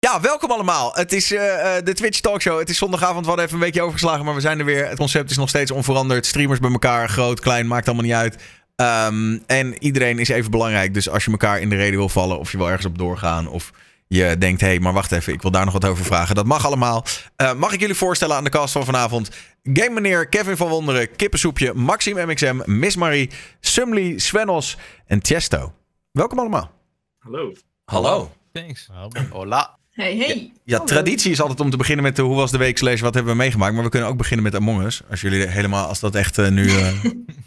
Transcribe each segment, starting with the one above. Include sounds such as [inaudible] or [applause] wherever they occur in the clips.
Ja, welkom allemaal. Het is uh, de Twitch Talkshow. Het is zondagavond, we hadden even een weekje overgeslagen, maar we zijn er weer. Het concept is nog steeds onveranderd. Streamers bij elkaar, groot, klein, maakt allemaal niet uit. Um, en iedereen is even belangrijk. Dus als je elkaar in de reden wil vallen, of je wil ergens op doorgaan, of je denkt, hé, hey, maar wacht even, ik wil daar nog wat over vragen. Dat mag allemaal. Uh, mag ik jullie voorstellen aan de cast van vanavond? Game Meneer, Kevin van Wonderen, Kippensoepje, Maxime MXM, Miss Marie, Sumly, Svenos en Tiesto. Welkom allemaal. Hallo. Hallo. Thanks. Hola. Hey, hey. Ja, traditie is altijd om te beginnen met de hoe was de week slash wat hebben we meegemaakt. Maar we kunnen ook beginnen met Among Us. Als jullie helemaal, als dat echt uh, nu, uh,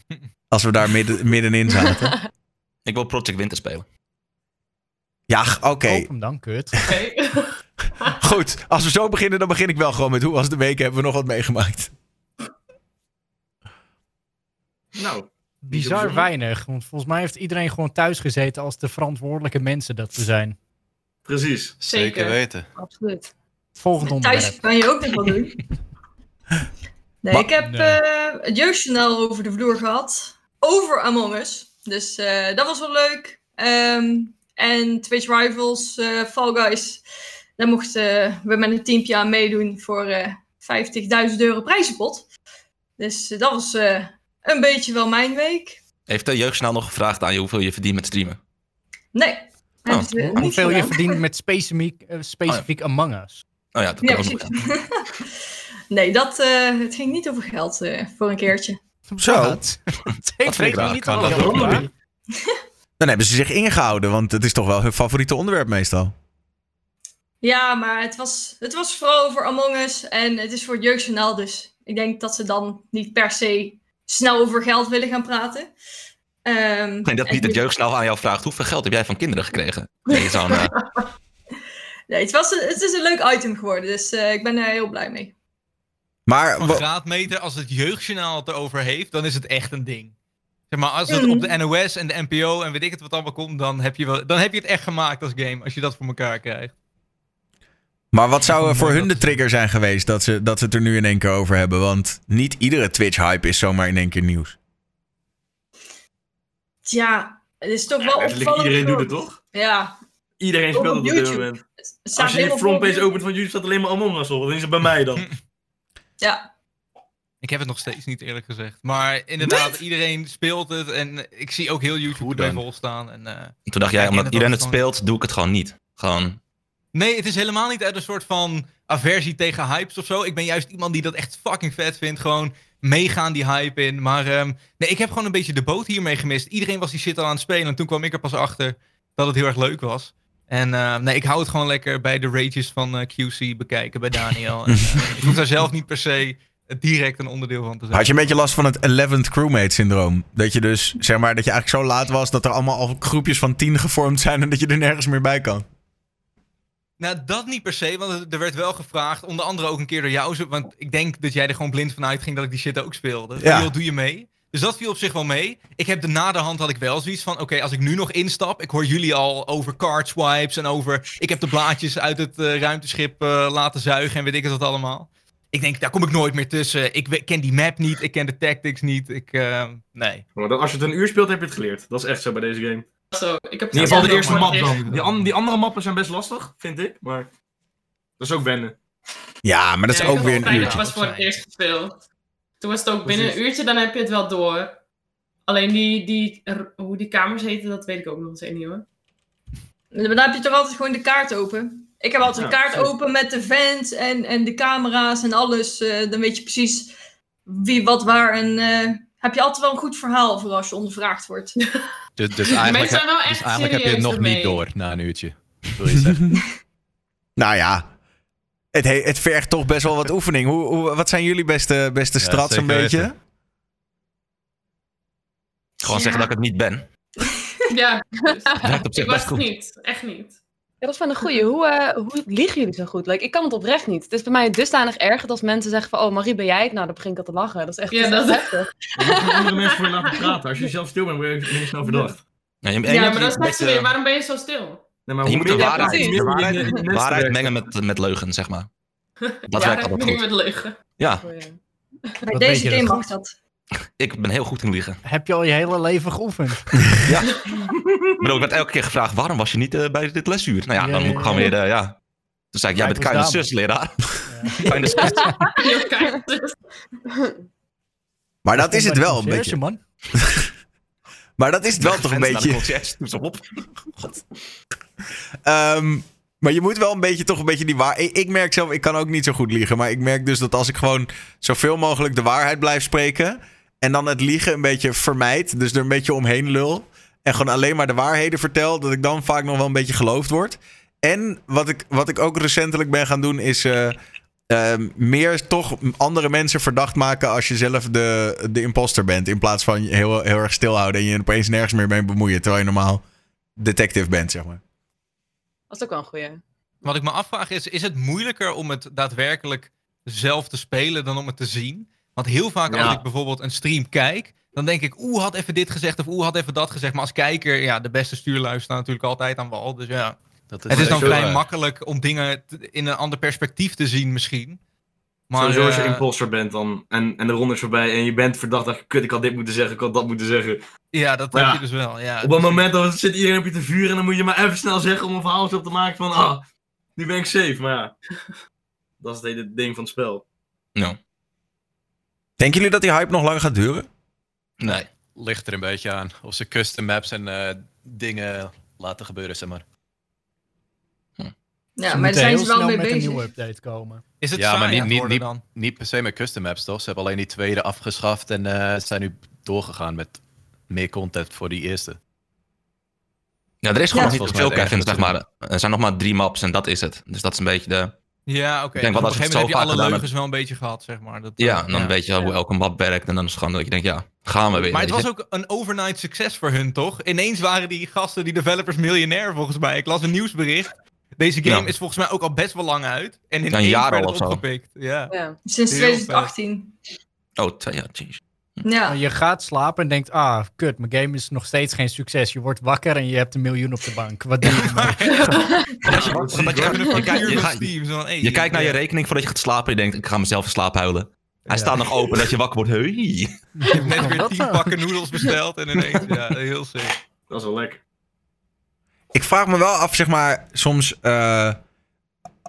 [laughs] als we daar midden, middenin zaten. [laughs] Ik wil Project Winter spelen. Ja, oké. Okay. Open dan, kut. Okay. [laughs] Goed, als we zo beginnen, dan begin ik wel gewoon met hoe was de week, hebben we nog wat meegemaakt. Nou, Bizar weinig, want volgens mij heeft iedereen gewoon thuis gezeten als de verantwoordelijke mensen dat we zijn. Precies. Zeker weten. Absoluut. Volgende onderwerp. Thuis kan je ook nog wel doen. [laughs] Nee, ik heb Nee. eh, het jeugdjournaal over de vloer gehad. Over Among Us. Dus eh, dat was wel leuk. Ehm, en Twitch Rivals, eh, Fall Guys. Daar mochten we met een teampje aan meedoen voor eh 50.000 euro prijzenpot. Dus dat was eh, een beetje wel mijn week. Heeft de jeugdsnel nog gevraagd aan je hoeveel je verdient met streamen? Nee. Hebben ze niet Hoeveel je verdient met specifiek, eh, specifiek Among Us. Oh ja, dat Ja, kan ook nog. [laughs] nee, dat, eh, het ging niet over geld eh, voor een keertje. Zo. Wat? [laughs] Dat Ik vind ik weet raar. niet Kan wat dat je ook hoort. niet. [laughs] Dan hebben ze zich ingehouden, want het is toch wel hun favoriete onderwerp meestal. Ja, maar het was, het was vooral over Among Us en het is voor het jeugdjournaal, dus ik denk dat ze dan niet per se snel over geld willen gaan praten. Ehm, denk dat niet het jeugdsnel aan jou vraagt. Hoeveel geld heb jij van kinderen gekregen? Nee, zo'n, eh, [laughs] Nee, het, was een, het is een leuk item geworden, dus eh, ik ben er heel blij mee. Maar graadmeter, als het jeugdjournaal het erover heeft, dan is het echt een ding. Zeg maar, als het Mm. op de NOS en de NPO en weet ik het wat allemaal komt, dan heb je, wel, dan heb je het echt gemaakt als game, als je dat voor elkaar krijgt. Maar wat zou er voor hun de trigger zijn geweest dat ze, dat ze het er nu in één keer over hebben? Want niet iedere Twitch-hype is zomaar in één keer nieuws. Tja, het is toch wel opvallend. iedereen doet het toch? Ja, Iedereen speelt op het op dit YouTube. moment. Als je die helemaal frontpage opent van YouTube staat alleen maar Among Us op. Dan is het bij mij dan. [laughs] Ja, Ik heb het nog steeds niet eerlijk gezegd. Maar inderdaad, iedereen speelt het en ik zie ook heel YouTube Hoe erbij vol staan. En, eh, toen dacht jij, Ja, omdat en dat iedereen het speelt, doe ik het gewoon niet. Gewoon, Nee, het is helemaal niet uit een soort van aversie tegen hypes of zo. Ik ben juist iemand die dat echt fucking vet vindt. Gewoon meegaan die hype in. Maar ehm, nee, ik heb gewoon een beetje de boot hiermee gemist. Iedereen was die shit al aan het spelen. En toen kwam ik er pas achter dat het heel erg leuk was. En eh, nee, ik hou het gewoon lekker bij de rages van eh, QC bekijken bij Daniel. En, [laughs] eh, ik hoef daar zelf niet per se direct een onderdeel van te zijn. Had je een beetje last van het 11th crewmate syndroom? Dat je dus, zeg maar, dat je eigenlijk zo laat was dat er allemaal al groepjes van 10 gevormd zijn en dat je er nergens meer bij kan. Nou, dat niet per se, want er werd wel gevraagd, onder andere ook een keer door jou, want ik denk dat jij er gewoon blind van uitging dat ik die shit ook speelde. Ja. doe je mee? Dus dat viel op zich wel mee. Ik heb de naderhand had ik wel zoiets van, oké, als ik nu nog instap, ik hoor jullie al over card swipes en over, ik heb de blaadjes uit het eh, ruimteschip eh, laten zuigen en weet ik het wat allemaal. Ik denk, daar kom ik nooit meer tussen. Ik ken die map niet, ik ken de tactics niet. Ik, eh, nee. Maar dan, als je het een uur speelt, heb je het geleerd. Dat is echt zo bij deze game. Zo, ik heb In ieder geval de eerste map dan. eerste- Die, an- die andere mappen zijn best lastig, vind ik. Maar dat is ook wennen. Ja, maar dat is Ja, ik ook weer het een fijn uurtje. pas voor het eerst gespeeld. Toen was het ook binnen Precies. een uurtje, dan heb je het wel door. Alleen die, die, hoe die kamers heten, dat weet ik ook nog steeds niet hoor. maar dan heb je toch altijd gewoon de kaart open. Ik heb altijd Ja, de kaart open met de vents en, en de camera's en alles. eh, dan weet je precies wie, wat, waar. En eh, heb je altijd wel een goed verhaal voor als je ondervraagd wordt. [laughs] Dus, dus Mensen eigenlijk, zijn wel dus eigenlijk heb je het nog ermee. niet door na een uurtje. [laughs] Wil je zeggen. [laughs] Nou ja, het, he- het vergt toch best wel wat oefening. Hoe, hoe, wat zijn jullie beste, beste Ja, strats een beetje? weten. gewoon Ja. zeggen dat ik het niet ben. Ja, op zich ik was best het goed. niet. Echt niet. Ja, dat is wel een goeie. Hoe, eh, hoe liegen jullie zo goed? Like, ik kan het oprecht niet. Het is bij mij dusdanig erg dat als mensen zeggen van... Oh, Marie, ben jij het? Nou, dan begin ik al te lachen. Dat is echt, Ja, dat is heftig. Je moet gewoon andere mensen voor je laten praten. Als je zelf stil bent, word je je snel verdacht. Ja, je, Ja, maar dan zegt ze weer, waarom ben je zo stil? Nee, maar Je hoe moet de meer- waarheid- de de mengen met, met leugen, zeg maar. Dat ja, werkt altijd goed. met leugen. Ja. Bij deze game dat mag dat. Ik ben heel goed in liegen. Heb je al je hele leven geoefend? Ik bedoel, ik werd elke keer gevraagd, waarom was je niet eh, bij dit lesuur? Nou ja, dan Ja, moet ik ja, gewoon ja. weer, eh, ja. Toen zei ik, jij bent kleine zus, leraar. Kleine zus. Ja, [laughs] [laughs] [laughs] Maar dat is het wel een beetje. man. Maar dat is het wel toch een beetje. Doe ze op. Ehm, maar je moet wel een beetje toch een beetje die waar. Ik, ik merk zelf, ik kan ook niet zo goed liegen. Maar ik merk dus dat als ik gewoon zoveel mogelijk de waarheid blijf spreken. En dan het liegen een beetje vermijd. Dus er een beetje omheen lul. En gewoon alleen maar de waarheden vertel. Dat ik dan vaak nog wel een beetje geloofd word. En wat ik, wat ik ook recentelijk ben gaan doen is. eh, eh, meer toch andere mensen verdacht maken als je zelf de, de imposter bent. In plaats van je heel, heel erg stilhouden en je opeens nergens meer mee bemoeien. Terwijl je normaal detective bent, zeg maar. Dat is ook wel een goeie. Wat ik me afvraag is, is het moeilijker om het daadwerkelijk zelf te spelen dan om het te zien? Want heel vaak als ik bijvoorbeeld een stream kijk, dan denk ik, oeh, had even dit gezegd of oeh, had even dat gezegd. Maar als kijker, ja, de beste stuurlui staan natuurlijk altijd aan wal. Dus ja, Dat het is dan vrij eh, makkelijk om dingen te- in een ander perspectief te zien misschien. Maar Sowieso als je eh, imposter bent dan, en, en de ronde is voorbij en je bent verdacht, dacht je, kut, ik had dit moeten zeggen, ik had dat moeten zeggen. ja, dat Maar heb ja, je dus wel. Ja, Op het moment dat zit iedereen op je te vuren en dan moet je maar even snel zeggen om een verhaal op te maken van, ah, nu ben ik safe. Maar ja, [laughs] dat is het hele ding van het spel. Nou, Denken jullie dat die hype nog lang gaat duren? nee. ligt er een beetje aan. Of ze custom maps en eh, dingen laten gebeuren, zeg maar. Ja, Ze maar daar zijn ze wel mee met een bezig. nieuwe update komen. is het Ja, maar niet- niet- niet-? Niet per se met custom maps, toch? Ze hebben alleen die tweede afgeschaft en eh, zijn nu doorgegaan met meer content voor die eerste. Ja, er is gewoon Ja. nog niet veel, enige Zeg maar. Er zijn nog maar drie maps en dat is het. Dus dat is een beetje de... Ja, oké. Ik denk Dus wel op dat een ze gegeven het moment heb je alle leugens wel een beetje gehad, zeg maar. Dat, Ja, eh, en dan weet je hoe elke map werkt. En dan is het gewoon dat je denkt, ja, gaan we weer. Maar het was je. ook een overnight succes voor hun, toch? Ineens waren die gasten, die developers, miljonair volgens mij. Ik las een nieuwsbericht. Deze game Ja. is volgens mij ook al best wel lang uit. En Ja, ineens een jaar al opgepikt. Ja. Ja. Sinds Heel 2018. Oh, twee jaar, jeez. Ja. Je gaat slapen en denkt, ah, kut, mijn game is nog steeds geen succes. Je wordt wakker en je hebt een miljoen op de bank. Wat doe je [laughs] je, kijkt- naar je rekening voordat je gaat slapen. En je denkt, ik ga mezelf in slaap huilen. Hij Ja. staat nog open dat je wakker wordt. Hey. Je hebt net weer tien pakken noedels besteld en ineens, ja, heel sick. Dat is wel lekker. Ik vraag me wel af, zeg maar, soms. eh,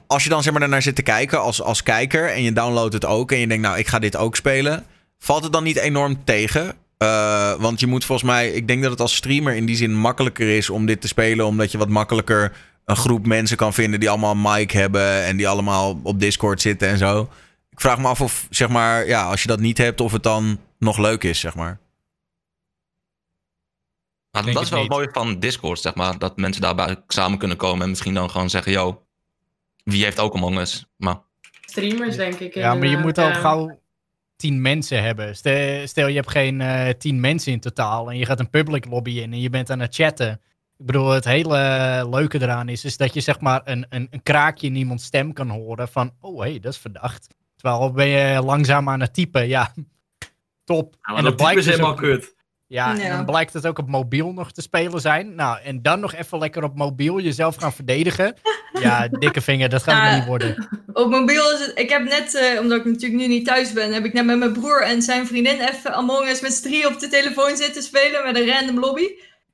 als je dan zeg maar daarnaar zit te kijken als, als kijker. en je downloadt het ook. en je denkt, nou, ik ga dit ook spelen. Valt het dan niet enorm tegen? Eh, want je moet volgens mij. Ik denk dat het als streamer in die zin makkelijker is om dit te spelen. omdat je wat makkelijker een groep mensen kan vinden. die allemaal een mic hebben. en die allemaal op Discord zitten en zo. Ik vraag me af of, zeg maar, ja, als je dat niet hebt, of het dan nog leuk is, zeg maar. Maar Denk dat is wel het mooie van Discord, zeg maar. Dat mensen daarbij samen kunnen komen. En misschien dan gewoon zeggen, yo, wie heeft ook Among Us? Maar Streamers, denk ik. Ja, maar je moet ja. gauw tien mensen hebben. Stel, stel je hebt geen eh, tien mensen in totaal en je gaat een public lobby in en je bent aan het chatten. Ik bedoel, het hele leuke eraan is, is dat je zeg maar een, een, een kraakje in iemands stem kan horen van, oh hé, hey, dat is verdacht. Terwijl ben je langzaam aan het typen, ja, [laughs] top. Ja, maar en dat dan type is dus helemaal ook- kut. Ja, en dan blijkt het ook op mobiel nog te spelen zijn. Nou, en dan nog even lekker op mobiel jezelf gaan verdedigen. Ja, [laughs] dikke vinger, dat gaat niet worden. Op mobiel is het. Ik heb net, eh, omdat ik natuurlijk nu niet thuis ben, heb ik net met mijn broer en zijn vriendin even Among Us met z'n drieën op de telefoon zitten spelen met een random lobby.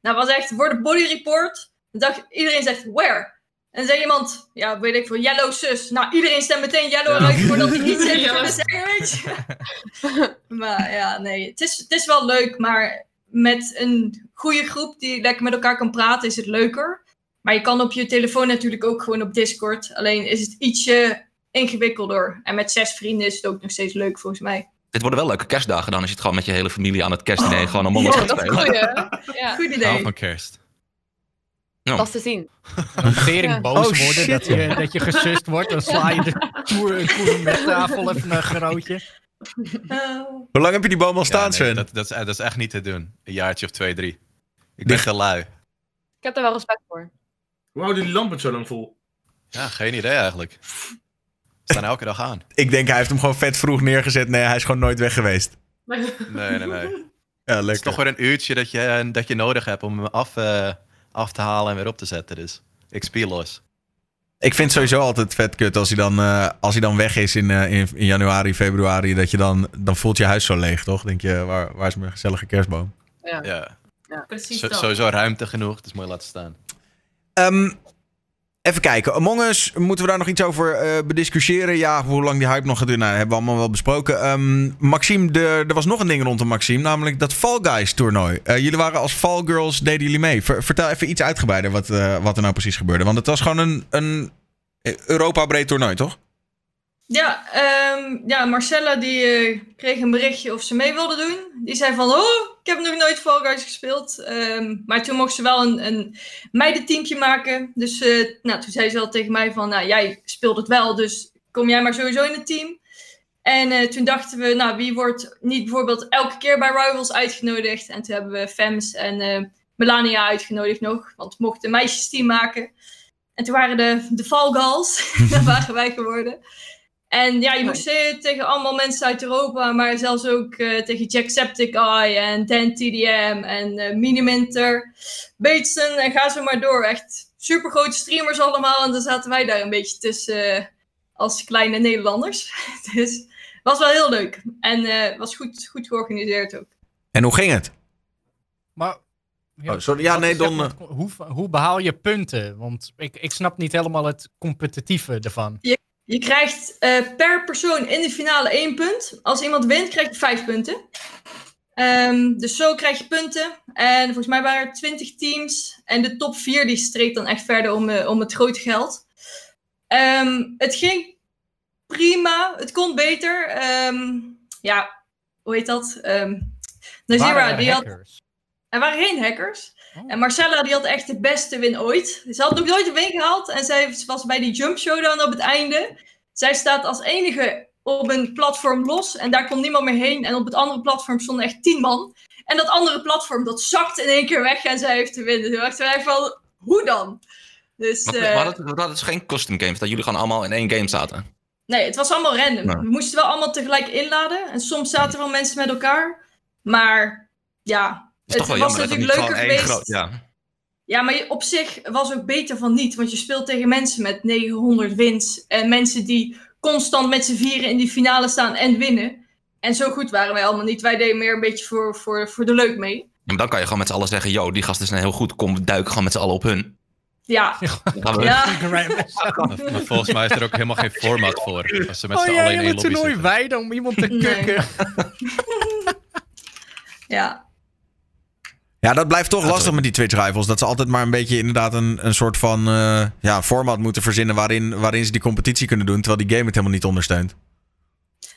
Nou, was echt voor de body report. Dan dacht iedereen zegt where. En zei iemand, ja, weet ik veel, yellow sus. Nou, iedereen stemt meteen yellow Ja. uit voordat hij iets heeft [laughs] Ja. kunnen zeggen, weet je. maar ja, nee, het is, het is wel leuk, maar met een goede groep die lekker met elkaar kan praten, is het leuker. Maar je kan op je telefoon natuurlijk ook gewoon op Discord. Alleen is het ietsje ingewikkelder. En met zes vrienden is het ook nog steeds leuk volgens mij. dit worden wel leuke kerstdagen dan. Als je het gewoon met je hele familie aan het kerstdiner gewoon Us Ja, gaat Dat is een spelen. goeie. Ja, Goed idee. van kerst. is te zien. Tering Ja. boos Oh, worden, shit. dat je, dat je gesust wordt. Dan sla je de koer, koer met tafel even een grootje. Eh, [laughs] Hoe lang heb je die boom al staan, Ja, nee, Sven? dat, dat, is, dat is echt niet te doen. Een jaartje of twee, drie. Ik ben te lui. Ik heb daar wel respect voor. Hoe houden die lampen zo lang vol? Ja, geen idee eigenlijk. Staan elke dag aan. Ik denk hij heeft hem gewoon vet vroeg neergezet. Nee, hij is gewoon nooit weg geweest. Nee, nee, nee. Ja, Het is lekker. toch weer een uurtje dat je, eh, dat je nodig hebt om hem af, eh, af te halen en weer op te zetten. Dus XP los. Ik vind het sowieso altijd vet kut als hij dan, eh, als hij dan weg is in, eh, in, in januari, februari. Dat je dan, dan voelt je huis zo leeg, toch? Denk je, waar, waar is mijn gezellige kerstboom? Ja. Precies Zo- dat. sowieso ruimte genoeg, dus mooi laten staan. Ehm, Even kijken. Among Us, moeten we daar nog iets over eh, bediscussiëren? Ja, hoe lang die hype nog gaat duren? Nou, hebben we allemaal wel besproken. Ehm, Maxime, de, er was nog een ding rondom Maxime, namelijk dat Fall Guys toernooi. Eh, jullie waren als Fall Girls, deden jullie mee. Ver- vertel even iets uitgebreider wat, eh, wat er nou precies gebeurde. Want het was gewoon een, een Europa-breed toernooi, toch? Ja, ehm, ja Marcella die eh, kreeg een berichtje of ze mee wilde doen. Die zei van, oh, ik heb nog nooit Fall Guys gespeeld. Ehm, maar toen mocht ze wel een, een meidenteampje maken. Dus eh, nou, toen zei ze al tegen mij van, nou, jij speelt het wel, dus kom jij maar sowieso in het team. En eh, toen dachten we, nou, wie wordt niet bijvoorbeeld elke keer bij Rivals uitgenodigd? En toen hebben we Fems en Melania uitgenodigd nog, want we mochten een meisjesteam maken. En toen waren de, de Fall [laughs] daar waren wij geworden. En ja, je moest eh, tegen allemaal mensen uit Europa, maar zelfs ook eh, tegen Jacksepticeye en Dan TDM en eh Miniminter, Bateson en ga zo maar door. Echt super grote streamers allemaal en dan zaten wij daar een beetje tussen als kleine Nederlanders. [laughs] dus was wel heel leuk en eh, was goed, goed georganiseerd ook. En hoe ging het? Maar, Oh, sorry. Ja, nee, Don, hoe, hoe behaal je punten? Want ik, ik snap niet helemaal het competitieve ervan. Je krijgt eh, per persoon in de finale één punt. Als iemand wint, krijg je vijf punten. Ehm, dus zo krijg je punten. En volgens mij waren er twintig teams. En de top vier die streed dan echt verder om, eh, om het grote geld. Ehm, het ging prima. Het kon beter. Ehm, ja, hoe heet dat? Nazira, Waren die had... hackers? Er waren geen hackers. En Marcella die had echt de beste win ooit. Ze had nog nooit een win gehaald. En zij was bij die jump showdown op het einde. Zij staat als enige op een platform los. En daar kon niemand meer heen. En op het andere platform stonden echt tien man. En dat andere platform dat zakt in één keer weg. En zij heeft te winnen. Toen dachten wij van, hoe dan? Dus Maar, hadden, we hadden dus geen custom games, dat jullie gewoon allemaal in één game zaten. nee, het was allemaal random. Nee. We moesten wel allemaal tegelijk inladen. En soms zaten er wel mensen met elkaar. Maar ja, Het is toch wel was jammer natuurlijk leuker geweest. groot... Ja. Ja, maar op zich was ook beter van niet. Want je speelt tegen mensen met 900 wins. En mensen die constant met z'n vieren in die finale staan en winnen. En zo goed waren wij allemaal niet. Wij deden meer een beetje voor, voor, voor de leuk mee. Ja, maar dan kan je gewoon met z'n allen zeggen, yo, die gasten zijn heel goed, kom, we duiken gewoon met z'n allen op hun. Ja, [laughs] ja. [laughs] [laughs] Maar, volgens mij is er ook helemaal geen format voor. Als ze met Oh z'n ja, allen in één lobby toernooi wijden om iemand te Nee. kukken. ja. Ja, dat blijft toch Ja, lastig met die Twitch Rivals. Dat ze altijd maar een beetje inderdaad een, een soort van eh, ja, format moeten verzinnen waarin, waarin ze die competitie kunnen doen, terwijl die game het helemaal niet ondersteunt.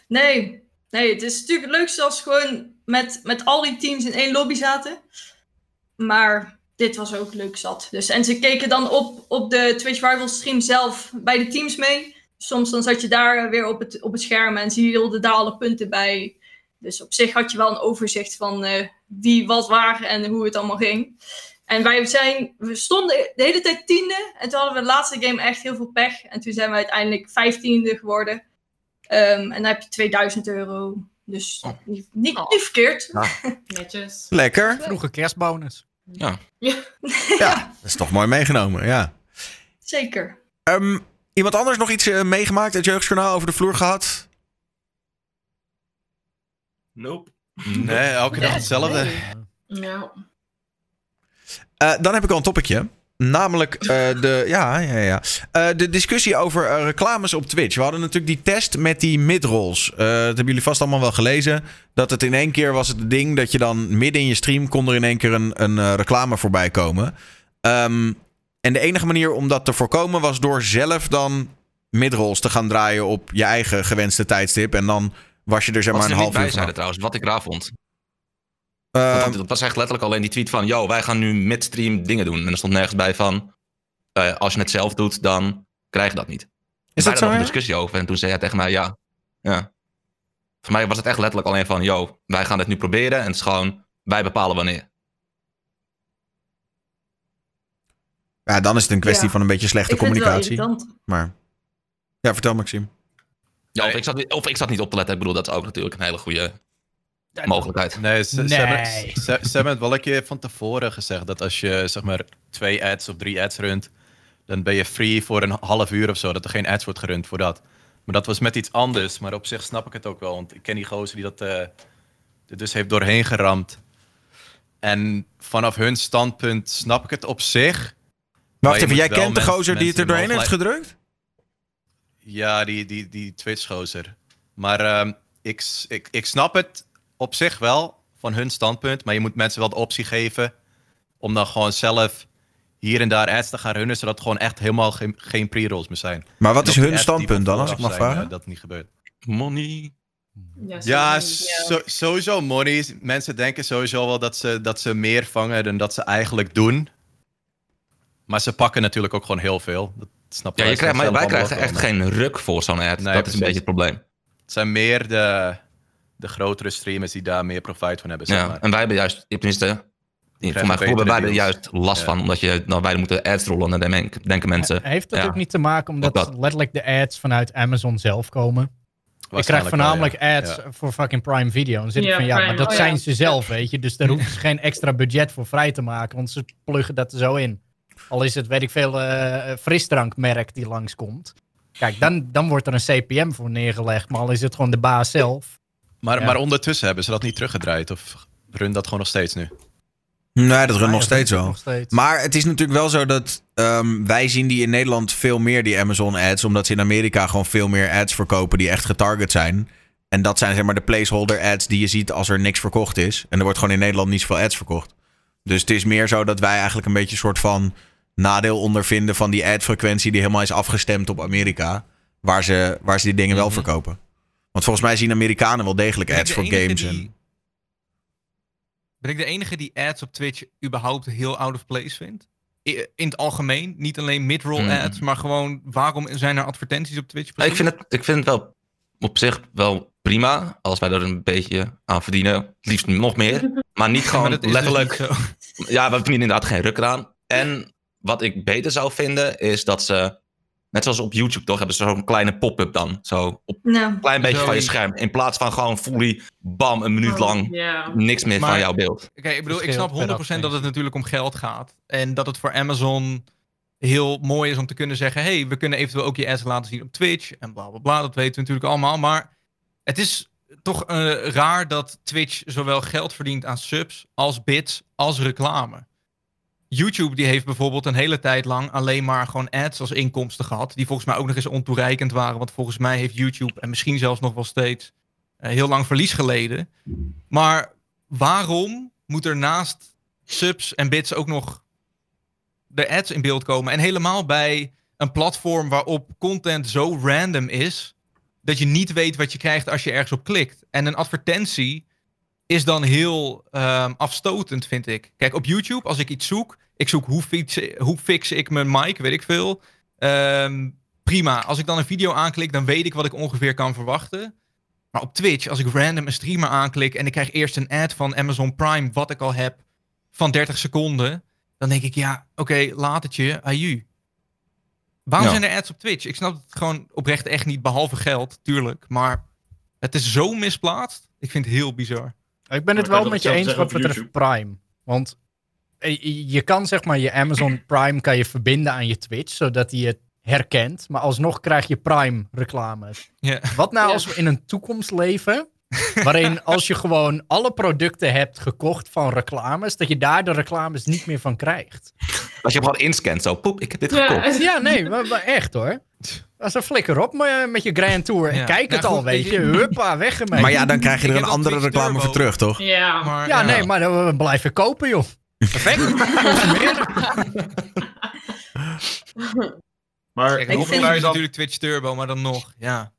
Nee, nee, het is natuurlijk het leukste als gewoon met, met al die teams in één lobby zaten. Maar dit was ook leuk zat. Dus, en ze keken dan op, op de Twitch Rivals stream zelf bij de teams mee. Soms dan zat je daar weer op het, op het scherm en zie je hielden daar alle punten bij. Dus op zich had je wel een overzicht van eh, wie wat waar en hoe het allemaal ging. En wij zijn, we stonden de hele tijd tiende. En toen hadden we de laatste game echt heel veel pech. En toen zijn we uiteindelijk vijftiende geworden. Ehm, en dan heb je 2000 euro. Dus Oh. niet, niet, Oh. niet verkeerd. [laughs] Netjes. Lekker. Vroege kerstbonus. Ja. [laughs] Ja, dat is toch mooi meegenomen, ja. Zeker. Ehm, iemand anders nog iets eh, meegemaakt, het jeugdjournaal over de vloer gehad? Nope. Nee, elke dag hetzelfde. Ja. Eh, dan heb ik al een topicje. Namelijk eh, de, ja, ja, ja. Eh, de discussie over reclames op Twitch. We hadden natuurlijk die test met die midrolls. Eh, dat hebben jullie vast allemaal wel gelezen. Dat het in één keer was het ding dat je dan midden in je stream kon er in één keer een, een eh, reclame voorbij komen. Ehm, en de enige manier om dat te voorkomen was door zelf dan midrolls te gaan draaien op je eigen gewenste tijdstip. En dan was je er zeg Wat maar een half uur zeiden trouwens, wat ik raar vond. Ehm, Want dat was echt letterlijk alleen die tweet van, yo, wij gaan nu midstream dingen doen. En er stond nergens bij van, eh, als je het zelf doet, dan krijg je dat niet. is dat zo? nog een discussie over en toen zei hij tegen mij, ja. ja. Voor mij was het echt letterlijk alleen van, yo, wij gaan dit nu proberen. En het is gewoon, wij bepalen wanneer. Ja, dan is het een kwestie Ja. van een beetje slechte Ik communicatie. Maar ja, vertel Maxime. Ja, of, Nee. ik zat, of ik zat niet op te letten. Ik bedoel, dat is ook natuurlijk een hele goede mogelijkheid. Nee, ze, ze, Nee. hebben, ze, ze hebben het wel een keer van tevoren gezegd dat als je zeg maar twee ads of drie ads runt, dan ben je free voor een half uur of zo, dat er geen ads wordt gerund voor dat. Maar dat was met iets anders, maar op zich snap ik het ook wel, want ik ken die gozer die dat eh, er dus heeft doorheen geramd. En vanaf hun standpunt snap ik het op zich, Wacht even, jij kent de gozer die het er doorheen heeft gedrukt? Ja, die, die, die Twitch-gozer. Maar ehm, ik, ik, ik snap het op zich wel van hun standpunt. Maar je moet mensen wel de optie geven om dan gewoon zelf hier en daar ads te gaan runnen. Zodat het gewoon echt helemaal geen, geen pre-rolls meer zijn. Maar wat En is hun standpunt dan, als ik mag zijn, vragen? eh, dat niet gebeurt. Money. Ja, Ja, sowieso. so- sowieso money. Mensen denken sowieso wel dat ze, dat ze meer vangen dan dat ze eigenlijk doen. Maar ze pakken natuurlijk ook gewoon heel veel. Dat snap Ja, je wij krijgt, maar wij krijgen echt geen ruk voor zo'n ad. Nee, dat is een beetje het probleem. Het zijn meer de, de grotere streamers die daar meer profijt van hebben, zeg Ja. maar. En wij hebben juist, tenminste, in- voor gevoel hebben wij er juist last Ja. van. Omdat je, nou, wij moeten ads rollen en dan denken, mensen... Heeft dat ja. ook niet te maken omdat dat. letterlijk de ads vanuit Amazon zelf komen? Ik krijg wel, voornamelijk ja. ads Ja. voor fucking Prime Video. Dan zit ik van ja, Prime, maar dat oh ja. zijn ze zelf, weet je. Dus daar hoeven ze [laughs] geen extra budget voor vrij te maken, want ze pluggen dat er zo in. Al is het, weet ik veel, eh frisdrankmerk die langskomt. Kijk, dan, dan wordt er een CPM voor neergelegd, maar al is het gewoon de baas zelf. Maar, Ja. maar ondertussen hebben ze dat niet teruggedraaid? Of run dat gewoon nog steeds nu? Nee, dat runt Ja, nog steeds wel. nog steeds. Maar het is natuurlijk wel zo dat ehm, wij zien die in Nederland veel meer, die Amazon ads. Omdat ze in Amerika gewoon veel meer ads verkopen die echt getarget zijn. En dat zijn zeg maar de placeholder ads die je ziet als er niks verkocht is. En er wordt gewoon in Nederland niet zoveel ads verkocht. Dus het is meer zo dat wij eigenlijk een beetje een soort van nadeel ondervinden van die adfrequentie die helemaal is afgestemd op Amerika. Waar ze, waar ze die dingen wel Mhm. verkopen. Want volgens mij zien Amerikanen wel degelijk ads voor games. die- En... Ben ik de enige die ads op Twitch überhaupt heel out of place vindt? In het algemeen, niet alleen mid-roll Mm. ads, maar gewoon waarom zijn er advertenties op Twitch? Ja, ik, vind het, ik vind het wel op zich wel prima als wij er een beetje aan verdienen. Het liefst nog meer. Maar niet [laughs] Ja, gewoon maar dus letterlijk. niet ja, we verdienen inderdaad geen ruk eraan. En wat ik beter zou vinden is dat ze. Net zoals op YouTube toch, hebben ze zo'n kleine pop-up dan. Zo op Nou, een klein beetje van je scherm. In plaats van gewoon fully, bam, een minuut lang Ja. niks meer van jouw beeld. Kijk, ik bedoel, ik snap per 100% dat het natuurlijk om geld gaat. En dat het voor Amazon heel mooi is om te kunnen zeggen: hey, we kunnen eventueel ook je ads laten zien op Twitch. En bla bla bla, dat weten we natuurlijk allemaal. Maar het is toch eh, raar dat Twitch zowel geld verdient aan subs, als bits, als reclame. YouTube die heeft bijvoorbeeld een hele tijd lang alleen maar gewoon ads als inkomsten gehad. Die volgens mij ook nog eens ontoereikend waren. Want volgens mij heeft YouTube en misschien zelfs nog wel steeds eh, heel lang verlies geleden. Maar waarom moet er naast subs en bits ook nog de ads in beeld komen? En helemaal bij een platform waarop content zo random is dat je niet weet wat je krijgt als je ergens op klikt. En een advertentie is dan heel ehm, afstotend, vind ik. Kijk, op YouTube, als ik iets zoek, ik zoek hoe fix, hoe fix ik mijn mic, weet ik veel. Ehm, prima. Als ik dan een video aanklik, dan weet ik wat ik ongeveer kan verwachten. Maar op Twitch, als ik random een streamer aanklik en ik krijg eerst een ad van Amazon Prime, wat ik al heb, van 30 seconden, dan denk ik, ja, oké, laat het je, aju. Waarom Ja. zijn er ads op Twitch? Ik snap het gewoon oprecht echt niet, behalve geld, tuurlijk. Maar het is zo misplaatst. Ik vind het heel bizar. Ik ben het wel met je eens wat betreft Prime. Want eh, je je kan zeg maar je Amazon [clears throat] Prime kan je verbinden aan je Twitch, zodat hij het herkent. Maar alsnog krijg je Prime reclames. Ja. Wat nou als we in een toekomst leven, waarin [laughs] als je gewoon alle producten hebt gekocht van reclames, dat je daar de reclames niet meer van krijgt. Als je hem gewoon inscant, zo, poep, ik heb dit Ja, gekocht. Ja, nee, maar, maar echt hoor. Als een flikker op maar, met je Grand Tour. En Ja. kijk het al, goed, weet je. je- Huppa, weg ermee. Maar ja, dan krijg je er een andere reclame voor terug, toch? Ja. Maar, Ja, nee, maar dan we blijven kopen, joh. Perfect. Maar Ik hoe vind- natuurlijk Twitch Turbo, maar dan nog, ja.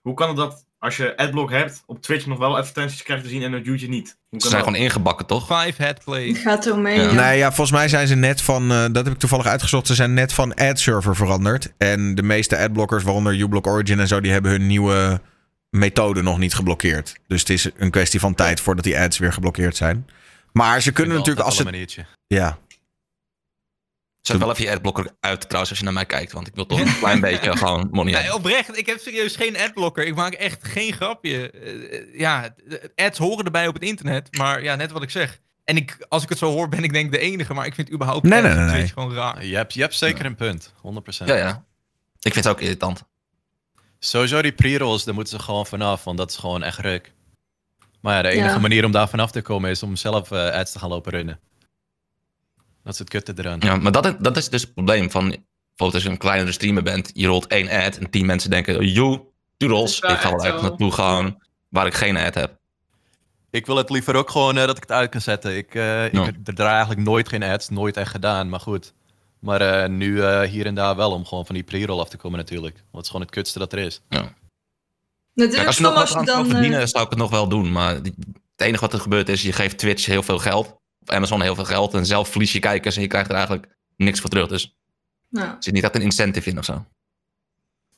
hoe kan het dat als je adblock hebt, op Twitch nog wel advertenties krijgt te zien en op YouTube niet? Ze zijn dat? gewoon ingebakken, toch? Five head play. het gaat er mee. Ja. ja. Nee, ja, volgens mij zijn ze net van, eh, dat heb ik toevallig uitgezocht, ze zijn net van ad-server veranderd. En de meeste adblockers, waaronder uBlock Origin en zo, die hebben hun nieuwe methode nog niet geblokkeerd. Dus het is een kwestie van tijd voordat die ads weer geblokkeerd zijn. Maar ze kunnen natuurlijk, als Als ze... een maniertje. Ja, Zet wel even je adblocker uit trouwens als je naar mij kijkt. Want ik wil toch [laughs] een klein beetje gewoon money Nee, oprecht, ik heb serieus geen adblocker. Ik maak echt geen grapje. Eh, eh, ja, de ads horen erbij op het internet, maar ja, net wat ik zeg. En ik, als ik het zo hoor, ben ik denk ik de enige, maar ik vind überhaupt Nee, nee, nee, Twitch gewoon raar. Je hebt, je hebt zeker een punt, 100%. Ja, ja. Ik vind het ook irritant. Sowieso die pre-rolls, daar moeten ze gewoon vanaf, want dat is gewoon echt ruk. Maar ja, de enige Ja. manier om daar vanaf te komen is om zelf eh, ads te gaan lopen runnen. Dat is het kutte eraan. Ja, maar dat, is- dat is dus het probleem van... Bijvoorbeeld als je een kleinere streamer bent, je rolt één ad en tien mensen denken... Joe, doodles, Dat is ik ga wel uit naartoe gaan waar ik geen ad heb. Ik wil het liever ook gewoon eh, dat ik het uit kan zetten. Ik, eh ik Ja. er draai eigenlijk nooit geen ads, nooit echt gedaan, maar goed. Maar eh, nu eh, hier en daar wel om gewoon van die pre-roll af te komen natuurlijk. Want het is gewoon het kutste dat er is. Is Kijk, ook als je nog wat aan dan... verdienen, zou ik het nog wel doen. Maar het enige wat er gebeurt is, je geeft Twitch heel veel geld. Op Amazon heel veel geld. En zelf verlies je kijkers en je krijgt er eigenlijk niks voor terug. Dus er nou, zit niet echt een incentive in of zo.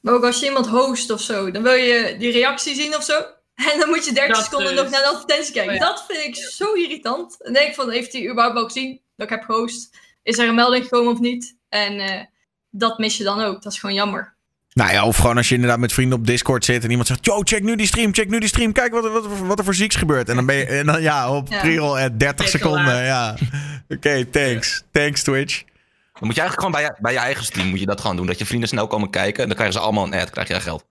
maar ook als je iemand host of zo, dan wil je die reactie zien of zo. [laughs] En dan moet je 30 Dat seconden dus. nog naar de advertentie kijken. Oh ja. Dat vind ik zo irritant. Dan denk ik van, heeft hij überhaupt wel gezien dat ik heb gehost? Is er een melding gekomen of niet? En eh, dat mis je dan ook. Dat is gewoon jammer. Nou ja, of gewoon als je inderdaad met vrienden op Discord zit en iemand zegt: Yo, check nu die stream, check nu die stream, kijk wat, er- wat, wat er voor zieks gebeurt. En dan ben je, en dan ja, op Ja. pre-roll at 30 Net zo seconden. Ja. [laughs] Oké, thanks. Thanks, Twitch. Dan moet je eigenlijk gewoon bij je, bij je eigen stream moet je dat gewoon doen. Dat je vrienden snel komen kijken en dan krijgen ze allemaal een ad, krijg jij geld.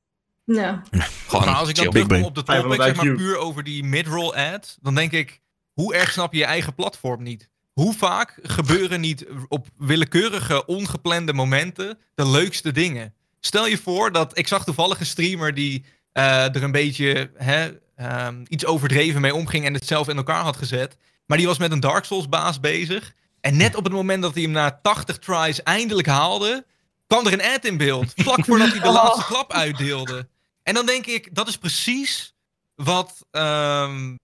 Ja. Gewoon Maar als ik dan terugkom op de topic, 500 zeg maar puur over die mid-roll ad, dan denk ik, hoe erg snap je je eigen platform niet? Hoe vaak gebeuren niet op willekeurige, ongeplande momenten de leukste dingen? Stel je voor dat, ik zag toevallig een streamer die eh, er een beetje hè, ehm, iets overdreven mee omging en het zelf in elkaar had gezet. Maar die was met een Dark Souls baas bezig. En net op het moment dat hij hem na 80 tries eindelijk haalde, kwam er een ad in beeld. [laughs] Vlak voordat hij de Oh. laatste klap uitdeelde. En dan denk ik, dat is precies wat, ehm,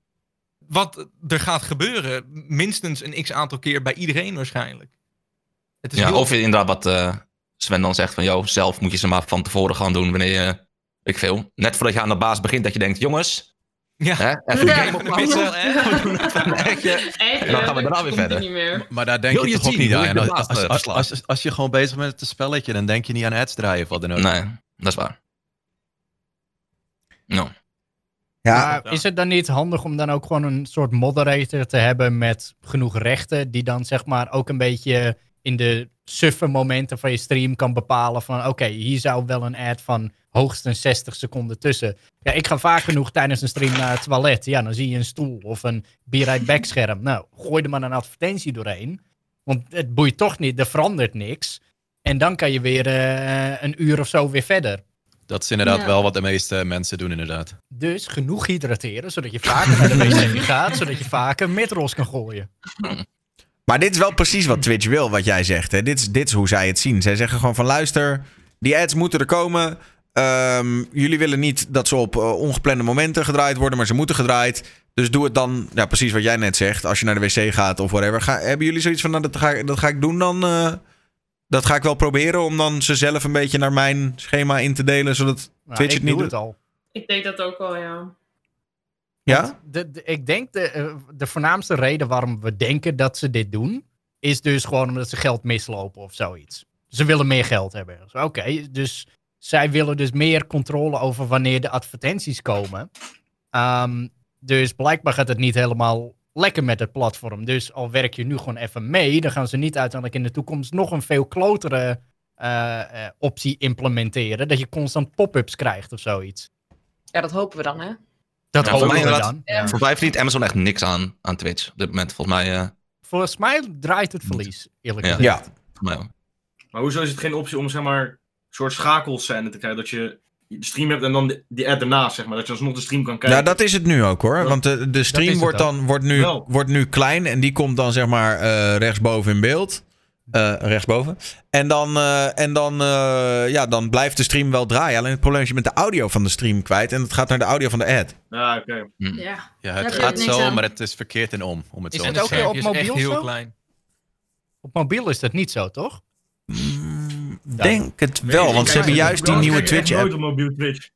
wat er gaat gebeuren. Minstens een x aantal keer bij iedereen waarschijnlijk. Het is Ja, heel- of je inderdaad wat eh, Sven dan zegt van, joh, zelf moet je ze maar van tevoren gaan doen wanneer je, ik veel, net voordat je aan de baas begint, dat je denkt, jongens, Ja. hè, even Ja. een game op hè. Echt, En dan gaan we daarna weer er verder. Maar daar denk je, je toch ook niet aan. Als, als, als, als, als je gewoon bezig bent met het spelletje, dan denk je niet aan ads draaien of wat dan ook. Nee, dat is waar. Nou, Ja, Maar is het dan niet handig om dan ook gewoon een soort moderator te hebben met genoeg rechten, die dan zeg maar ook een beetje in de suffe momenten van je stream kan bepalen van oké, hier zou wel een ad van hoogstens 60 seconden tussen. Ja, ik ga vaak genoeg tijdens een stream naar het toilet. Ja, dan zie je een stoel of een be right back scherm. Nou, gooi er maar een advertentie doorheen. Want het boeit toch niet, er verandert niks. En dan kan je weer eh, een uur of zo weer verder. Dat is inderdaad Ja. wel wat de meeste mensen doen inderdaad. Dus genoeg hydrateren, zodat je vaker naar de wc [laughs] gaat, zodat je vaker midrolls kan gooien. [laughs] Maar dit is wel precies wat Twitch wil, wat jij zegt. Hè? Dit, is, dit is hoe zij het zien. Zij zeggen gewoon van luister, die ads moeten er komen. Ehm, jullie willen niet dat ze op eh, ongeplande momenten gedraaid worden, maar ze moeten gedraaid. Dus doe het dan, ja, precies wat jij net zegt. Als je naar de wc gaat of whatever. Ga, hebben jullie zoiets van, nou, dat, ga, ik- dat ga ik doen dan? eh, dat ga ik wel proberen om dan ze zelf een beetje naar mijn schema in te delen, zodat Nou, Twitch ik het niet doe doet. het al. Ik deed dat ook al, ja. Ja? De, de- ik denk de, eh, de voornaamste reden waarom we denken dat ze dit doen, is dus gewoon omdat ze geld mislopen of zoiets. Ze willen meer geld hebben. Dus Oké, dus zij willen dus meer controle over wanneer de advertenties komen. Ehm, dus blijkbaar gaat het niet helemaal lekker met het platform. Dus al werk je nu gewoon even mee, dan gaan ze niet uiteindelijk in de toekomst nog een veel klotere eh, eh, optie implementeren. Dat je constant pop-ups krijgt of zoiets. Ja, dat hopen we dan, hè? Dat Ja, voor mij we inderdaad. dan. Ja. voor mij verdient Amazon echt niks aan, aan Twitch op dit moment. Volgens mij, eh, Volgens mij draait het verlies, eerlijk Ja. gezegd. Ja. voor mij. Maar hoezo is het geen optie om zeg maar een soort schakelscène te krijgen? Dat je de stream hebt en dan de- die ad ernaast, zeg maar. Dat je alsnog de stream kan kijken. Nou, dat is het nu ook hoor. Ja. Want de, stream wordt, dan, wordt, nu, Wel. wordt nu klein en die komt dan zeg maar eh, rechtsboven in beeld. Eh, rechtsboven. En dan, eh, en dan, eh, ja, dan blijft de stream wel draaien. Alleen het probleem is je bent de audio van de stream kwijt. En het gaat naar de audio van de ad. Ja, oké. Ja. Ja, Daar het gaat zo, aan. maar het is verkeerd en om. om het Is zo het ook zeggen. op mobiel heel zo? klein. Op mobiel is dat niet zo, toch? Mm, denk het wel, Nee, want ze hebben juist die nieuwe Twitch-app. nooit op mobiel Twitch.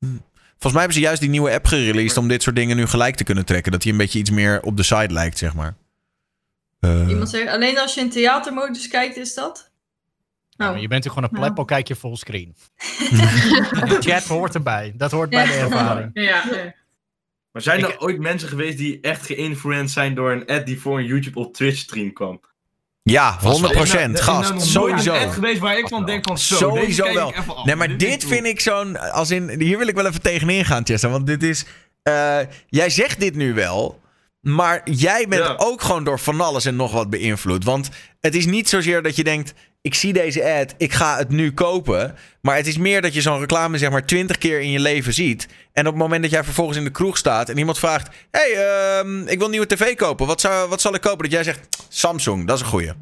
Volgens mij hebben ze juist die nieuwe app gereleased om dit soort dingen nu gelijk te kunnen trekken. Dat die een beetje iets meer op de side lijkt, zeg maar. Eh, Iemand zegt, alleen als je in theatermodus kijkt, is dat? Oh. maar je bent natuurlijk gewoon een Nou. pleppo, kijk je fullscreen. de chat hoort erbij. Dat hoort bij de ervaring. Ja, ja. Maar zijn Ik- er ooit mensen geweest die echt geïnfluenced zijn door een ad die voor een YouTube op Twitch stream kwam? ja, 100 Er is nou- er is nou Gast, nooit sowieso. Een ad geweest waar ik van denk van zo, Sowieso wel. ik. Nee, maar dit vind ik zo'n. Als in, hier wil ik wel even tegenin gaan, Chester. Want dit is. eh, jij zegt dit nu wel. Maar jij bent Ja. ook gewoon door van alles en nog wat beïnvloed. Want het is niet zozeer dat je denkt: ik zie deze ad, ik ga het nu kopen. Maar het is meer dat je zo'n reclame zeg maar twintig keer in je leven ziet. En op het moment dat jij vervolgens in de kroeg staat en iemand vraagt: hey, ehm, ik wil een nieuwe tv kopen. Wat, zou, wat zal ik kopen? Dat jij zegt: Samsung, dat is een goeie.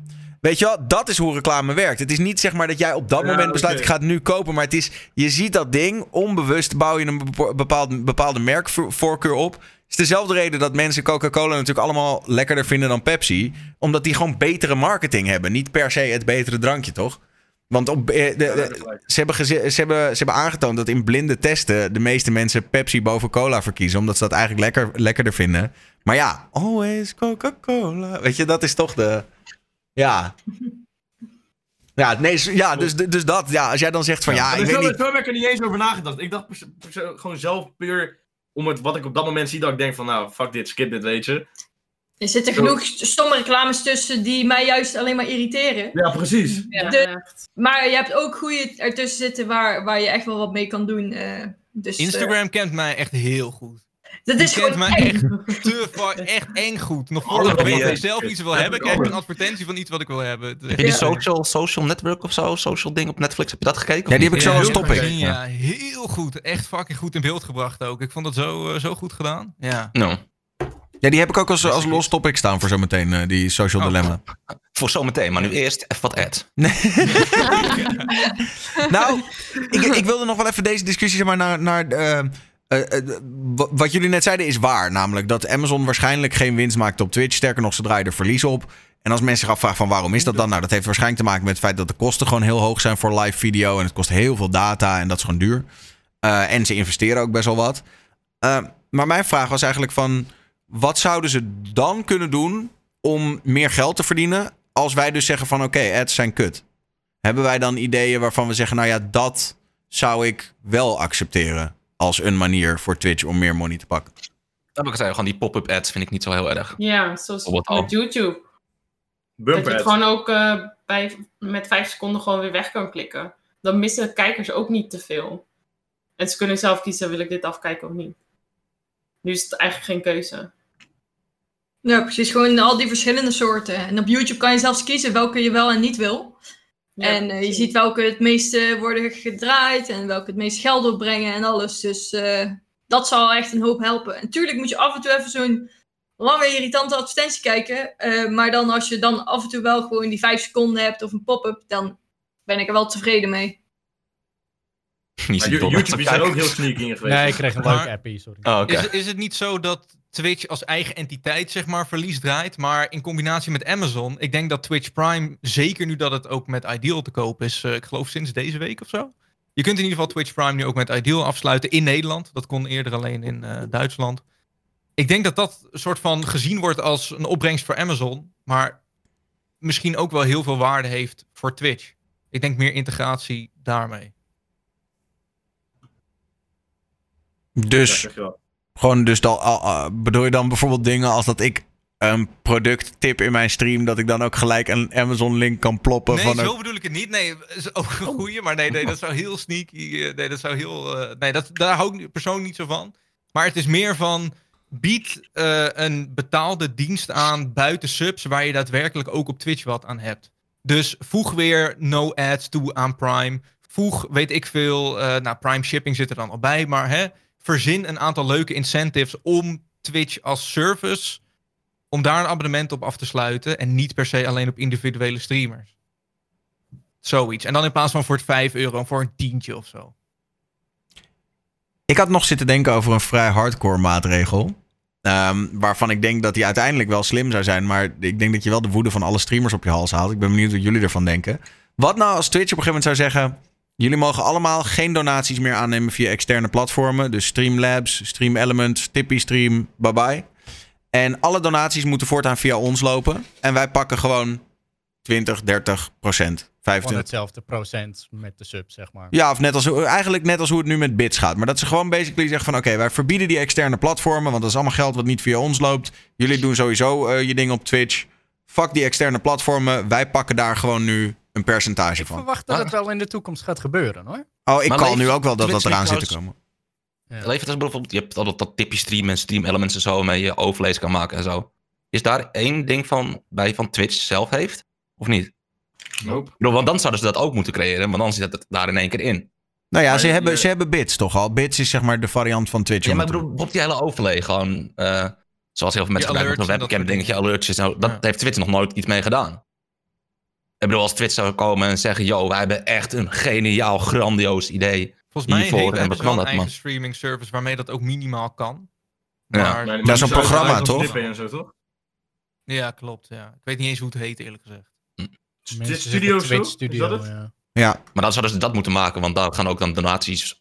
Weet je wel, dat is hoe reclame werkt. Het is niet zeg maar dat jij op dat Ja, moment besluit: ik ga het nu kopen. Maar het is, je ziet dat ding, onbewust bouw je een bepaald, bepaalde merkvoorkeur op. Het is dezelfde reden dat mensen Coca-Cola natuurlijk allemaal lekkerder vinden dan Pepsi. Omdat die gewoon betere marketing hebben. Niet per se het betere drankje, toch? Want op, eh, de, de- ze, hebben ze, hebben, ze hebben aangetoond dat in blinde testen de meeste mensen Pepsi boven cola verkiezen. Omdat ze dat eigenlijk lekker, lekkerder vinden. Maar ja, always Coca-Cola. Weet je, dat is toch de... Ja. Ja, nee, ja dus, dus dat. Ja, als jij dan zegt van ja, ik weet niet... heb ik er niet eens over nagedacht. Ik dacht gewoon zelf puur om het wat ik op dat moment zie, dat ik denk van nou, fuck dit, skip dit, weet je. Er zitten genoeg stomme reclames tussen die mij juist alleen maar irriteren. Ja, precies. Ja, De- echt. Maar je hebt ook goede ertussen zitten waar, waar je echt wel wat mee kan doen. eh, dus, eh, Instagram kent mij echt heel goed. Dat is kent gewoon mij echt. echt te fa- echt eng goed. Nog voordat ik zelf iets wil Heb hebben, ik krijg ik een advertentie van iets wat ik wil hebben. Heb je die social, social network of zo? Social ding op Netflix? Heb je dat gekeken? Ja, die heb ik zo als topic. Ja, heel goed. Echt fucking goed in beeld gebracht ook. Ik vond het zo, eh, zo goed gedaan. Ja. Nou, Ja, die heb ik ook als, als los topic staan voor zometeen, eh, die Social Oh. Dilemma. voor zometeen, maar nu eerst even wat ad. [laughs] [laughs] Nou, ik, ik wilde nog wel even deze discussie zeg maar, naar. naar eh, eh, eh, wa- wat jullie net zeiden is waar. Namelijk dat Amazon waarschijnlijk geen winst maakt op Twitch. Sterker nog, ze draaien er verlies op. En als mensen zich afvragen van waarom is dat dan? Nou, dat heeft waarschijnlijk te maken met het feit dat de kosten gewoon heel hoog zijn voor live video. En het kost heel veel data en dat is gewoon duur. Eh, en ze investeren ook best wel wat. Maar mijn vraag was eigenlijk van... Wat zouden ze dan kunnen doen om meer geld te verdienen... als wij dus zeggen van oké, ads zijn kut? Hebben wij dan ideeën waarvan we zeggen... nou ja, dat zou ik wel accepteren... als een manier voor Twitch om meer money te pakken? Dat heb ik gezegd, gewoon die pop-up ads vind ik niet zo heel erg. Ja, zoals met YouTube. Dat je Bumper het ads. gewoon ook eh, bij, met vijf seconden gewoon weer weg kan klikken. Dan missen kijkers ook niet te veel. En ze kunnen zelf kiezen, wil ik dit afkijken of niet. Nu is het eigenlijk geen keuze. Ja, precies. Gewoon al die verschillende soorten. En op YouTube kan je zelfs kiezen welke je wel en niet wil. Ja, en eh, je precies. ziet welke het meeste worden gedraaid en welke het meest geld opbrengen en alles. Dus eh, dat zal echt een hoop helpen. En tuurlijk moet je af en toe even zo'n lange irritante advertentie kijken. eh, maar dan als je dan af en toe wel gewoon die vijf seconden hebt of een pop-up, dan ben ik er wel tevreden mee. YouTube is er ook heel sneaky in geweest. Nee, ik kreeg een leuke appie, sorry. Oh, oké. Is, is het niet zo dat Twitch als eigen entiteit zeg maar verlies draait, maar in combinatie met Amazon, ik denk dat Twitch Prime, zeker nu dat het ook met Ideal te koop is, eh, ik geloof sinds deze week of zo. Je kunt in ieder geval Twitch Prime nu ook met Ideal afsluiten in Nederland. Dat kon eerder alleen in eh, Duitsland. Ik denk dat dat soort van gezien wordt als een opbrengst voor Amazon, maar misschien ook wel heel veel waarde heeft voor Twitch. Ik denk meer integratie daarmee. Dus. Gewoon, dus dan, bedoel je dan bijvoorbeeld dingen als dat ik een product tip in mijn stream, dat ik dan ook gelijk een Amazon link kan ploppen Nee, van zo een- bedoel ik het niet. Nee, is ook een goeie. Maar nee, nee, dat zou heel sneaky. eh, Nee, dat zou heel. eh, nee, dat, daar hou ik persoonlijk niet zo van. Maar het is meer van. Bied eh, een betaalde dienst aan buiten subs. waar je daadwerkelijk ook op Twitch wat aan hebt. Dus voeg weer no ads toe aan Prime. Voeg, weet ik veel. eh nou, Prime shipping zit er dan al bij. Maar hè, verzin een aantal leuke incentives om Twitch als service om daar een abonnement op af te sluiten. En niet per se alleen op individuele streamers. Zoiets. En dan in plaats van voor het 5 euro, voor een tientje of zo. Ik had nog zitten denken over een vrij hardcore maatregel. Ehm, waarvan ik denk dat die uiteindelijk wel slim zou zijn. Maar ik denk dat je wel de woede van alle streamers op je hals haalt. Ik ben benieuwd wat jullie ervan denken. Wat nou als Twitch op een gegeven moment zou zeggen... Jullie mogen allemaal geen donaties meer aannemen via externe platformen. Dus Streamlabs, Stream Elements, Tippy Stream, bye bye. En alle donaties moeten voortaan via ons lopen. En wij pakken gewoon 20, 30 procent, Van 25. hetzelfde procent met de sub, zeg maar. Ja, of net als, eigenlijk net als hoe het nu met bits gaat. Maar dat ze gewoon basically zeggen van... oké, wij verbieden die externe platformen... want dat is allemaal geld wat niet via ons loopt. Jullie doen sowieso eh, je ding op Twitch. Fuck die externe platformen. Wij pakken daar gewoon nu een percentage Ik van. verwacht dat het wel in de toekomst gaat gebeuren, hoor. Oh, ik Maar kan nu ook wel dat dat eraan zit te komen. Ja. Levert als bijvoorbeeld, je hebt altijd dat tipje stream en stream elements en zo, waarmee je overlays kan maken en zo. Is daar één ding van bij van Twitch zelf heeft? Of niet? Nope. Ik bedoel, want dan zouden ze dat ook moeten creëren, want dan zit het daar in één keer in. Nou ja, Maar ze je- hebben, ze hebben bits toch al. Bits is zeg maar de variant van Twitch. Ja, maar ik bedoel, die hele overlay gewoon, eh, zoals heel veel mensen gebruiken met alerts zo'n en dat webcam, dingetje, alertjes zo. Dat Ja. heeft Twitch nog nooit iets mee gedaan. Ik bedoel, als Twitch zou komen en zeggen, yo, wij hebben echt een geniaal, grandioos idee. Volgens mij hiervoor heeft, en wat kan een dat, eigen man? streaming service waarmee dat ook minimaal kan. Ja. Maar, Nee, ja. maar is een die programma, toch? En zo, toch? klopt. Ja. Ik weet niet eens hoe het heet, eerlijk gezegd. Dit zeggen studio? Twitch Studio, dat het? ja. Ja, Maar dan zouden ze dat moeten maken, want daar gaan ook dan donaties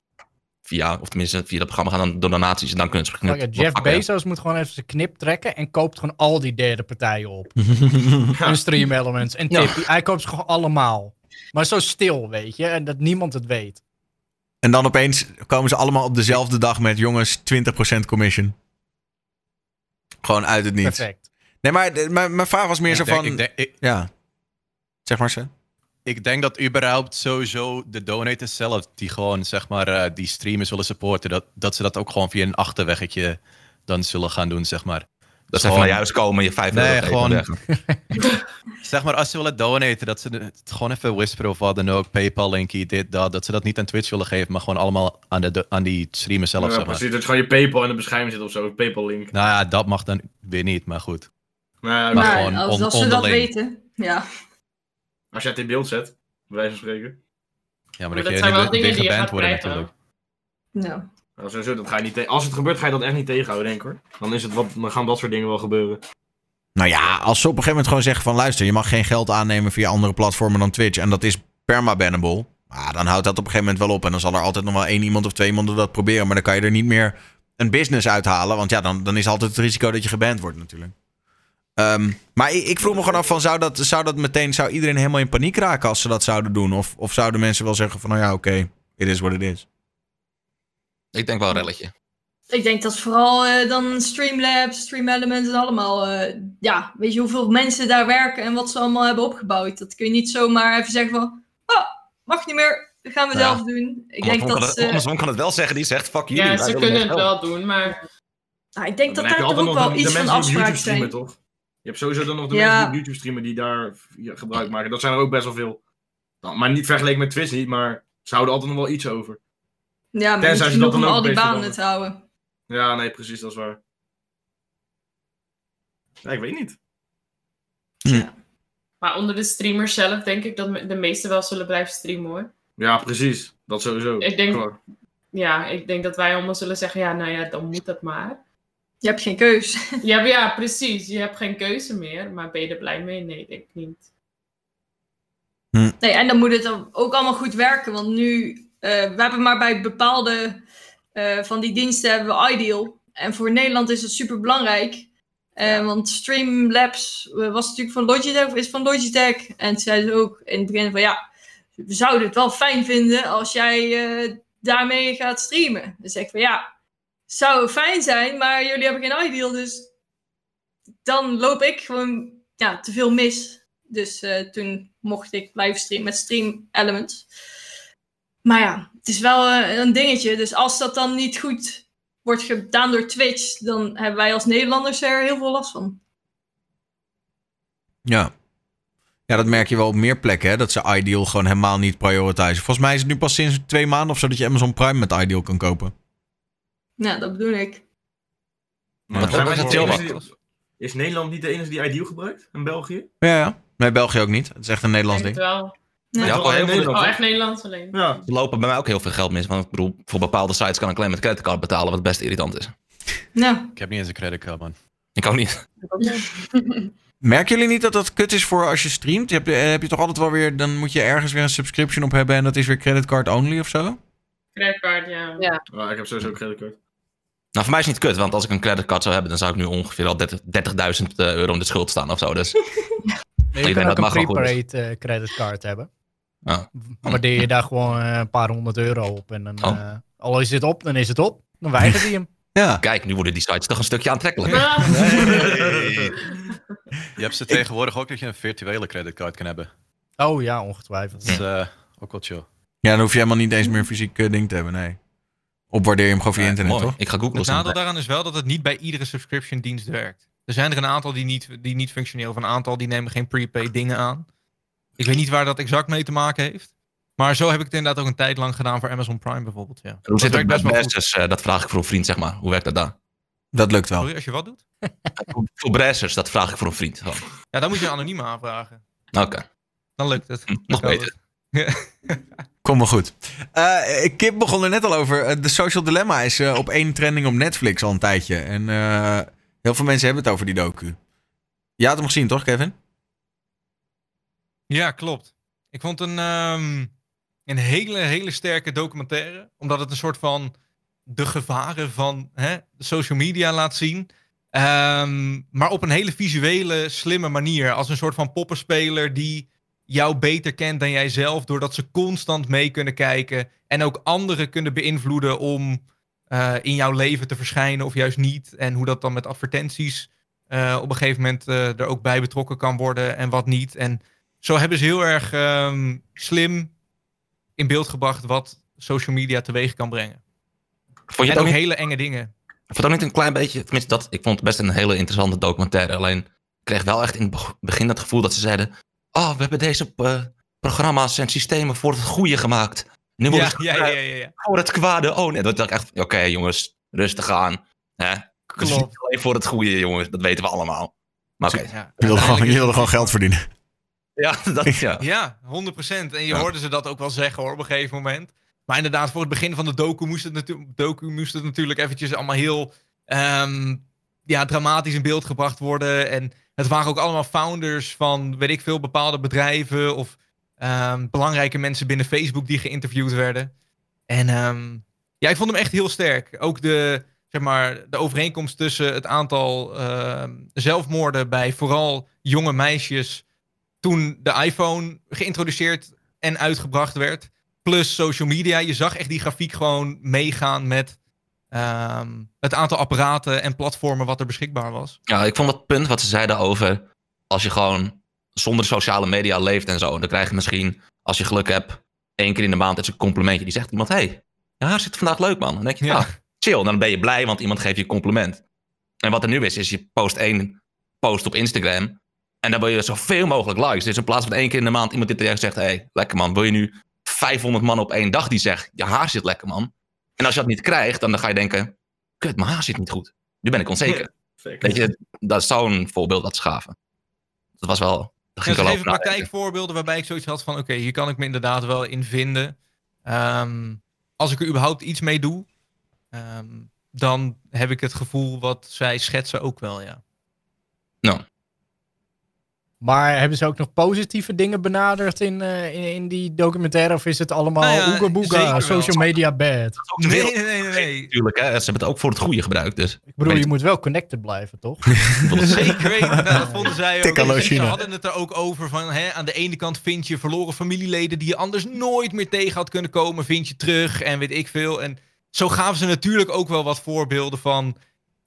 via, of tenminste via dat programma gaan dan donaties en dan kunnen ze Oh ja, Jeff. Bezos moet gewoon even zijn knip trekken en koopt gewoon al die derde partijen op. [laughs] En Stream Elements en Ja. Tippy. Hij koopt ze gewoon allemaal. Maar zo stil, weet je. En dat niemand het weet. En dan opeens komen ze allemaal op dezelfde dag met jongens 20% commission. Gewoon uit het niets. Perfect. Nee, maar mijn, mijn vraag was meer Ik zo denk- van... ik denk- ik- ja. Zeg maar ze. Ik denk dat überhaupt sowieso de donators zelf, die gewoon zeg maar eh, die streamers willen supporten, dat, dat ze dat ook gewoon via een achterweggetje dan zullen gaan doen, zeg maar. Dat ze even Gewoon- naar je huis komen, je 5 Nee, euro geven gewoon-. [laughs] Zeg maar, als ze willen donaten, dat ze het gewoon even whisperen of wat dan ook, PayPal linkie, dit, dat, dat ze dat niet aan Twitch willen geven, maar gewoon allemaal aan, de, aan die streamers zelf, Ja, zeg maar. precies, dat gewoon je Paypal in de beschrijving zit of zo, Paypal link. Nou ja, dat mag dan weer niet, maar goed. Nou ja, Maar gewoon als, on- als ze dat weten. Ja. Als jij het in beeld zet, bij wijze van spreken. Ja, maar, Maar dat, dat je zijn wel dingen die je gaat worden natuurlijk. Nou. Nou, sowieso, dat ga je niet te- Als het gebeurt, ga je dat echt niet tegenhouden, denk ik hoor. Dan, is het wat, dan gaan dat soort dingen wel gebeuren. Nou ja, als ze op een gegeven moment gewoon zeggen van... luister, je mag geen geld aannemen via andere platformen dan Twitch... en dat is permabannable... Ah, dan houdt dat op een gegeven moment wel op. En dan zal er altijd nog wel één iemand of twee iemanden dat proberen. Maar dan kan je er niet meer een business uithalen. Want ja, dan, dan is altijd het risico dat je geband wordt natuurlijk. Ehm, maar ik, ik vroeg me gewoon af van... Zou dat, zou dat meteen... Zou iedereen helemaal in paniek raken als ze dat zouden doen? Of, of zouden mensen wel zeggen van... Nou ja, oké, it is what it is. Ik denk wel een relletje. Ik denk dat vooral eh, dan Streamlabs, Stream Elements en allemaal... eh, ja, weet je hoeveel mensen daar werken en wat ze allemaal hebben opgebouwd. Dat kun je niet zomaar even zeggen van... Oh, mag niet meer, dat gaan we Ja. zelf doen. Ik denk Andersom dat kan het- ze... Andersom kan het wel zeggen, die zegt fuck jullie. Ja, ze kunnen het wel doen, maar Nou, ik denk dat daar toch ook wel iets van afspraak zijn. toch? Je hebt sowieso dan nog de Ja. mensen die YouTube streamen die daar ja, gebruik maken. Dat zijn er ook best wel veel. Nou, maar niet vergeleken met Twitch niet, maar ze houden altijd nog wel iets over. Ja, maar Tenzij ze dat om dan ook al die banen te houden. Ja, nee, precies, dat is waar. Ja, ik weet niet. Maar onder de streamers zelf denk ik dat de meesten wel zullen blijven streamen hoor. Ja, precies. Dat sowieso. Ik denk-. Ja, ik denk dat wij allemaal zullen zeggen, ja, nou ja, dan moet dat maar. Je hebt geen keus. [laughs] Ja, ja, precies. Je hebt geen keuze meer, maar ben je er blij mee? Nee, denk ik niet. Nee, en dan moet het dan ook allemaal goed werken. Want nu, eh, we hebben maar bij bepaalde eh, van die diensten hebben we Ideal. En voor Nederland is dat super belangrijk. Want Streamlabs eh, was natuurlijk van Logitech, is van Logitech. En toen zeiden ze ook in het begin van ja, we zouden het wel fijn vinden als jij eh, daarmee gaat streamen. Dus ik van ja, zou fijn zijn, maar jullie hebben geen Ideal, dus dan loop ik gewoon ja, te veel mis. Dus eh, toen mocht ik blijven streamen met Stream Elements. Maar ja, het is wel eh, een dingetje. Dus als dat dan niet goed wordt gedaan door Twitch, dan hebben wij als Nederlanders er heel veel last van. Ja. Ja, dat merk je wel op meer plekken, hè? Dat ze Ideal gewoon helemaal niet prioritizen. Volgens mij is het nu pas sinds twee maanden of zo dat je Amazon Prime met Ideal kan kopen. Ja, dat bedoel ik. Maar Wat zijn wij was niet het de heel enige die- Is Nederland niet de enige die Ideal gebruikt? In België? Ja, ja. Nee, België ook niet. Het is echt een Nederlands ding. wel. Ja. Ja, Wel heel veel- Nederland, Oh, echt Nederlands alleen. Ja. Er lopen bij mij ook heel veel geld mis. Want ik bedoel, voor bepaalde sites kan ik alleen met creditcard betalen, wat best irritant is. Nou, Ik heb niet eens een creditcard, man. Ik ook niet. [laughs] Merken jullie niet dat dat kut is voor als je streamt? Heb je, eh, heb je toch altijd wel weer, dan moet je ergens weer een subscription op hebben en dat is weer creditcard only of zo? Creditcard, ja. Ja. Ja, ik heb sowieso ook creditcard. Nou, voor mij is het niet kut, want als ik een creditcard zou hebben, dan zou ik nu ongeveer al 30 30.000 euro in de schuld staan of zo. Dus [laughs] Je denk kan dat ook een mag wel goed prepaid eh, creditcard hebben. Ja. Waardeer je daar gewoon eh, een paar honderd euro op. En dan, Oh. eh, al is het op, dan is het op. Dan weigert hij hem. [laughs] Ja. kijk, nu worden die sites toch een stukje aantrekkelijker. [laughs] Ah, Je hebt ze tegenwoordig ook dat je een virtuele creditcard kan hebben. Oh ja, ongetwijfeld. Dat is eh, ook wel chill. Ja, dan hoef je helemaal niet eens meer een fysiek eh, ding te hebben, nee. Opwaardeer je hem gewoon via Ja, internet, mooi. toch? Ik ga googlen. Het nadeel daaraan is wel dat het niet bij iedere subscription dienst werkt. Er zijn er een aantal die niet, die niet functioneel, of een aantal die nemen geen prepaid dingen aan. Ik weet niet waar dat exact mee te maken heeft. Maar zo heb ik het inderdaad ook een tijd lang gedaan voor Amazon Prime bijvoorbeeld. Ja. Hoe dat zit het best wel? Eh, dat vraag ik voor een vriend, zeg maar. Hoe werkt dat daar? Dat lukt wel. Sorry, als je wat doet? [laughs] Voor Brazzers, dat vraag ik voor een vriend. Ja, dan moet je anoniem aanvragen. Oké, Dan lukt het. Hm, Dan nog beter. [laughs] Kom maar goed. Eh, Kip begon er net al over. Eh, De Social Dilemma is eh, op één trending op Netflix al een tijdje. En eh, heel veel mensen hebben het over die docu. Je had hem gezien, toch, Kevin? Ja, klopt. Ik vond een, ehm, een hele, hele sterke documentaire. Omdat het een soort van de gevaren van hè, social media laat zien. Ehm, maar op een hele visuele, slimme manier. Als een soort van poppenspeler die jou beter kent dan jijzelf. Doordat ze constant mee kunnen kijken. En ook anderen kunnen beïnvloeden om eh, in jouw leven te verschijnen of juist niet. En hoe dat dan met advertenties eh, op een gegeven moment eh, er ook bij betrokken kan worden en wat niet. En zo hebben ze heel erg ehm, slim in beeld gebracht wat social media teweeg kan brengen. Vond je en ook niet, hele enge dingen. vond het ook niet een klein beetje... Tenminste, dat, ik vond het best een hele interessante documentaire. Alleen, ik kreeg wel echt in het beg- begin het gevoel dat ze zeiden... Oh, we hebben deze eh, programma's en systemen voor het goede gemaakt. Nu wordt Ja, het ja, ja, ja, ja. voor het kwade. Oh nee, dat dacht ik echt... Oké, jongens, rustig aan. Hè? Het is Klopt. niet alleen voor het goede, jongens. Dat weten we allemaal. Maar oké. Ja, Je wilde gewoon, uiteindelijk je wilde gewoon geld verdienen. Ja, dat, [laughs] ja. Ja, 100%. En je Ja. hoorde ze dat ook wel zeggen hoor, op een gegeven moment. Maar inderdaad, voor het begin van de docu moest het, natu- docu moest het natuurlijk eventjes allemaal heel ehm, ja, dramatisch in beeld gebracht worden. En het waren ook allemaal founders van, weet ik veel, bepaalde bedrijven of ehm, belangrijke mensen binnen Facebook die geïnterviewd werden. En ehm, ja, ik vond hem echt heel sterk. Ook de, zeg maar, de overeenkomst tussen het aantal ehm, zelfmoorden bij vooral jonge meisjes toen de iPhone geïntroduceerd en uitgebracht werd. Plus social media. Je zag echt die grafiek gewoon meegaan met ehm, het aantal apparaten en platformen wat er beschikbaar was. Ja, ik vond dat punt wat ze zeiden over als je gewoon zonder sociale media leeft en zo, dan krijg je misschien, als je geluk hebt, één keer in de maand is een complimentje. Die zegt iemand, hé, hey, je haar zit vandaag leuk man. Dan denk je, Ja. ja. chill. Dan ben je blij, want iemand geeft je een compliment. En wat er nu is, is je post één post op Instagram en dan wil je zoveel mogelijk likes. Dus in plaats van één keer in de maand iemand die tegen je zegt, hé, hey, lekker man, wil je nu 500 man op één dag die zegt, je haar zit lekker man. En als je dat niet krijgt, dan ga je denken, kut, mijn haar zit niet goed. Nu ben ik onzeker. Weet je, dat is zo'n voorbeeld dat ze gaven. Dat was wel. Dat Ja, ging geven over nadenken. praktijkvoorbeelden waarbij ik zoiets had van... oké, hier kan ik me inderdaad wel in vinden. Ehm, als ik er überhaupt iets mee doe... ehm, dan heb ik het gevoel wat zij schetsen ook wel, ja. Nou, Maar hebben ze ook nog positieve dingen benaderd in, eh, in, in die documentaire? Of is het allemaal Nou ja, oega wel. social media bad? Nee, nee, nee, nee. natuurlijk, hè. Ze hebben het ook voor het goede gebruikt, dus. Ik bedoel, Weet- je moet wel connected blijven, toch? [laughs] Zeker weten. Nou, dat vonden zij [laughs] ook. Ze China. hadden het er ook over van... Hè, aan de ene kant vind je verloren familieleden... die je anders nooit meer tegen had kunnen komen... vind je terug en weet ik veel. En zo gaven ze natuurlijk ook wel wat voorbeelden van...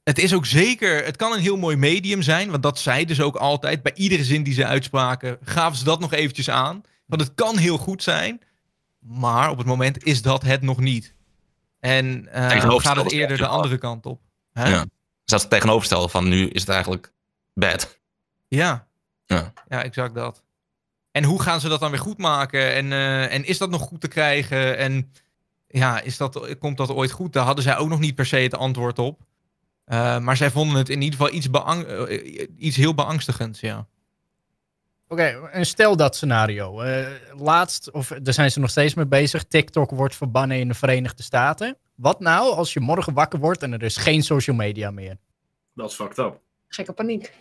Het is ook zeker... Het kan een heel mooi medium zijn... want dat zeiden ze ook altijd. Bij iedere zin die ze uitspraken... gaven ze dat nog eventjes aan. Want het kan heel goed zijn... maar op het moment is dat het nog niet. En Tegenovergestelde gaat het eerder de andere kant op. Hè? Ja. Zelfs het tegenovergestelde van nu is het eigenlijk bad. Ja. Ja. ja, exact dat. En hoe gaan ze dat dan weer goed maken? En, eh, en is dat nog goed te krijgen? En ja, is dat, komt dat ooit goed? Daar hadden zij ook nog niet per se het antwoord op. Eh, maar zij vonden het in ieder geval iets, beang- eh, iets heel beangstigends, ja. Oké, en stel dat scenario. Eh, laatst, of daar zijn ze nog steeds mee bezig. TikTok wordt verbannen in de Verenigde Staten. Wat nou als je morgen wakker wordt en er is geen social media meer? Dat is fucked up. Gekke paniek.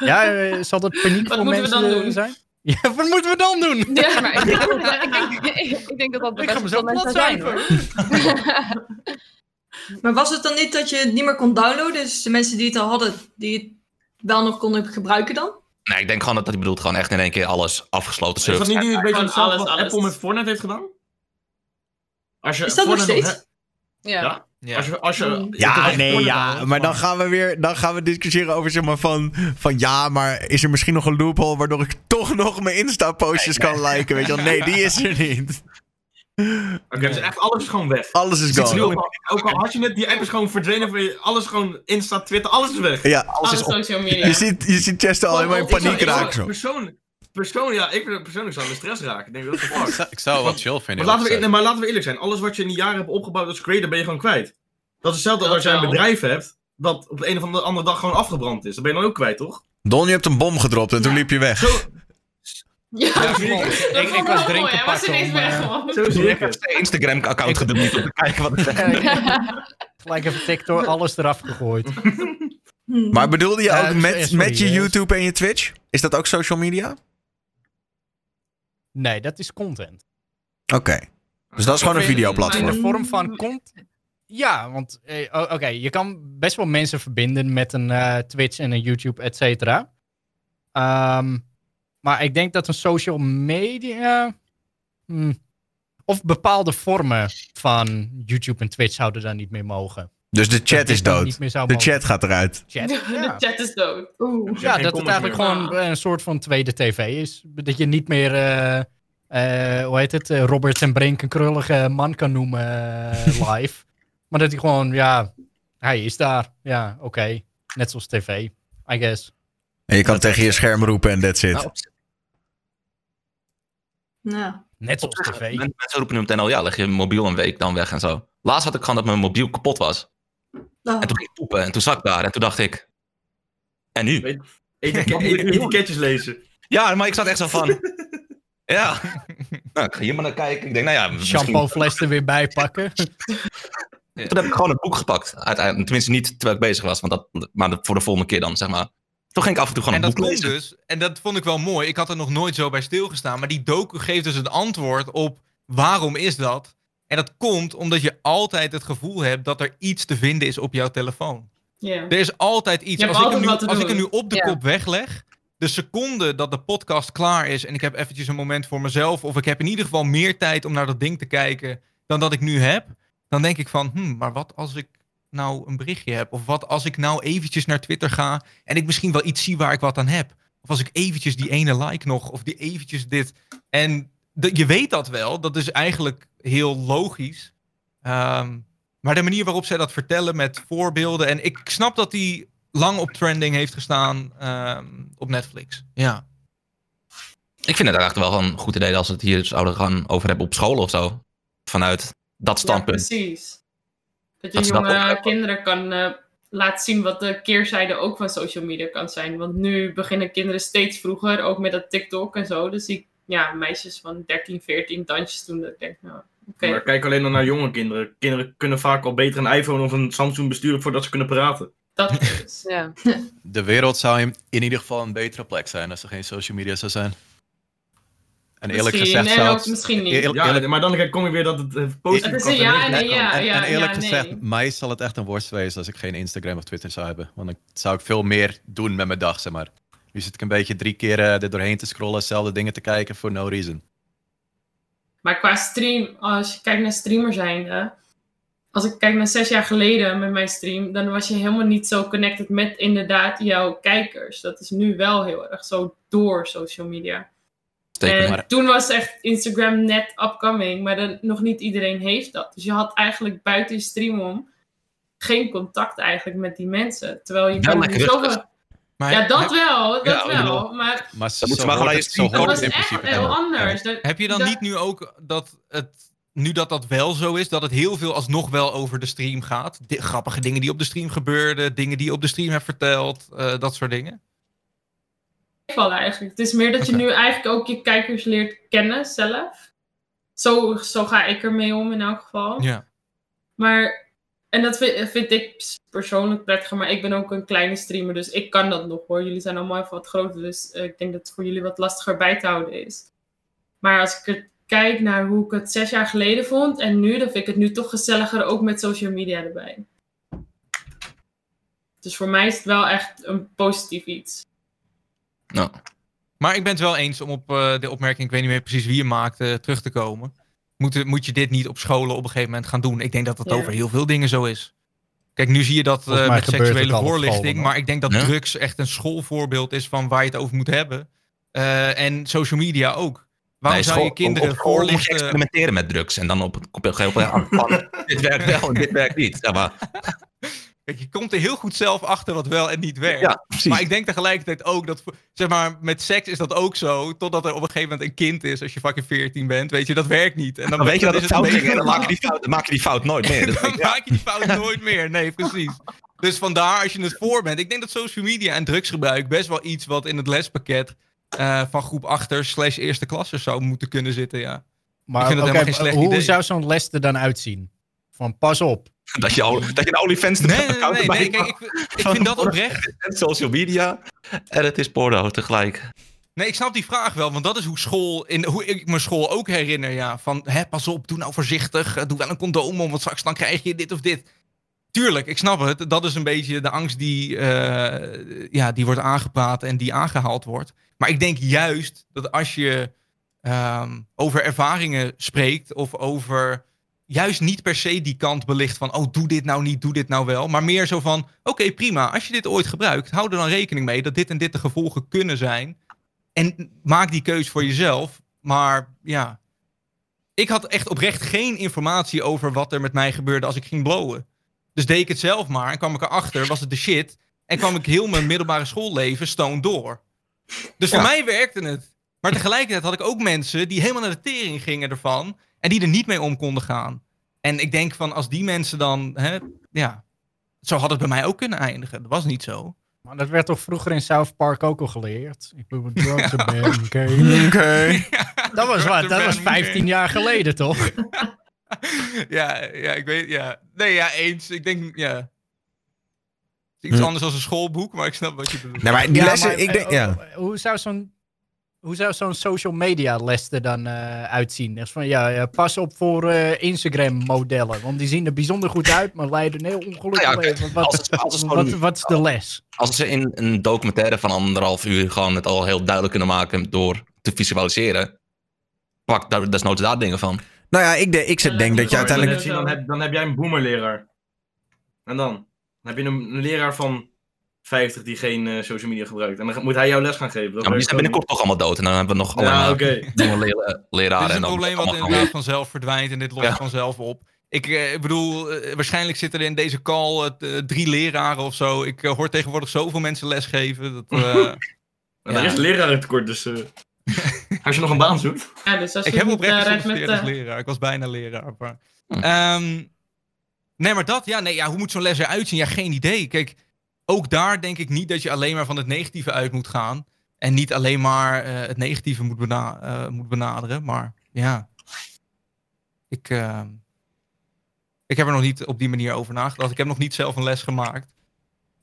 Ja. Zal dat paniek Wat voor moeten we mensen dan doen? zijn? [laughs] Ja, wat moeten we dan doen? Ja, Maar ik denk, dat, dat- ik, denk, ik denk dat dat Ik ga best mezelf wel mensen zijn hoor. [laughs] Maar was het dan niet dat je het niet meer kon downloaden? Dus de mensen die het al hadden, die het wel nog konden gebruiken dan? Nee, ik denk gewoon dat hij bedoelt gewoon echt in één keer alles afgesloten Is dat niet nu een beetje hetzelfde alles, wat alles. Apple met Fortnite heeft gedaan? Als je Is dat nog Fortnite steeds? Ja. Ja? ja. Als je, als je, Mm. je Ja, nee, ja. Maar dan gaan we weer dan gaan we discussiëren over zeg maar van, van ja, maar is er misschien nog een loophole waardoor ik toch nog mijn Insta-postjes kan liken? Weet je wel? Nee, die is er niet. Oké, dus echt alles is gewoon weg. Alles is Dus ook, gone. al, ook al had je het, die app is gewoon verdwenen van je, alles gewoon Insta, Twitter, alles is weg. Ja, Alle social media. je ziet, je ziet Chester al helemaal in paniek ik zou raken. Zo. Persoon, persoon, ja, ik persoonlijk zou in de stress raken. Ik denk, dat is Ik fuck. zou- Ik zou wel chill vinden. Maar laten, we, maar laten we eerlijk zijn, alles wat je in die jaren hebt opgebouwd als creator ben je gewoon kwijt. Dat is hetzelfde als als jij een bedrijf hebt, dat op de een of andere andere dag gewoon afgebrand is. Dan ben je dan ook kwijt, toch? Don, je hebt een bom gedropt en toen liep je weg. Zo, Ja, ik het. dat ik was drinken mooi. Hij was ineens weg eh, gewoon. Zo zie ik het. Instagram-account gedelete om te kijken wat [laughs] het zegt. Gelijk even TikTok, alles eraf gegooid. [laughs] Maar bedoelde je Ja, ook met, sorry, met je eh. YouTube en je Twitch? Is dat ook social media? Nee, dat is content. Oké. Dus dat is gewoon een In de videoplatform. vorm van content. Ja, want eh, oké, je kan best wel mensen verbinden met een eh, Twitch en een YouTube, et cetera. Ehm, maar ik denk dat een social media. hmm, of bepaalde vormen van YouTube en Twitch zouden daar niet meer mogen. Dus de chat Dat is dood. De chat gaat eruit. Chat, [laughs] De chat is dood. Oeh. Ja, dat het eigenlijk meer. gewoon een soort van tweede tv is. Dat je niet meer, eh, eh, hoe heet het, eh, Robert en Brink een krullige man kan noemen [laughs] live. maar dat hij gewoon, ja, hij is daar. Ja, oké. Net zoals tv, I guess. En je kan tegen je scherm roepen en that's it. Nou, op zich- Nou. Net zoals tv. Men- Mensen roepen nu meteen al, ja, leg je mobiel een week dan weg en zo. Laatst had ik gewoon dat mijn mobiel kapot was. Oh. En toen ging ik poepen en toen zat ik daar en toen dacht ik... En nu? Etiket- Etiketjes [laughs] lezen. Ja, maar ik zat echt zo van... [laughs] ja. Nou, ik ga hier maar naar kijken. Ik denk, nou ja, misschien... Shampoo fles er weer bij pakken. [laughs] Toen heb ik gewoon een boek gepakt. Uiteindelijk. Tenminste niet terwijl ik bezig was, want dat, maar voor de volgende keer dan, zeg maar. Toen ging ik af en toe gewoon En een dat boek komt lezen. dus, en dat vond ik wel mooi. Ik had er nog nooit zo bij stilgestaan. Maar die docu geeft dus het antwoord op waarom is dat? En dat komt omdat je altijd het gevoel hebt dat er iets te vinden is op jouw telefoon. Ja. Er is altijd iets. Als, ik hem, nu, als ik hem nu op de kop wegleg, de seconde dat de podcast klaar is en ik heb eventjes een moment voor mezelf, of ik heb in ieder geval meer tijd om naar dat ding te kijken dan dat ik nu heb, dan denk ik van, hm, maar wat als ik nou een berichtje heb? Of wat als ik nou eventjes naar Twitter ga en ik misschien wel iets zie waar ik wat aan heb? Of als ik eventjes die ene like nog, of die eventjes dit. En de- je weet dat wel, dat is eigenlijk heel logisch. Ehm, maar de manier waarop zij dat vertellen met voorbeelden. En ik snap dat die lang op trending heeft gestaan ehm, op Netflix. Ja. Ik vind het eigenlijk wel een goed idee als we het hier zouden gaan over hebben op school of zo. Vanuit dat Ja, standpunt. precies. Dat je Dat jonge kinderen kan eh, laten zien wat de keerzijde ook van social media kan zijn. Want nu beginnen kinderen steeds vroeger, ook met dat TikTok en zo. Dus ik, ja, meisjes van 13, 14 dansjes doen. Dat ik denk, nou, oké. Maar kijk alleen dan naar jonge kinderen. Kinderen kunnen vaak al beter een iPhone of een Samsung besturen voordat ze kunnen praten. Dat [laughs] is. Ja. De wereld zou in, in ieder geval een betere plek zijn als er geen social media zou zijn. En eerlijk Misschien, gezegd nee, misschien niet. eerlijk- Ja, eerlijk- maar dan kom je weer dat het eh, positief Het is ja en Nee, ja. en, en eerlijk ja, gezegd, nee. mij zal het echt een worst wezen als ik geen Instagram of Twitter zou hebben. Want dan zou ik veel meer doen met mijn dag, zeg maar. Nu zit ik een beetje drie keer eh, er doorheen te scrollen, dezelfde dingen te kijken voor no reason. Maar qua stream, als je kijkt naar streamer zijnde, als ik kijk naar zes jaar geleden met mijn stream, dan was je helemaal niet zo connected met inderdaad jouw kijkers. Dat is nu wel heel erg zo door social media. En maar- toen was echt Instagram net upcoming, maar dan, nog niet iedereen heeft dat. Dus je had eigenlijk buiten je stream om geen contact eigenlijk met die mensen. Terwijl je kan nu zoveel... Maar Ja, dat heb, wel, dat Ja, wel. Maar Maar Dan moet zo je maar gelijk zo dat was echt principe heel wel. anders. Dat- heb je dan dat- niet nu ook dat het, nu dat dat wel zo is, dat het heel veel alsnog wel over de stream gaat? Grappige dingen die op de stream gebeurden, dingen die je op de stream hebt verteld, eh, dat soort dingen? Eigenlijk. Het is meer dat je nu eigenlijk ook je kijkers leert kennen zelf. Zo, zo ga ik ermee om in elk geval. Ja. Maar, en dat vind, vind ik persoonlijk prettiger, maar ik ben ook een kleine streamer, dus ik kan dat nog hoor. Jullie zijn allemaal even wat groter, dus eh, ik denk dat het voor jullie wat lastiger bij te houden is. Maar als ik er kijk naar hoe ik het zes jaar geleden vond en nu, dan vind ik het nu toch gezelliger, ook met social media erbij. Dus voor mij is het wel echt een positief iets. Nou, Maar ik ben het wel eens om op eh, de opmerking, ik weet niet meer precies wie je maakte, terug te komen. Moet, moet je dit niet op scholen op een gegeven moment gaan doen? Ik denk dat dat Ja. over heel veel dingen zo is. Kijk, nu zie je dat eh, met seksuele voorlichting, maar ik denk dat Ja? drugs echt een schoolvoorbeeld is van waar je het over moet hebben. Eh, en social media ook. Waarom Nee, zou je kinderen op school moet je voorlichten? experimenteren met drugs. En dan op op een gegeven moment dit werkt wel en dit werkt niet. Zeg maar. Kijk, je komt er heel goed zelf achter wat wel en niet werkt. Ja, precies. Maar ik denk tegelijkertijd ook dat, zeg maar, met seks is dat ook zo. Totdat er op een gegeven moment een kind is, als je fucking 14 bent. Weet je, dat werkt niet. En dan weet je dat is het fout ging en dan maak je die fout, dan maak je die fout nooit meer. [laughs] Dat Dan ik, ja. maak je die fout nooit meer. Nee, precies. Dus vandaar, als je het voor bent. Ik denk dat social media en drugsgebruik best wel iets wat in het lespakket eh, van groep achter slash eerste klasse zou moeten kunnen zitten, ja. Maar vind het oké, helemaal geen slecht hoe idee. zou zo'n les er dan uitzien? Van pas op. Dat je, al- dat je een OnlyFans Nee, nee, [laughs] account nee, nee, kijk, ik, ik vind dat [laughs] oprecht. En [laughs] social media. En het is porno tegelijk. Nee, ik snap die vraag wel, want dat is hoe school, in, hoe ik mijn school ook herinner, ja. Van, hè, pas op, doe nou voorzichtig, eh, doe wel een condoom om, want straks dan krijg je dit of dit. Tuurlijk, ik snap het. Dat is een beetje de angst die, eh, ja, die wordt aangepraat en die aangehaald wordt. Maar ik denk juist dat als je ehm, over ervaringen spreekt of over juist niet per se die kant belicht van, oh, doe dit nou niet, doe dit nou wel. Maar meer zo van, oké, prima, als je dit ooit gebruikt, hou er dan rekening mee dat dit en dit de gevolgen kunnen zijn. En maak die keus voor jezelf. Maar ja, ik had echt oprecht geen informatie over wat er met mij gebeurde als ik ging blowen. Dus deed ik het zelf maar en kwam ik erachter, was het de shit. En kwam ik heel mijn middelbare schoolleven stoned door. Dus voor mij werkte het. Maar tegelijkertijd had ik ook mensen die helemaal naar de tering gingen ervan. En die er niet mee om konden gaan. En ik denk van, als die mensen dan, hè, ja, zo had het bij mij ook kunnen eindigen. Dat was niet zo. Maar dat werd toch vroeger in South Park ook al geleerd? Ik ben drugs en ben. Oké. [laughs] Dat was wat, dat was Ben gay. 15 jaar geleden toch? [laughs] ja, ja, ik weet, ja. Nee, ja, eens. Ik denk, ja. Iets Hm. anders dan een schoolboek, maar ik snap wat je bedoelt. Nee, maar die Ja, lessen, maar, ik denk, eh, ja. Hoe zou zo'n hoe zou zo'n social media les er dan eh, uitzien? Dus van, ja, ja, pas op voor eh, Instagram-modellen. Want die zien er bijzonder goed uit, maar leiden een heel ongelukkig Nou ja. Wat, als het- als het wat, gewoon- wat is de les? Als ze in een documentaire van anderhalf uur gewoon het al heel duidelijk kunnen maken door te visualiseren. Pak daar desnoods daar dingen van. Nou ja, ik, de, ik zit- denk dat je uiteindelijk... heb, je- dan, heb, dan heb jij een boomerleraar. En dan? Dan heb je een, een leraar van 50 die geen eh, social media gebruikt. En dan moet hij jou les gaan geven. Dat Ja, maar die zijn binnenkort toch allemaal dood. En dan hebben we nog niet. Ja, allemaal oké. [laughs] jonge lera- leraren. Dit is en een dan probleem wat allemaal inderdaad vanzelf verdwijnt en dit lost Ja. vanzelf op. Ik eh, ik bedoel, eh, waarschijnlijk zitten er in deze call eh, drie leraren of zo. Ik eh, hoor tegenwoordig zoveel mensen lesgeven. Dat, eh, [laughs] Er is een leraar tekort, dus eh, [laughs] als je nog een baan zoekt. Ja, dus als ik je heb oprecht eh, met... gesolliciteerd als eh, leraar. Ik was bijna leraar. Maar... Hm. Ehm, nee, maar dat, ja, nee, ja, hoe moet zo'n les eruit zien? Ja, geen idee. Kijk, ook daar denk ik niet dat je alleen maar van het negatieve uit moet gaan. En niet alleen maar eh, het negatieve moet, bena- eh, moet benaderen. Maar ja, ik, eh, ik heb er nog niet op die manier over nagedacht. Ik heb nog niet zelf een les gemaakt.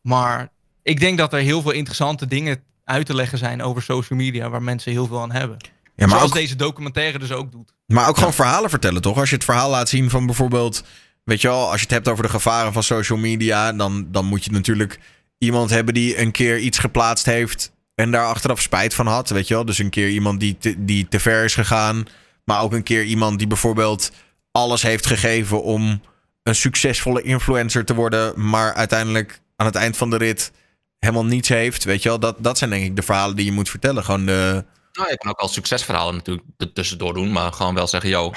Maar ik denk dat er heel veel interessante dingen uit te leggen zijn over social media. Waar mensen heel veel aan hebben. Ja, maar Zoals ook, deze documentaire dus ook doet. maar ook gewoon verhalen vertellen, toch? Als je het verhaal laat zien van bijvoorbeeld... Weet je wel, als je het hebt over de gevaren van social media... dan, dan moet je natuurlijk iemand hebben die een keer iets geplaatst heeft... en daar achteraf spijt van had, weet je wel? Dus een keer iemand die te, die te ver is gegaan... maar ook een keer iemand die bijvoorbeeld alles heeft gegeven... om een succesvolle influencer te worden... maar uiteindelijk aan het eind van de rit helemaal niets heeft, weet je wel? Dat, dat zijn denk ik de verhalen die je moet vertellen. Gewoon de... Nou, je kan ook al succesverhalen natuurlijk er tussendoor doen. Maar gewoon wel zeggen, yo,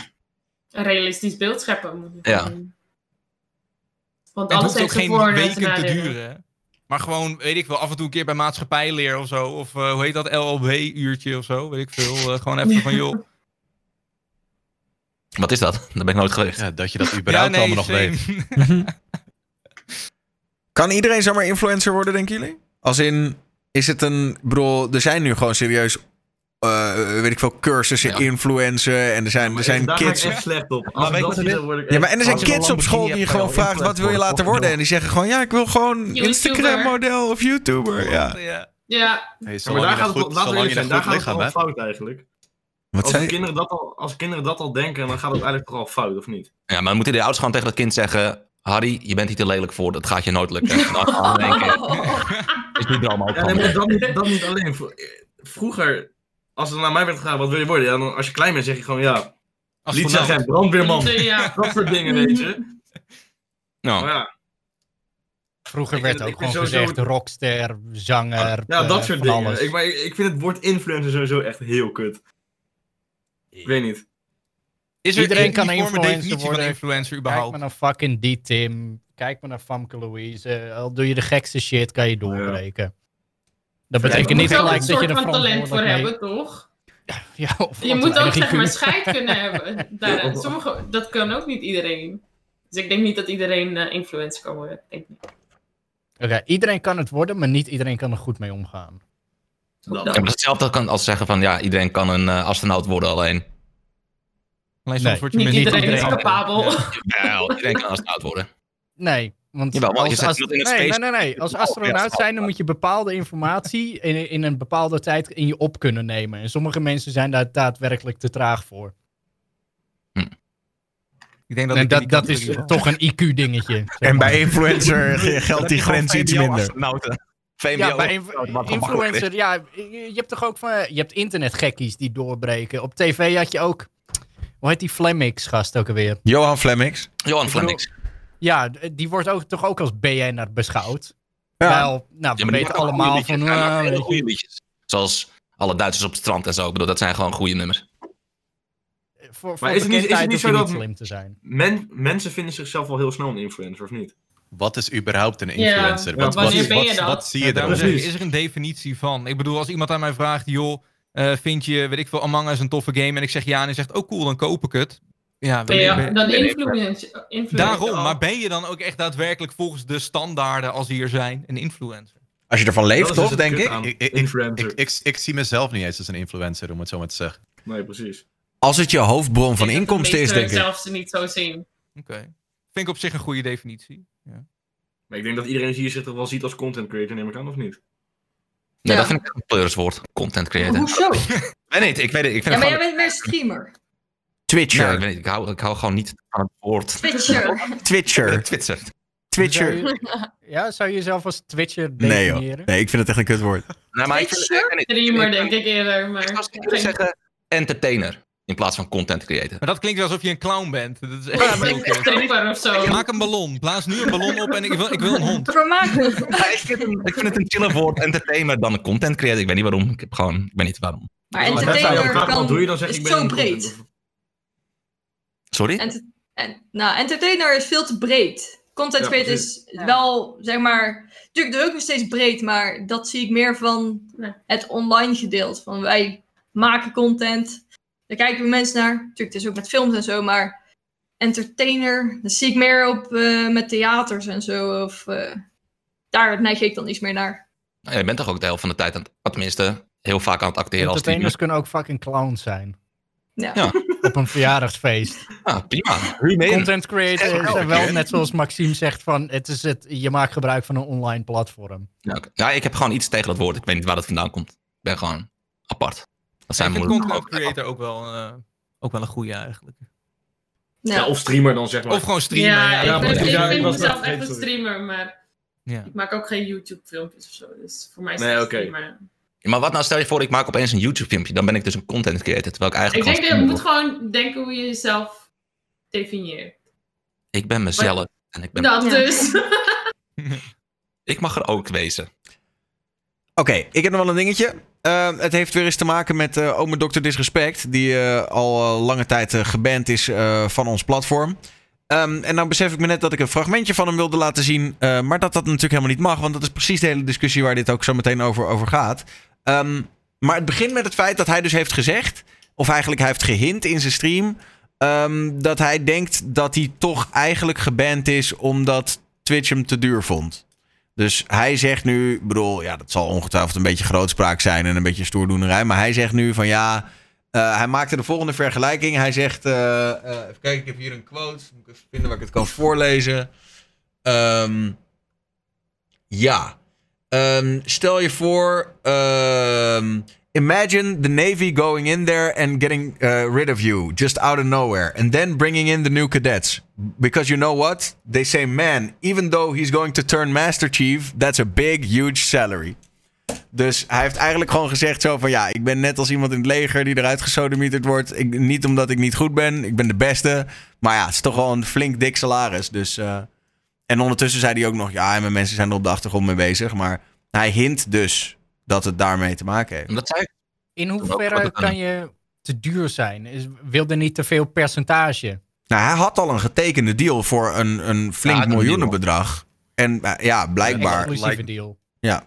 een realistisch beeld scheppen. Moet je Ja. doen. Want Het alles hoeft ook heeft zijn geen weken te duren. Maar gewoon, weet ik wel, af en toe een keer bij maatschappijleer of zo. Of eh, hoe heet dat, LLB-uurtje of zo, weet ik veel. Eh, gewoon even van, joh. [laughs] wat is dat? Daar ben ik nooit geweest. Ja, dat je dat [laughs] überhaupt allemaal nog same. weet. [laughs] Kan iedereen zomaar influencer worden, denken jullie? Als in, is het een... Ik bedoel, er zijn nu gewoon serieus... eh, weet ik veel, cursussen, Ja. influencen. En er zijn, er zijn kids... slecht op. Maar weet dat je dan word ik Ja, maar en er zijn kids op school die je gewoon vraagt... wat wil je laten worden? En die zeggen gewoon... Ja, ik wil gewoon. Instagram-model of YouTuber. Ja. Ja. Ja, Hey, maar daar gaat een het, goed, laten we zijn, daar gaat lichaam fout eigenlijk. Wat Als, zei kinderen dat al, als kinderen dat al denken, dan gaat het eigenlijk toch al fout, of niet? Ja, maar dan moeten de ouders gewoon tegen dat kind zeggen... Harry, je bent hier te lelijk voor. Dat gaat je nooit lukken. [laughs] Één keer. Is nu er allemaal Ja, nee, maar van. dat niet, dat niet alleen. Vro- Vroeger, als er naar mij werd gevraagd, wat wil je worden? Ja, dan, als je klein bent, zeg je gewoon ja, politieagent, brandweerman. ja. [laughs] Dat soort dingen, weet je. Nou, ja, Vroeger Ik werd ook gewoon gezegd rockster, zanger, ja eh, dat soort van dingen. alles. Ik, maar ik, ik vind het woord influencer sowieso echt heel kut. Ik weet niet. Is er Iedereen kan uniforme influencer definitie van worden. influencer Kijk überhaupt? maar naar fucking die Tim. Kijk maar naar Famke Louise. Al doe je de gekste shit, kan je doorbreken. Dat betekent niet gelijk een dat je soort er van talent voor hebben, toch? Ja, of Je moet ook zeg maar [laughs] scheid kunnen hebben. Daar, sommige, dat kan ook niet iedereen. Dus ik denk niet dat iedereen eh, influencer kan worden. Niet. Oké, iedereen kan het worden, maar niet iedereen kan er goed mee omgaan. Dat. Ja, hetzelfde kan als zeggen van ja, iedereen kan een eh, astronaut worden alleen. Alleen Nee. soms word je Niet met- iedereen is iedereen. capabel. Wel, iedereen kan astronaut worden. Nee, want Jawel, want je als, zet als- iemand in het nee, nee, space- nee, nee. Als astronaut zijn, dan moet je bepaalde informatie in, in een bepaalde tijd in je op kunnen nemen. En sommige mensen zijn daar daadwerkelijk te traag voor. Ik denk dat, ik dat, is toch een IQ-dingetje. [laughs] En bij influencer [laughs] geldt die grens iets minder. [laughs] VMBO. Ja, bij inf- influencer, ja, je je hebt toch ook van, je hebt internetgekkies die doorbreken. Op tv had je ook, hoe heet die Flemmix gast ook alweer? Johan Flemmix. Johan Flemmix. Ja, d- die wordt ook toch ook als BN'er beschouwd. Ja. Wel, nou, we Ja, maar weten allemaal van, weet je, goede liedjes. Zoals alle Duitsers op het strand en zo. Ik bedoel, dat zijn gewoon goede nummers. voor, voor is het niet- is het niet zo niet dat- slim te zijn. Men, mensen vinden zichzelf wel heel snel een influencer, of niet? Wat is überhaupt een Ja, influencer? want wat, wanneer wat, ben je wat, zie je Ja, daarom ik, is er een definitie van? Ik bedoel, als iemand aan mij vraagt, joh, eh, vind je, weet ik veel, Among Us een toffe game? En ik zeg ja, en hij zegt, oh cool, dan koop ik het. Ja, Ben ben- dan influencer? daarom. Maar ben je dan ook echt daadwerkelijk volgens de standaarden als die er zijn een influencer? Als je ervan leeft, toch, denk ik? Ik, ik, ik, zie mezelf niet eens als een influencer, om het zo maar te zeggen. Nee, precies. Als het je hoofdbron van inkomsten is, denk ik. zelfs ze niet zo zien. Oké. Vind ik op zich een goede definitie. Ja. Maar ik denk dat iedereen hier zich toch wel ziet als content creator, neem ik aan, of niet? Nee, Ja. dat vind ik een pleuriswoord. Content creator. Hoezo? [laughs] Nee, nee, ik weet het. Ik vind Ja, het maar gewoon... jij bent meer streamer. Twitcher. Nee, ik, ik, hou, ik hou gewoon niet van het woord. Twitcher. Twitcher. Twitcher. Zou je- [laughs] ja, zou je jezelf als Twitcher Nee joh. definiëren? Nee, ik vind het echt een kutwoord. Nee, maar ik vind, Twitcher? ik. Streamer denk ik eerder, maar... Ik was ik wil zeggen entertainer in plaats van content creator. Maar dat klinkt wel alsof je een clown bent. Dat is echt Ja, maar kut. stripper of zo. Maak een ballon. Blaas nu een ballon op en ik wil, ik wil een hond. [laughs] Vermaken. Ja, ik, vind, het- ik vind het een chiller woord, entertainer, dan een content creator. Ik weet niet waarom. Ik heb gewoon, ik weet niet waarom. Maar Maar dat zou je entertainer ook vragen, kan, wat doe je dan zeg is ik ben zo een breed. Sorry? En, nou, entertainer is veel te breed. Content Ja, creator is wel, zeg maar... Natuurlijk, ook nog steeds breed, maar dat zie ik meer van Nee. het online gedeelte. Van wij maken content, daar kijken we mensen naar. Natuurlijk, het is ook met films en zo, maar entertainer, dat zie ik meer op eh, met theaters en zo. Of, eh, daar neig ik dan iets meer naar. Nou, je bent toch ook de helft van de tijd aan het, tenminste, heel vaak aan het acteren als Entertainers streamer. kunnen ook fucking clowns zijn. Ja. Ja. Op een verjaardagsfeest. Ah, prima. Content creators Ja, zijn wel, net zoals Maxime zegt, van het is het, je maakt gebruik van een online platform. Ja, ja, ik heb gewoon iets tegen dat woord. Ik weet niet waar dat vandaan komt. Ik ben gewoon apart. Dat Ik zijn vind moeilijk. content creator ook wel, eh, ook wel een goede eigenlijk. Ja. Ja, of streamer dan, zeg maar. Of gewoon streamen. Ja, Ja, ja, ik, vind- ik- ja, vind mezelf echt een streamer, maar Ja. ik maak ook geen YouTube-filmpjes of zo. Dus voor mij is Nee, het oké. streamer. Maar wat nou, stel je voor, ik maak opeens een YouTube-filmpje. Dan ben ik dus een content creator. Terwijl ik Ik eigenlijk denk dat je moet gewoon denken hoe je jezelf definieert. Ik ben mezelf. En ik, ben, Dat dus. [laughs] [laughs] ik mag er ook wezen. Oké, ik heb nog wel een dingetje. Eh, het heeft weer eens te maken met eh ome Dr. Disrespect, die eh, al lange tijd eh, geband is eh, van ons platform. Ehm, en nou besef ik me net dat ik een fragmentje van hem wilde laten zien, eh, maar dat dat natuurlijk helemaal niet mag, want dat is precies de hele discussie waar dit ook zo meteen over, over gaat. Ehm, maar het begint met het feit dat hij dus heeft gezegd, of eigenlijk hij heeft gehint in zijn stream, ehm, dat hij denkt dat hij toch eigenlijk geband is omdat Twitch hem te duur vond. Dus hij zegt nu, ik bedoel, ja, dat zal ongetwijfeld een beetje grootspraak zijn en een beetje stoerdoenerij. Maar hij zegt nu van ja, eh, hij maakte de volgende vergelijking. Hij zegt, eh, even kijken, ik heb hier een quote. Moet ik even vinden waar ik het kan voorlezen. Ehm, ja, Ehm, stel je voor, ehm, imagine the Navy going in there and getting uh, rid of you just out of nowhere, and then bringing in the new cadets. Because you know what? They say, man, even though he's going to turn Master Chief, that's a big, huge salary. Dus hij heeft eigenlijk gewoon gezegd zo van... ja, ik ben net als iemand in het leger die eruit gesodemieterd wordt. Niet omdat ik niet goed ben, ik ben de beste. Maar ja, het is toch wel een flink dik salaris. Dus, eh, en ondertussen zei hij ook nog... ja, en mijn mensen zijn er op de achtergrond mee bezig. Maar hij hint dus dat het daarmee te maken heeft. Dat zei ik. In hoeverre kan een- je te duur zijn? Is, wilde niet te veel percentage? Nou, hij had al een getekende deal voor een, een flink Ja, een miljoenenbedrag. En eh, ja, blijkbaar. Exclusieve lijkt- deal. Ja.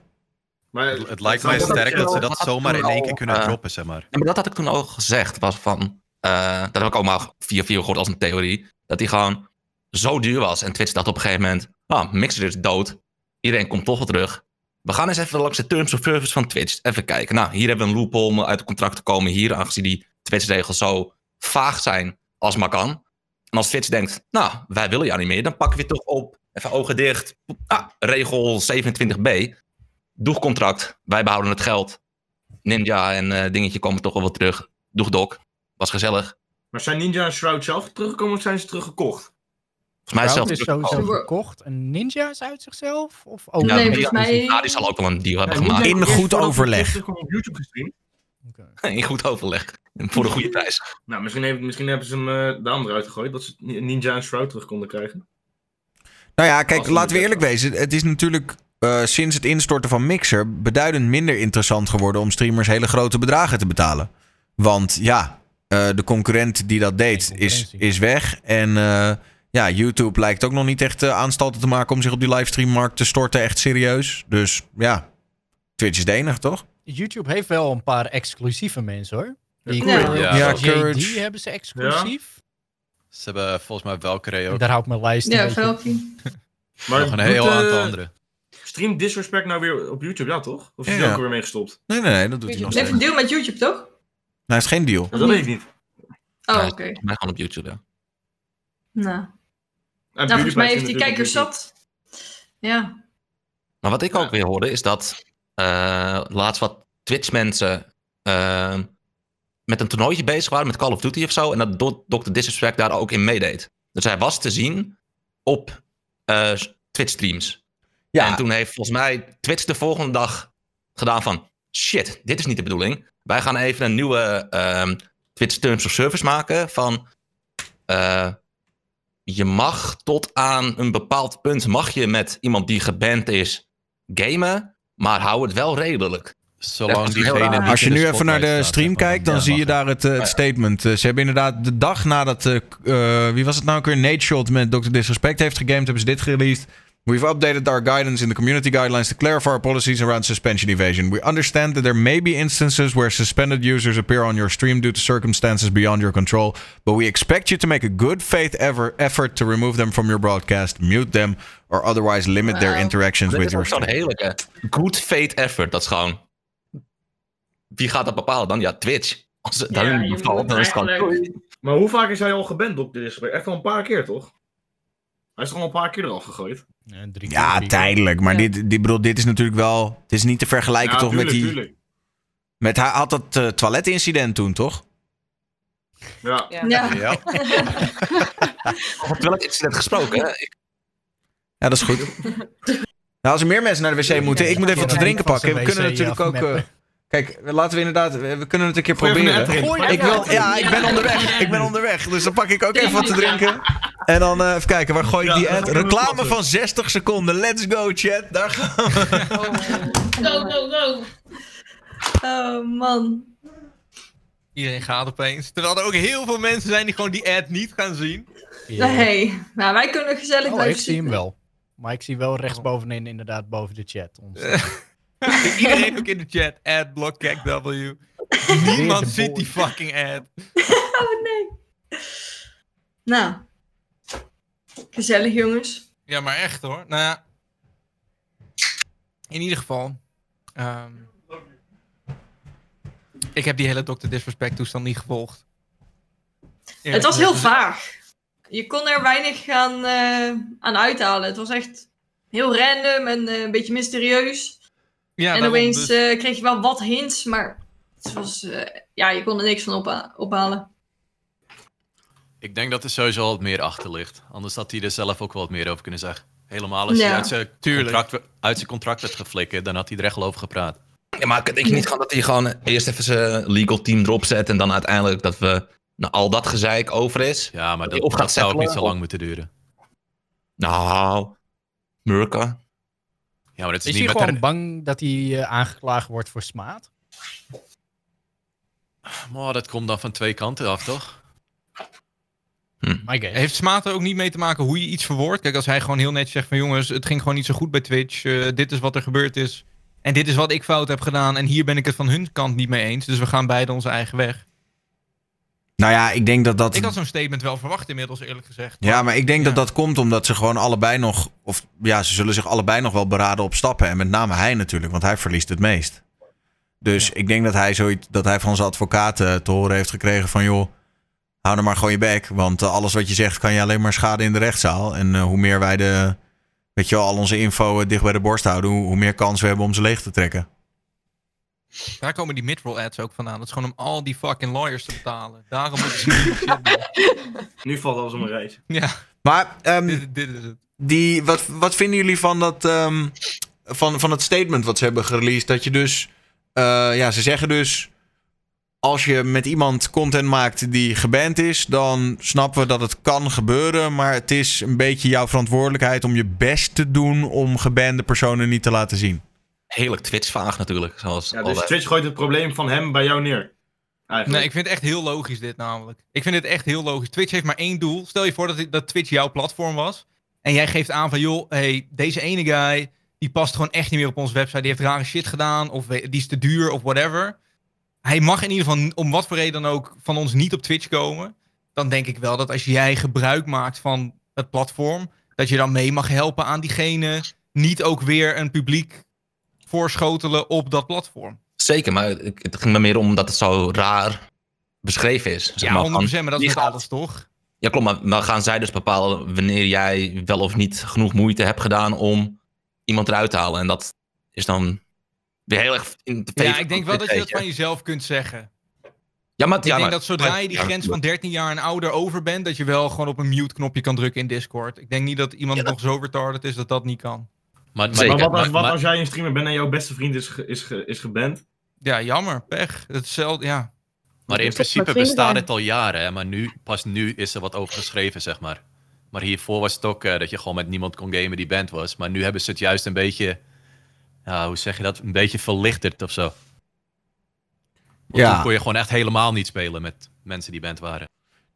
Maar Het, het lijkt mij sterk dat ze dat zomaar in één keer kunnen Eh, droppen, zeg maar. Ja, maar dat had ik toen al gezegd. Was van, eh, dat heb ik ook maar via via gehoord als een theorie. Dat die gewoon zo duur was. En Twitch dacht op een gegeven moment... Ah, Mixer is dood. Iedereen komt toch wel terug. We gaan eens even langs de terms of service van Twitch. Even kijken. Nou, hier hebben we een loophole om uit het contract te komen. Hier, aangezien die Twitch-regels zo vaag zijn als maar kan. En als Twitch denkt, nou, wij willen jou niet meer. Dan pakken we je toch op. Even ogen dicht. Ah, regel 27b. Doeg contract. Wij behouden het geld. Ninja en eh, dingetje komen toch wel terug. Doeg Doc. Was gezellig. Maar zijn Ninja en Shroud zelf teruggekomen of zijn ze teruggekocht? Mij is sowieso gekocht. Een ninja is uit zichzelf? Of ook Ja, Nee, die- volgens mij- ja, die zal ook wel een deal hebben Ja, gemaakt. [laughs] In goed overleg. In goed overleg. Voor de goede prijs. Nou, misschien, heeft, misschien hebben ze hem uh, daarom eruit gegooid. Dat ze Ninja en Shroud terug konden krijgen. Nou ja, kijk, laten we eerlijk wezen. Het is natuurlijk eh, sinds het instorten van Mixer beduidend minder interessant geworden om streamers hele grote bedragen te betalen. Want ja, eh, de concurrent die dat deed is, is weg. En eh, ja, YouTube lijkt ook nog niet echt uh, aanstalten te maken om zich op die livestreammarkt te storten. Echt serieus. Dus ja, Twitch is de enige, toch? YouTube heeft wel een paar exclusieve mensen hoor. Die Ja. Courage, Ja. Ja, JD Courage. hebben ze exclusief. Ze hebben volgens mij Valkyrie ook. Daar houdt mijn lijst een Ja. Velkie. [laughs] Maar Nog een heel eh, aantal andere. Stream Disrespect nou weer op YouTube, ja toch? Of is hij ja. ook weer mee gestopt? Nee, nee, nee, dat doet hij nog Je heeft een deal met YouTube, toch? Nou, hij heeft geen deal. Dat weet ik niet. Oh, oké. Maar gewoon op YouTube, ja. Nou, nou, volgens mij heeft op YouTube. zat. Ja. Maar wat ik ook weer hoorde is dat eh, laatst wat Twitch mensen eh, met een toernooitje bezig waren met Call of Duty of zo. En dat Do- Dr. Disrespect daar ook in meedeed. Dus hij was te zien op eh, Twitch streams. Ja, En toen heeft volgens mij Twitch de volgende dag gedaan van... Shit, dit is niet de bedoeling. Wij gaan even een nieuwe ehm, Twitch Terms of Service maken van... je mag tot aan een bepaald punt... mag je met iemand die geband is gamen... maar hou het wel redelijk. Zolang diegene Als je nu even naar de stream kijkt, dan ja, zie je daar het, eh, het statement. Eh, ze hebben inderdaad de dag nadat, eh, wie was het nou ook weer, Nate Shot met Dr. Disrespect heeft gegamed, hebben ze dit gereleased. We've updated our guidance in the community guidelines to clarify our policies around suspension evasion. We understand that there may be instances where suspended users appear on your stream due to circumstances beyond your control, but we expect you to make a good faith ever effort to remove them from your broadcast, mute them, or otherwise limit their interactions Dit with is your ook zo'n stream. heerlijke good faith effort. Dat is gewoon... Wie gaat dat bepalen dan? Ja, Twitch. Als het Ja, daar je in bevalt, moet dan is het gewoon... Maar hoe vaak is hij al geband op Disrespect? Echt al een paar keer, toch? Hij is toch al een paar keer eraf gegooid? Ja, drie keer, Ja, tijdelijk. Maar Ja. dit, dit, bedoel, dit is natuurlijk wel. Het is niet te vergelijken ja, toch tuurlijk, met die. tuurlijk. Met hij had dat eh, toiletincident toen, toch? Ja. Ja. Ja. Ja. Terwijl [laughs] het incident gesproken, hè? Ik- Ja, dat is goed. [laughs] nou, als er meer mensen naar de wc moeten, ik moet even wat te drinken pakken. We kunnen natuurlijk ook. Kijk, laten we inderdaad. We kunnen het een keer Gooi even een proberen. Ik wil, ja, ik ben onderweg. Ik ben onderweg. Dus dan pak ik ook even wat te drinken. En dan eh, even kijken, waar gooi ik die ad? Reclame van 60 seconden. Let's go, chat. Daar gaan we. [laughs] Go, go, go. Oh man. Iedereen gaat opeens. Terwijl er ook heel veel mensen zijn die gewoon die ad niet gaan zien. Nee. Nou, wij kunnen gezellig Oh, blijven ik zie hem wel. Maar ik zie wel rechtsbovenin inderdaad boven de chat. Ons, [laughs] Iedereen ook in de chat. Ad block W. Niemand ziet die fucking ad. [laughs] Oh nee. Nou. Gezellig jongens. Ja, maar echt hoor. Nou ja. In ieder geval. ehm, ik heb die hele Dr. Disrespect toestand niet gevolgd. Ja, het was heel vaag. Je kon er weinig aan, eh, aan uithalen. Het was echt heel random en eh, een beetje mysterieus. Ja, en opeens dus- eh, kreeg je wel wat hints, maar het was, eh, ja, je kon er niks van opha- ophalen. Ik denk dat er sowieso wat meer achter ligt. Anders had hij er zelf ook wel wat meer over kunnen zeggen. Helemaal als hij uit zijn, contract, uit zijn contract werd geflikkerd, dan had hij er echt wel over gepraat. Ja, maar denk je niet gewoon dat hij gewoon eerst even zijn legal team erop zet... en dan uiteindelijk dat we nou, al dat gezeik over is? Ja, maar dat, dat zou ook niet zo lang moeten duren. Nou, Murka. Ja, maar het is, Is niet hij met gewoon bang dat hij eh, aangeklaagd wordt voor smaad? Maar dat komt dan van twee kanten af, toch? Guess. Heeft Smaat er ook niet mee te maken hoe je iets verwoordt? Kijk, als hij gewoon heel netjes zegt van jongens, het ging gewoon niet zo goed bij Twitch. eh, dit is wat er gebeurd is. En dit is wat ik fout heb gedaan. En hier ben ik het van hun kant niet mee eens. Dus we gaan beide onze eigen weg. Nou ja, ik denk dat dat... Ik had zo'n statement wel verwacht inmiddels, eerlijk gezegd. Ja, maar ik denk dat Ja. dat komt omdat ze gewoon allebei nog... Of ja, ze zullen zich allebei nog wel beraden op stappen. En met name hij natuurlijk, want hij verliest het meest. Dus ik denk dat hij, zoiets, dat hij van zijn advocaten te horen heeft gekregen van... joh, hou er maar gewoon je bek. Want eh, alles wat je zegt kan je alleen maar schaden in de rechtszaal. En eh, hoe meer wij de... Weet je wel, al onze info eh, dicht bij de borst houden... Hoe, hoe meer kans we hebben om ze leeg te trekken. Daar komen die midroll ads ook vandaan. Dat is gewoon om al die fucking lawyers te betalen. Daarom moeten ze. [laughs] Nu valt alles om een reis. Ja, Maar ehm, dit, dit is het. Die, wat, wat vinden jullie van, dat, ehm, van, van het statement wat ze hebben gereleased? Dat je dus, eh, ja, ze zeggen dus, als je met iemand content maakt die geband is, dan snappen we dat het kan gebeuren. Maar het is een beetje jouw verantwoordelijkheid om je best te doen om gebande personen niet te laten zien. Heerlijk Twitch-vaag natuurlijk. Zoals Ja, dus. Twitch gooit het probleem van hem bij jou neer. Eigenlijk. Nee, ik vind het echt heel logisch dit namelijk. Ik vind het echt heel logisch. Twitch heeft maar één doel. Stel je voor dat, dat Twitch jouw platform was. En jij geeft aan van, joh, hey, deze ene guy, die past gewoon echt niet meer op onze website. Die heeft rare shit gedaan, of die is te duur, of whatever. Hij mag in ieder geval, om wat voor reden dan ook, van ons niet op Twitch komen. Dan denk ik wel dat als jij gebruik maakt van het platform, dat je dan mee mag helpen aan diegene niet ook weer een publiek voorschotelen op dat platform. Zeker, maar het ging me meer om dat het zo raar beschreven is. Zeg Ja, maar, 100%, van, maar dat is gaat- alles toch? Ja, klopt, maar gaan zij dus bepalen wanneer jij wel of niet genoeg moeite hebt gedaan om iemand eruit te halen. En dat is dan weer heel erg in de Ja, ik denk wel dat je dat van jezelf kunt zeggen. Ja, maar, Ik ja, denk maar- dat zodra je die Ja, grens van 13 jaar en ouder over bent, dat je wel gewoon op een mute-knopje kan drukken in Discord. Ik denk niet dat iemand Ja, dat- nog zo retarded is dat dat niet kan. Maar, maar, Zeker. Maar wat, als, maar- wat als jij een streamer bent en jouw beste vriend is, ge- is, ge- is geband? Ja, jammer, pech. Hetzelfde, ja. Maar in principe bestaat het al jaren, hè? maar nu, pas nu is er wat over geschreven, zeg maar. Maar hiervoor was het ook eh, dat je gewoon met niemand kon gamen die band was. Maar nu hebben ze het juist een beetje, ja, hoe zeg je dat, een beetje verlichterd of zo. Want Ja. Toen kon je gewoon echt helemaal niet spelen met mensen die band waren.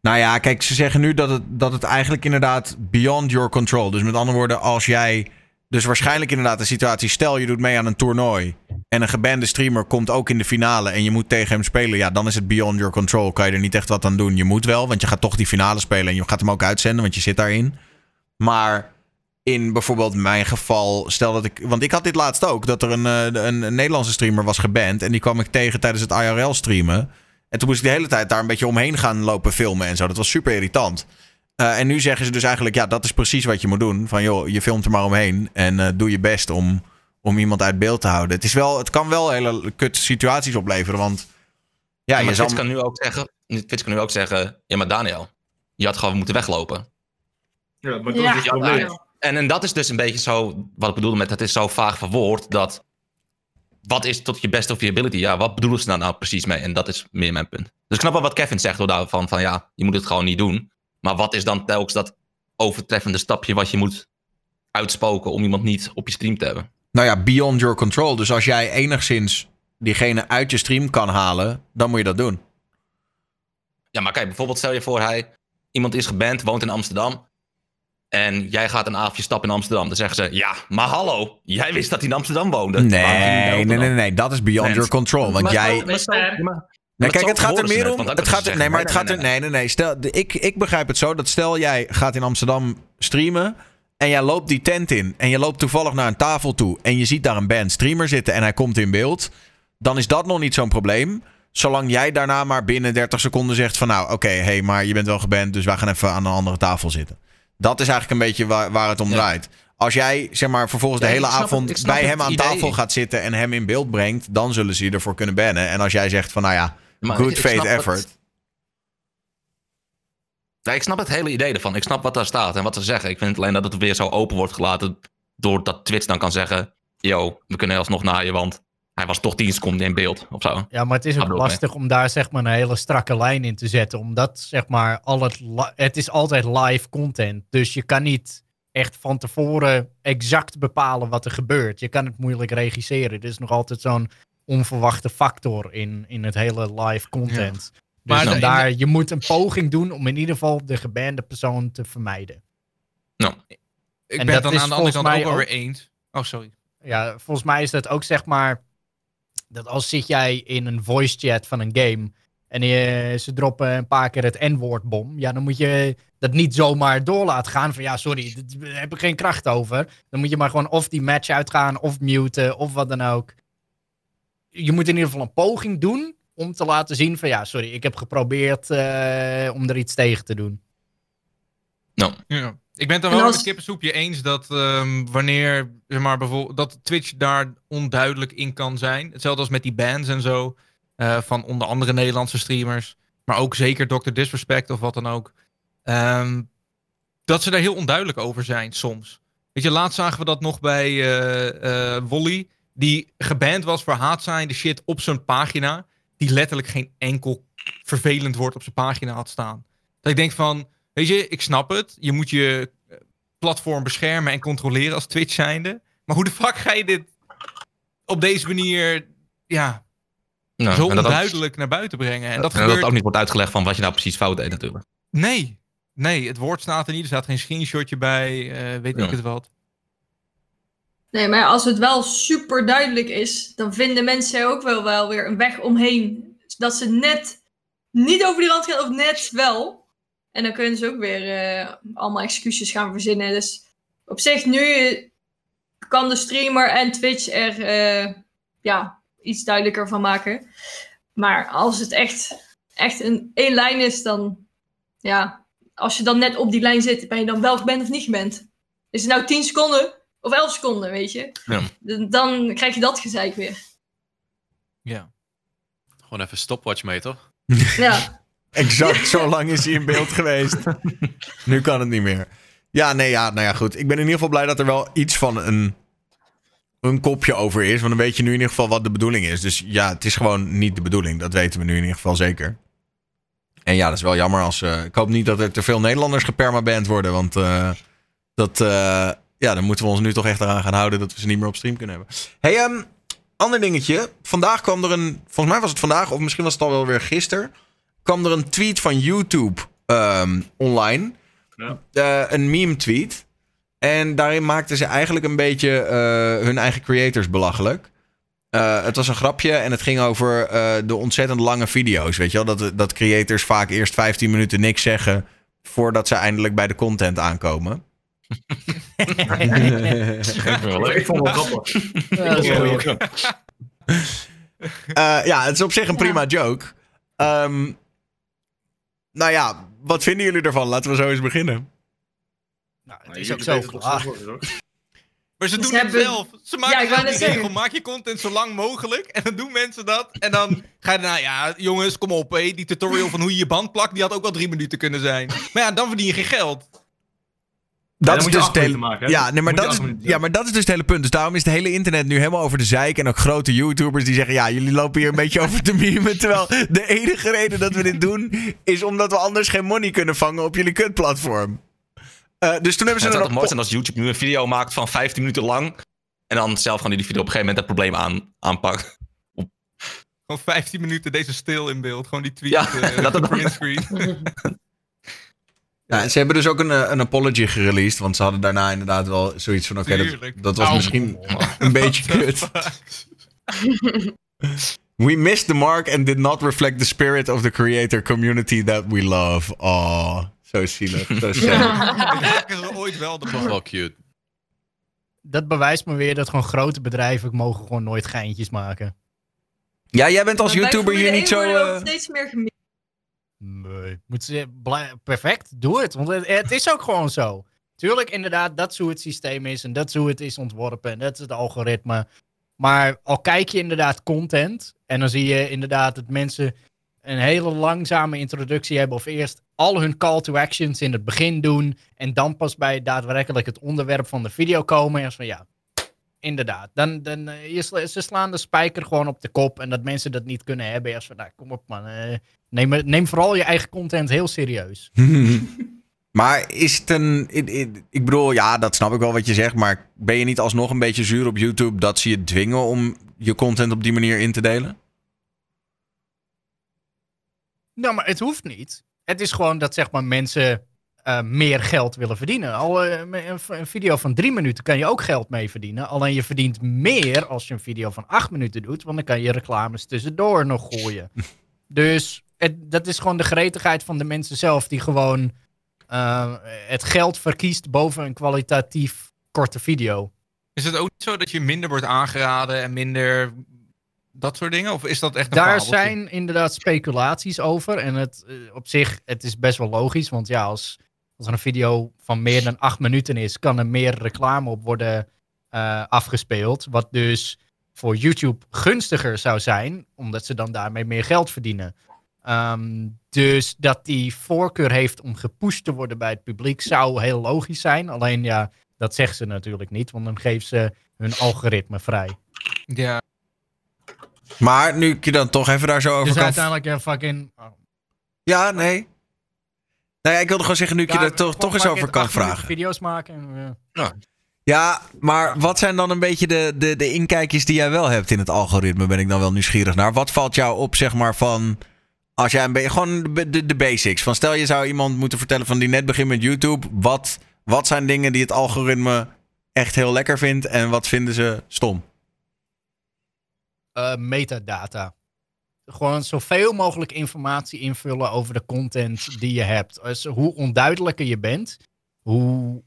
Nou ja, kijk, ze zeggen nu dat het, dat het eigenlijk inderdaad beyond your control. Dus met andere woorden, als jij. Dus waarschijnlijk inderdaad de situatie. Stel je doet mee aan een toernooi. En een gebande streamer komt ook in de finale. En je moet tegen hem spelen. Ja, dan is het beyond your control. Kan je er niet echt wat aan doen. Je moet wel, want je gaat toch die finale spelen. En je gaat hem ook uitzenden, want je zit daarin. Maar in bijvoorbeeld mijn geval. Stel dat ik. Want ik had dit laatst ook. Dat er een, eh, een, een Nederlandse streamer was geband. En die kwam ik tegen tijdens het IRL streamen. En toen moest ik de hele tijd daar een beetje omheen gaan lopen filmen en zo. Dat was super irritant. Eh, en nu zeggen ze dus eigenlijk, ja, dat is precies wat je moet doen. Van joh, je filmt er maar omheen en eh, doe je best om, om iemand uit beeld te houden. Het, is wel, het kan wel hele kutte situaties opleveren, want ja, Ja, maar je zal... Kan nu ook zeggen, Twitch kan nu ook zeggen, ja maar Daniel, je had gewoon moeten weglopen. Ja, maar dat Ja. is het probleem. En, en dat is dus een beetje zo, wat ik bedoelde met, het is zo vaag verwoord, dat wat is tot je best of je ability? Ja, wat bedoelen ze daar nou precies mee? En dat is meer mijn punt. Dus ik snap wel wat Kevin zegt door daarvan, van ja, je moet het gewoon niet doen. Maar wat is dan telkens dat overtreffende stapje wat je moet uitspoken om iemand niet op je stream te hebben? Nou ja, beyond your control. Dus als jij enigszins diegene uit je stream kan halen, dan moet je dat doen. Ja, maar kijk, bijvoorbeeld stel je voor, hij, iemand is geband, woont in Amsterdam. En jij gaat een avondje stappen in Amsterdam. Dan zeggen ze, ja, maar hallo, jij wist dat hij in Amsterdam woonde. Nee, nee, nee, nee, dat is beyond your control. Want Maar jij... Nee, kijk, het gaat er meer om. Het gaat er, nee, maar het gaat er. Nee, nee, nee. Stel, ik, ik begrijp het zo dat stel jij gaat in Amsterdam streamen. En jij loopt die tent in. En je loopt toevallig naar een tafel toe. En je ziet daar een band streamer zitten. En hij komt in beeld. Dan is dat nog niet zo'n probleem. Zolang jij daarna maar binnen 30 seconden zegt van nou, oké, hey, maar je bent wel geband. Dus wij gaan even aan een andere tafel zitten. Dat is eigenlijk een beetje waar, waar het om Ja. draait. Als jij zeg maar vervolgens Ja, de hele het- avond bij hem aan idee. tafel gaat zitten en hem in beeld brengt, dan zullen ze je ervoor kunnen bannen. En als jij zegt van nou ja, Maar good ik- ik faith het- effort. Ja, ik snap het hele idee ervan. Ik snap wat daar staat en wat ze zeggen. Ik vind alleen dat het weer zo open wordt gelaten. Doordat Twitch dan kan zeggen: Yo, we kunnen alsnog naar je, want hij was toch 10 seconden in beeld of zo. Ja, maar het is ook lastig om daar zeg maar een hele strakke lijn in te zetten. Omdat zeg maar al het, het is altijd live content. Dus je kan niet echt van tevoren exact bepalen wat er gebeurt. Je kan het moeilijk regisseren. Het is nog altijd zo'n onverwachte factor in, in het hele live content. Maar Dus de- vandaar, je moet een poging doen om in ieder geval de gebande persoon te vermijden. Ik En ben het dan aan de andere kant ook mij wel ook- weer eens. Oh, sorry. Ja, volgens mij is dat ook zeg maar. Dat als zit jij in een voice chat van een game. En je, ze droppen een paar keer het N-woord bom. Ja, dan moet je dat niet zomaar door laten gaan. Van ja, sorry, daar heb ik geen kracht over. Dan moet je maar gewoon of die match uitgaan. Of muten. Of wat dan ook. Je moet in ieder geval een poging doen. Om te laten zien van ja, sorry, ik heb geprobeerd eh, om er iets tegen te doen. Ja. Ik ben het dan wel als- met kippensoepje eens dat ehm, wanneer, zeg maar, bijvoorbeeld, dat Twitch daar onduidelijk in kan zijn. Hetzelfde als met die bans en zo. eh, van onder andere Nederlandse streamers. Maar ook zeker Dr. Disrespect of wat dan ook. Ehm, dat ze daar heel onduidelijk over zijn soms. Weet je, laatst zagen we dat nog bij eh, eh, Wolly. Die geband was voor haatzaaiende shit op zijn pagina. Die letterlijk geen enkel vervelend woord op zijn pagina had staan. Dat ik denk van, weet je, ik snap het. Je moet je eh, platform beschermen en controleren als Twitch zijnde. Maar hoe de fuck ga je dit op deze manier, ja, Nou, zo ook- onduidelijk naar buiten brengen? En dat en gebeurt... dat ook niet wordt uitgelegd van wat je nou precies fout deed natuurlijk. Nee, nee, het woord staat er niet. Er staat geen screenshotje bij, eh, weet Ja. ik het wat. Nee, maar als het wel super duidelijk is, dan vinden mensen ook wel, wel weer een weg omheen. Dat ze net niet over die rand gaan of net wel. En dan kunnen ze ook weer eh, allemaal excuses gaan verzinnen. Dus op zich nu kan de streamer en Twitch er eh, ja, iets duidelijker van maken. Maar als het echt, echt een één lijn is, dan ja, als je dan net op die lijn zit, ben je dan wel geband of niet geband? Is het nou 10 seconden of 11 seconden, weet je? Ja. Dan krijg je dat gezeik weer. Ja. Gewoon even stopwatch mee, toch? [laughs] Ja. Exact, zo lang is hij in beeld [laughs] geweest. nu kan het niet meer. Ja, nee, ja, nou ja, goed. Ik ben in ieder geval blij dat er wel iets van een, een kopje over is. Want dan weet je nu in ieder geval wat de bedoeling is. Dus ja, het is gewoon niet de bedoeling. Dat weten we nu in ieder geval zeker. En ja, dat is wel jammer als... eh, ik hoop niet dat er te veel Nederlanders gepermaband worden. Want eh, dat... eh, ja, dan moeten we ons nu toch echt eraan gaan houden... dat we ze niet meer op stream kunnen hebben. hey, ehm, ander dingetje. Vandaag kwam er een... Volgens mij was het vandaag, of misschien was het al wel weer gisteren... kwam er een tweet van YouTube ehm, online. Ja. Eh, een meme tweet. En daarin maakten ze eigenlijk een beetje eh, hun eigen creators belachelijk. Eh, het was een grapje en het ging over de ontzettend lange video's. Weet je wel? Dat, dat creators vaak eerst 15 minuten niks zeggen. voordat ze eindelijk bij de content aankomen. Ik vond het wel [laughs] grappig. Eh, ja, het is op zich een prima joke. Ehm, nou ja, wat vinden jullie ervan? Laten we zo eens beginnen. Nou, het Maar is ook zo klaar. Maar ze Ze doen het zelf. Ze maken Ja, die regel. Maak je content zo lang mogelijk. En dan doen mensen dat. En dan ga je daarna, ja, jongens, kom op. Hé. Die tutorial van hoe je je band plakt, die had ook wel drie minuten kunnen zijn. Maar ja, dan verdien je geen geld. Dan Dat is dus het hele... maken? Ja, nee, maar dat is, ja, maar dat is dus het hele punt. Dus daarom is het hele internet nu helemaal over de zeik. En ook grote YouTubers die zeggen... Ja, jullie lopen hier een beetje over te memen. Terwijl de enige reden dat we dit doen... is omdat we anders geen money kunnen vangen op jullie kutplatform. Eh dus toen hebben ze Het zou toch mooi zijn als YouTube nu een video maakt van 15 minuten lang. En dan zelf gewoon die video op een gegeven moment het probleem aan, aanpakt. Gewoon 15 minuten deze stil in beeld. Gewoon die tweet. Ja, eh, [laughs] dat het- printscreen. [laughs] Ja, ze hebben dus ook een, eh, een apology gereleased. Want ze hadden daarna inderdaad wel zoiets van... Oké, dat, was Au. misschien [laughs] een beetje kut. We missed the mark and did not reflect the spirit of the creator community that we love. Oh, zo zielig. Zo [laughs] sad. Ze ooit wel de bal. wel cute. Dat bewijst me weer dat gewoon grote bedrijven mogen gewoon nooit geintjes maken. Ja, jij bent als Maar YouTuber hier niet 1 zo... worden ook eh, steeds meer gemist. Nee. Moet ze, perfect, doe het. Want het, het is ook gewoon zo. Tuurlijk, inderdaad, dat is hoe het systeem is. En dat is hoe het is ontworpen. En dat is het algoritme. Maar al kijk je inderdaad content. En dan zie je inderdaad dat mensen een hele langzame introductie hebben. Of eerst al hun call to actions in het begin doen. En dan pas bij daadwerkelijk het onderwerp van de video komen. En van ja, inderdaad. Dan, dan, eh, je ze slaan de spijker gewoon op de kop. En dat mensen dat niet kunnen hebben. Als van, nou, kom op man. eh, neem, neem vooral je eigen content heel serieus. [laughs] maar is het een... Ik, ik, ik bedoel, ja, dat snap ik wel wat je zegt. Maar ben je niet alsnog een beetje zuur op YouTube dat ze je dwingen om je content op die manier in te delen? Nou, maar het hoeft niet. Het is gewoon dat zeg maar mensen eh, meer geld willen verdienen. Al eh, een, een video van drie minuten kan je ook geld mee verdienen. Alleen je verdient meer als je een video van acht minuten doet. Want dan kan je reclames tussendoor nog gooien. [laughs] dus het, dat is gewoon de gretigheid van de mensen zelf. Die gewoon eh, het geld verkiest boven een kwalitatief korte video. Is het ook zo dat je minder wordt aangeraden en minder dat soort dingen? Of is dat echt een Daar fabeltje? zijn inderdaad speculaties over. En het, op zich, het is best wel logisch. Want ja, als, als er een video van meer dan acht minuten is, kan er meer reclame op worden eh, afgespeeld. Wat dus voor YouTube gunstiger zou zijn, omdat ze dan daarmee meer geld verdienen. Ehm, dus dat die voorkeur heeft om gepusht te worden bij het publiek zou heel logisch zijn. Alleen ja, dat zegt ze natuurlijk niet, want dan geeft ze hun algoritme vrij. Ja, Maar nu ik je dan toch even daar zo over Dus kan... uiteindelijk ja, fucking... oh, Ja, nee. Nou ja, ik wilde gewoon zeggen, nu ik je Ja, er toch, toch eens over kan vragen. video's maken. En, eh, Ja, maar wat zijn dan een beetje de, de, de inkijkjes die jij wel hebt in het algoritme? Ben ik dan wel nieuwsgierig naar. Wat valt jou op, zeg maar, van... Als jij een beetje... Gewoon de, de, de basics. Van stel, je zou iemand moeten vertellen van die net begint met YouTube. Wat, wat zijn dingen die het algoritme echt heel lekker vindt en wat vinden ze stom? eh, metadata. Gewoon zoveel mogelijk informatie invullen over de content die je hebt. Dus hoe onduidelijker je bent, hoe.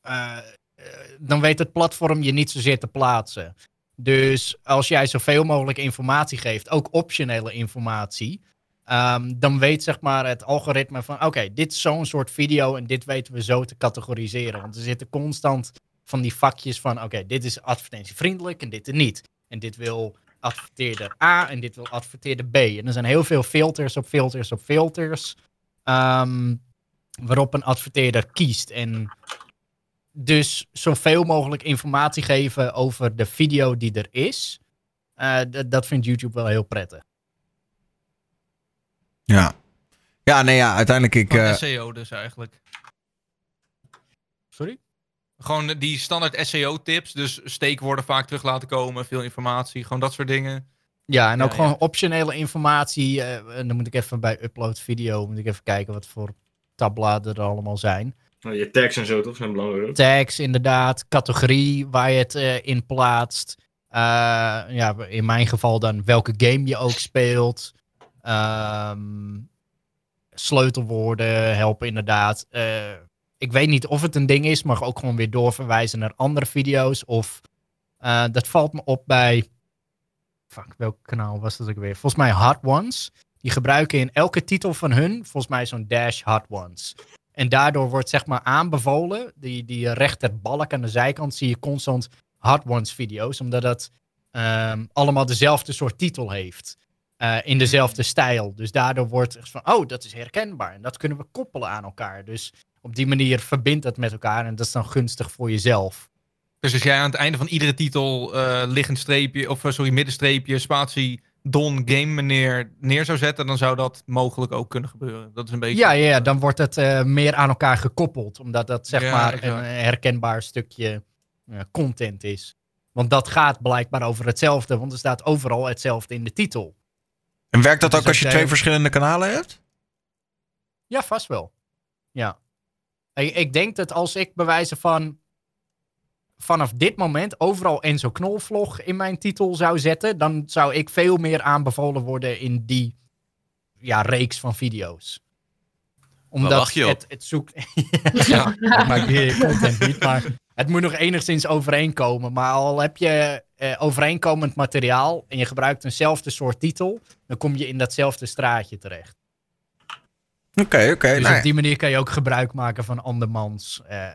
eh, eh, dan weet het platform je niet zozeer te plaatsen. Dus als jij zoveel mogelijk informatie geeft, ook optionele informatie, ehm, dan weet zeg maar het algoritme van: oké, dit is zo'n soort video en dit weten we zo te categoriseren. Want er zitten constant van die vakjes van: oké, dit is advertentievriendelijk en dit niet. En dit wil adverteerder A en dit wil adverteerder B. En er zijn heel veel filters op filters op filters. ehm, waarop een adverteerder kiest. En dus zoveel mogelijk informatie geven over de video die er is. eh, dat vindt YouTube wel heel prettig. Ja. Ja, nee, ja, uiteindelijk ik... van eh, SEO dus eigenlijk. Sorry? Gewoon die standaard SEO-tips. Dus steekwoorden vaak terug laten komen, veel informatie, gewoon dat soort dingen. Ja, en ook Ja, gewoon ja. optionele informatie. eh, en dan moet ik even bij upload video, moet ik even kijken wat voor tabbladen er allemaal zijn. Nou, je tags en zo toch zijn belangrijk. tags inderdaad, categorie waar je het eh, in plaatst. Eh, ja, in mijn geval dan welke game je ook speelt. Ehm, sleutelwoorden helpen inderdaad. Ik weet niet of het een ding is, maar ook gewoon weer doorverwijzen naar andere video's. Of eh, dat valt me op bij. Fuck, welk kanaal was dat ook weer? Volgens mij Hot Ones. Die gebruiken in elke titel van hun, volgens mij zo'n dash Hot Ones. En daardoor wordt zeg maar aanbevolen, die, die rechterbalk aan de zijkant, zie je constant Hot Ones video's, omdat dat ehm, allemaal dezelfde soort titel heeft. eh, in dezelfde stijl. Dus daardoor wordt het van, oh, dat is herkenbaar. En dat kunnen we koppelen aan elkaar. Dus op die manier verbindt dat met elkaar. En dat is dan gunstig voor jezelf. Dus als jij aan het einde van iedere titel eh liggend streepje, of eh, sorry, middenstreepje, spatie, don, game meneer neer zou zetten, dan zou dat mogelijk ook kunnen gebeuren. Dat is een beetje. Ja, ja, ja, dan wordt het eh, meer aan elkaar gekoppeld. Omdat dat zeg Ja, maar exact. een herkenbaar stukje eh, content is. Want dat gaat blijkbaar over hetzelfde. Want er staat overal hetzelfde in de titel. En werkt dat Dus ook als je twee verschillende kanalen hebt? Ja, vast wel. Ja. Ik, ik denk dat als ik bewijzen van vanaf dit moment overal Enzo Knolvlog in mijn titel zou zetten, dan zou ik veel meer aanbevolen worden in die ja, reeks van video's. Omdat wacht je op? het, het zoekt. [laughs] ja, weer content niet, maar het moet nog enigszins overeenkomen. Maar al heb je eh, overeenkomend materiaal en je gebruikt eenzelfde soort titel, dan kom je in datzelfde straatje terecht. Oké, oké. Dus nou op die manier kan je ook gebruik maken van andermans eh,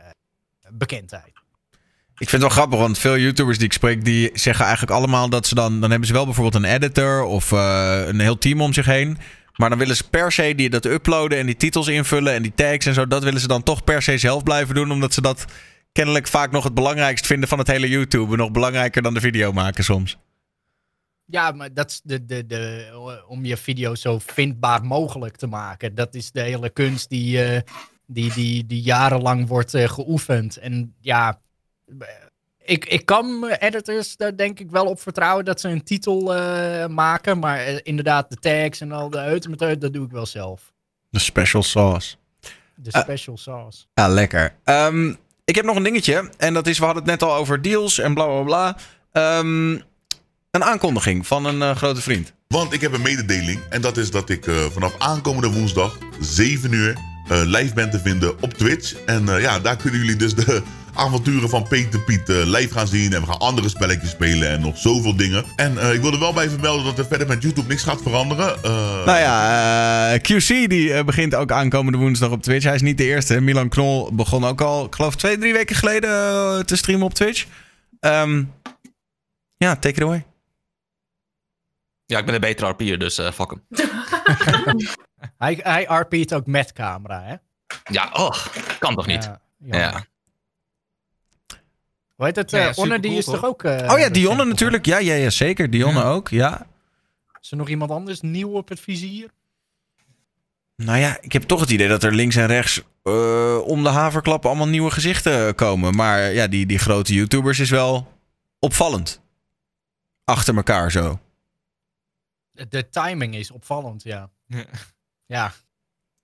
bekendheid. Ik vind het wel grappig, want veel YouTubers die ik spreek, die zeggen eigenlijk allemaal dat ze dan... Dan hebben ze wel bijvoorbeeld een editor of eh, een heel team om zich heen. Maar dan willen ze per se die, dat uploaden en die titels invullen en die tags en zo. Dat willen ze dan toch per se zelf blijven doen, omdat ze dat kennelijk vaak nog het belangrijkst vinden van het hele YouTube. Nog belangrijker dan de video maken soms. Ja, maar dat is de, de, de, om je video zo vindbaar mogelijk te maken. Dat is de hele kunst die, eh, die, die, die jarenlang wordt eh, geoefend. En ja, ik, ik kan editors daar denk ik wel op vertrouwen dat ze een titel eh, maken. Maar eh, inderdaad, de tags en al de uit met uit, dat doe ik wel zelf. De special sauce. De Eh. special sauce. Ja, lekker. Ehm, ik heb nog een dingetje. En dat is, we hadden het net al over deals en bla bla bla. Ehm, een aankondiging van een eh, grote vriend. Want ik heb een mededeling. En dat is dat ik eh, vanaf aankomende woensdag 7 uur eh, live ben te vinden op Twitch. En ja, daar kunnen jullie dus de [laughs] avonturen van Peter Piet live gaan zien. En we gaan andere spelletjes spelen en nog zoveel dingen. En ik wil er wel bij vermelden dat er verder met YouTube niks gaat veranderen. Eh, Nou ja, QC die begint ook aankomende woensdag op Twitch. Hij is niet de eerste. Milan Knol begon ook al, ik geloof twee, drie weken geleden te streamen op Twitch. Ehm, ja, take it away. Ja, ik ben een betere RP'er, dus eh fuck hem. [laughs] Hij, hij RP't ook met camera, hè? Ja, oh, kan toch niet? Ja, Ja. Hoe heet het? Ja, eh, Onne, die is toch ook... eh, oh ja, Dionne natuurlijk. Ja, ja, ja zeker. Dionne Ja. ook, ja. Is er nog iemand anders nieuw op het vizier? Nou ja, ik heb toch het idee dat er links en rechts eh, om de haverklap allemaal nieuwe gezichten komen. Maar ja, die, die grote YouTubers is wel opvallend. Achter elkaar zo. De timing is opvallend, ja. Ja. Ja,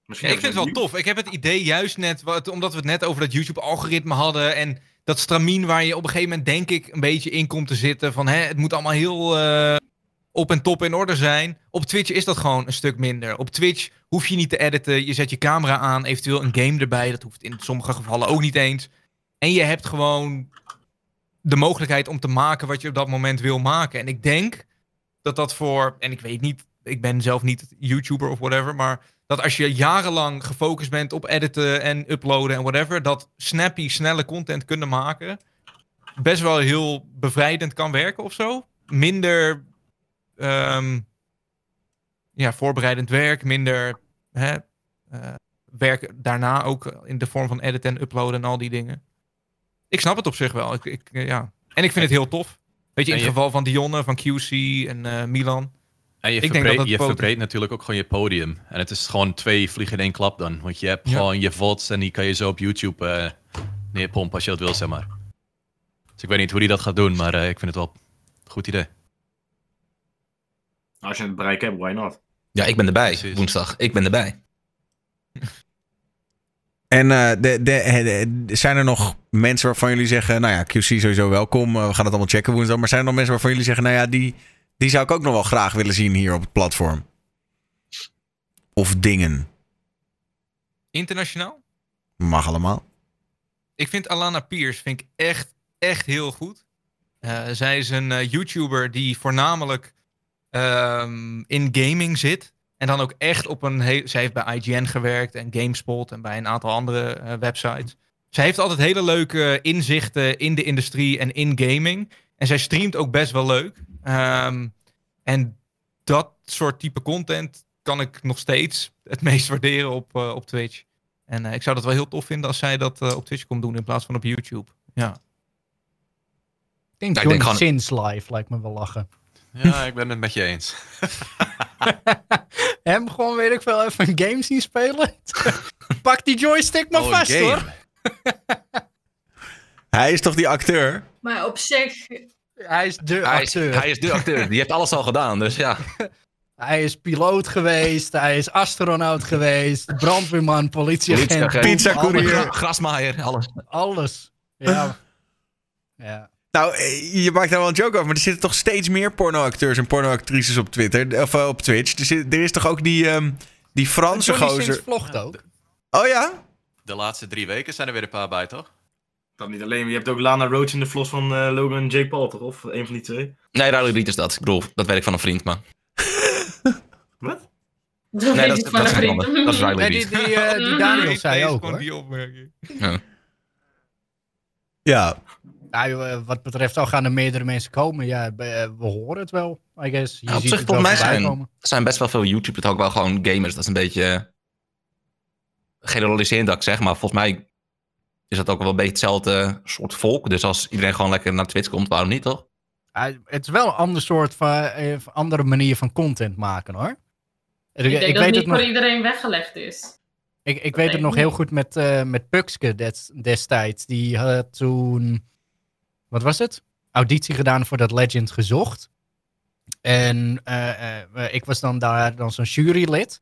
Misschien Ja, ik vind het wel tof. Ik heb het idee juist net, wat, omdat we het net over dat YouTube-algoritme hadden en dat stramien waar je op een gegeven moment denk ik een beetje in komt te zitten van hè, het moet allemaal heel eh, op en top in orde zijn. Op Twitch is dat gewoon een stuk minder. Op Twitch hoef je niet te editen, je zet je camera aan, eventueel een game erbij, dat hoeft in sommige gevallen ook niet eens. En je hebt gewoon de mogelijkheid om te maken wat je op dat moment wil maken. En ik denk dat dat voor, en ik weet niet, ik ben zelf niet YouTuber of whatever, maar dat als je jarenlang gefocust bent op editen en uploaden en whatever, dat snappy, snelle content kunnen maken best wel heel bevrijdend kan werken of zo. Minder ehm, ja, voorbereidend werk, minder hè, eh, werk daarna ook in de vorm van editen en uploaden en al die dingen. Ik snap het op zich wel. Ik, ik, eh, ja. En ik vind het heel tof. Weet je, in het geval van Dionne, van QC en eh, Milan. En je Ik denk dat verbreedt, dat je verbreedt natuurlijk ook gewoon je podium. En het is gewoon twee vliegen in één klap dan. Want je hebt Ja. gewoon je VODs en die kan je zo op YouTube eh, neerpompen als je dat wil, zeg maar. Dus ik weet niet hoe die dat gaat doen, maar eh, ik vind het wel een goed idee. Als je het bereik hebt, why not? Ja, ik ben erbij Precies. woensdag. Ik ben erbij. [laughs] En eh, de, de, de- zijn er nog mensen waarvan jullie zeggen... Nou ja, QC sowieso welkom. eh, we gaan het allemaal checken woensdag. Maar zijn er nog mensen waarvan jullie zeggen... Nou ja, die, die zou ik ook nog wel graag willen zien hier op het platform? Of dingen. Internationaal? Mag allemaal. Ik vind Alana Pierce vind ik echt, echt heel goed. Eh, zij is een YouTuber die voornamelijk ehm, in gaming zit. En dan ook echt op een... He- zij heeft bij IGN gewerkt en GameSpot en bij een aantal andere eh, websites. Zij heeft altijd hele leuke inzichten in de industrie en in gaming. En zij streamt ook best wel leuk. Ehm, en dat soort type content kan ik nog steeds het [laughs] meest waarderen op, eh, op Twitch. En eh, ik zou dat wel heel tof vinden als zij dat op Twitch komt doen in plaats van op YouTube. Ja. ik denk Ja, ik denk Johnny gewoon- Sins live lijkt me wel lachen. Ja, ik ben het met je eens. [laughs] [laughs] Hem gewoon, weet ik veel, even een game zien spelen. [laughs] Pak die joystick maar Oh, vast, game. hoor. [laughs] Hij is toch die acteur? Maar op zich, Hij is de Hij is, acteur. hij is de acteur. Die heeft alles al gedaan, dus ja. Hij is piloot geweest, hij is astronaut geweest, brandweerman, politieagent, alles. Gra- Grasmaaier, alles. Alles. Ja. ja. Nou, eh, je maakt daar wel een joke over. Maar er zitten toch steeds meer pornoacteurs en pornoactrices op Twitter. Of eh, op Twitch. Er, zit- er is toch ook die, ehm, die Franse Johnny Sins gozer. vlogt ook. Oh ja? De laatste drie weken zijn er weer een paar bij, toch? Dat niet alleen, je hebt ook Lana Roach in de vlos van eh, Logan en Jake Paul, toch? Of een van die twee? Nee, Riley Reed is dat. Ik bedoel, dat weet ik van een vriend, maar... [laughs] Wat? Dat Nee, weet dat, ik dat, van is een ander. vriend. Dat is Riley Nee, Reed. die, die, eh, die [laughs] Daniel zei ook gewoon hoor. die opmerking. Ja. Ja, joh, wat betreft al gaan er meerdere mensen komen. Ja, be- eh, we horen het wel, I guess. Je Ja, op ziet zich, het wel volgens mij zijn, er zijn best wel veel YouTubers ook wel gewoon gamers. Dat is een beetje eh, generaliserend dat ik zeg, maar volgens mij is dat ook wel een beetje hetzelfde soort volk. Dus als iedereen gewoon lekker naar Twitch komt, waarom niet toch? Ja, het is wel een ander soort van, eh, andere manier van content maken hoor. Ik, Ik denk ik dat weet het het niet voor iedereen weggelegd is. ik, ik weet het nog heel goed met, eh met Pukske des- destijds. Die had toen, wat was het? Auditie gedaan voor dat Legend gezocht. En eh, eh, eh, ik was dan daar dan zo'n jurylid.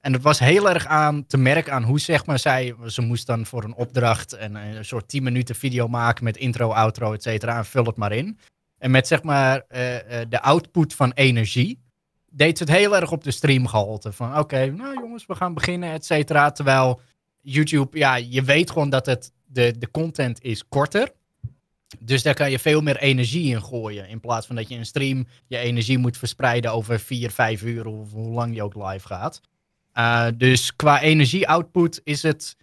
En het was heel erg aan te merken aan hoe zeg maar zij, ze moest dan voor een opdracht en een soort 10 minuten video maken met intro, outro, et cetera. En vul het maar in. En met zeg maar eh, eh, de output van energie deed ze het heel erg op de streamgehalte. Van oké, nou jongens, we gaan beginnen, et cetera. Terwijl YouTube, ja, je weet gewoon dat het, de, de content is korter. Dus daar kan je veel meer energie in gooien. In plaats van dat je een stream je energie moet verspreiden over 4, 5 uur of hoe lang je ook live gaat. Uh, dus qua energie-output is het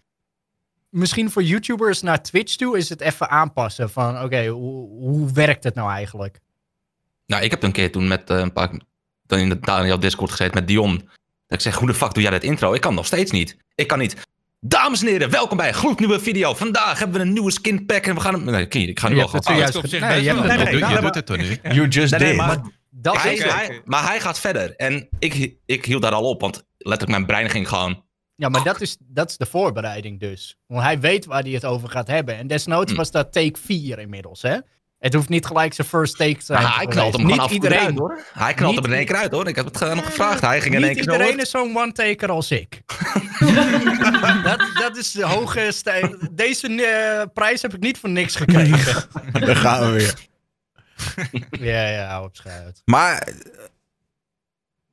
misschien voor YouTubers naar Twitch toe is het even aanpassen van oké, hoe, werkt het nou eigenlijk? Nou, ik heb een keer toen met uh, een paar... Dan in de Daniel Discord gezeten met Dion. Dat ik zeg, hoe de fuck doe jij dat intro? Ik kan nog steeds niet. Ik kan niet. Dames en heren, welkom bij een gloednieuwe video. Vandaag hebben we een nieuwe skin pack en we gaan hem... Nee, ik ga nu Je al nee, best je doet het toch nu? You just Nee, nee, did. maar, Dat hij, is Oké. hij- maar hij gaat verder. En ik, ik hield daar al op, want letterlijk mijn brein ging gewoon... Ja, maar dat is, dat is de voorbereiding dus. Want hij weet waar hij het over gaat hebben. En desnoods Hm. was dat take 4 inmiddels, hè? Het hoeft niet gelijk zijn first take te zijn. Maar hij knalt hem af Niet toe iedereen, hoor. Hij knalt hem in één keer uit, hoor. Ik heb het nog gevraagd. Hij ging in één Niet keer iedereen is zo'n one-taker als ik. [laughs] dat, dat is de hoge stijl. Deze eh, prijs heb ik niet voor niks gekregen. [laughs] Daar gaan we weer. ja, ja, hou op schuit. Maar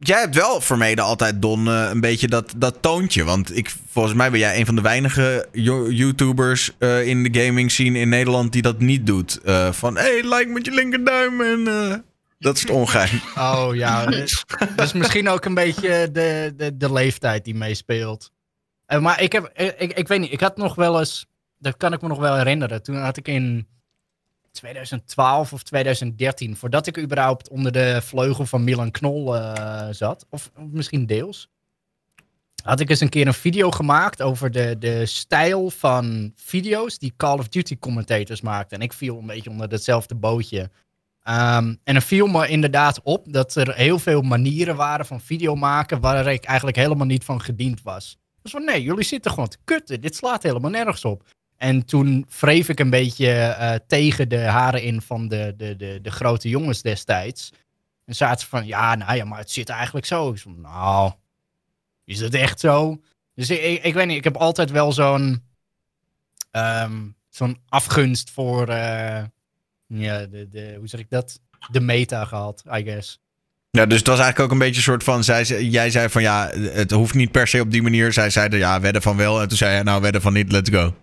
jij hebt wel vermeden altijd, Don, eh, een beetje dat, dat toontje. Want ik, volgens mij ben jij een van de weinige yo- YouTubers eh, in de gaming scene in Nederland die dat niet doet. Eh, van, hé, hey, like met je linkerduim en... dat is het ongeheim. [laughs] Oh ja, dat is misschien ook een beetje de, de, de leeftijd die meespeelt. Maar ik heb, ik, ik weet niet, ik had nog wel eens, dat kan ik me nog wel herinneren. Toen had ik in 2012 of 2013, voordat ik überhaupt onder de vleugel van Milan Knol eh, zat, of, misschien deels, had ik eens een keer een video gemaakt over de, de stijl van video's die Call of Duty commentators maakten. En ik viel een beetje onder datzelfde bootje. Ehm, en er viel me inderdaad op dat er heel veel manieren waren van video maken waar ik eigenlijk helemaal niet van gediend was. Dus van nee, jullie zitten gewoon te kutten. Dit slaat helemaal nergens op. En toen wreef ik een beetje eh, tegen de haren in van de, de, de, de grote jongens destijds. En zaten ze van, ja, nou ja, maar het zit eigenlijk zo. Ik nou, is het echt zo? Dus ik, ik, weet niet, ik heb altijd wel zo'n ehm, zo'n afgunst voor, eh, ja, de, de, hoe zeg ik dat? De meta gehad, I guess. Ja, dus het was eigenlijk ook een beetje een soort van... Zij, jij zei van, ja, het hoeft niet per se op die manier. Zij zeiden, ja, wedden van wel. En toen zei hij, nou, wedden van niet, let's go.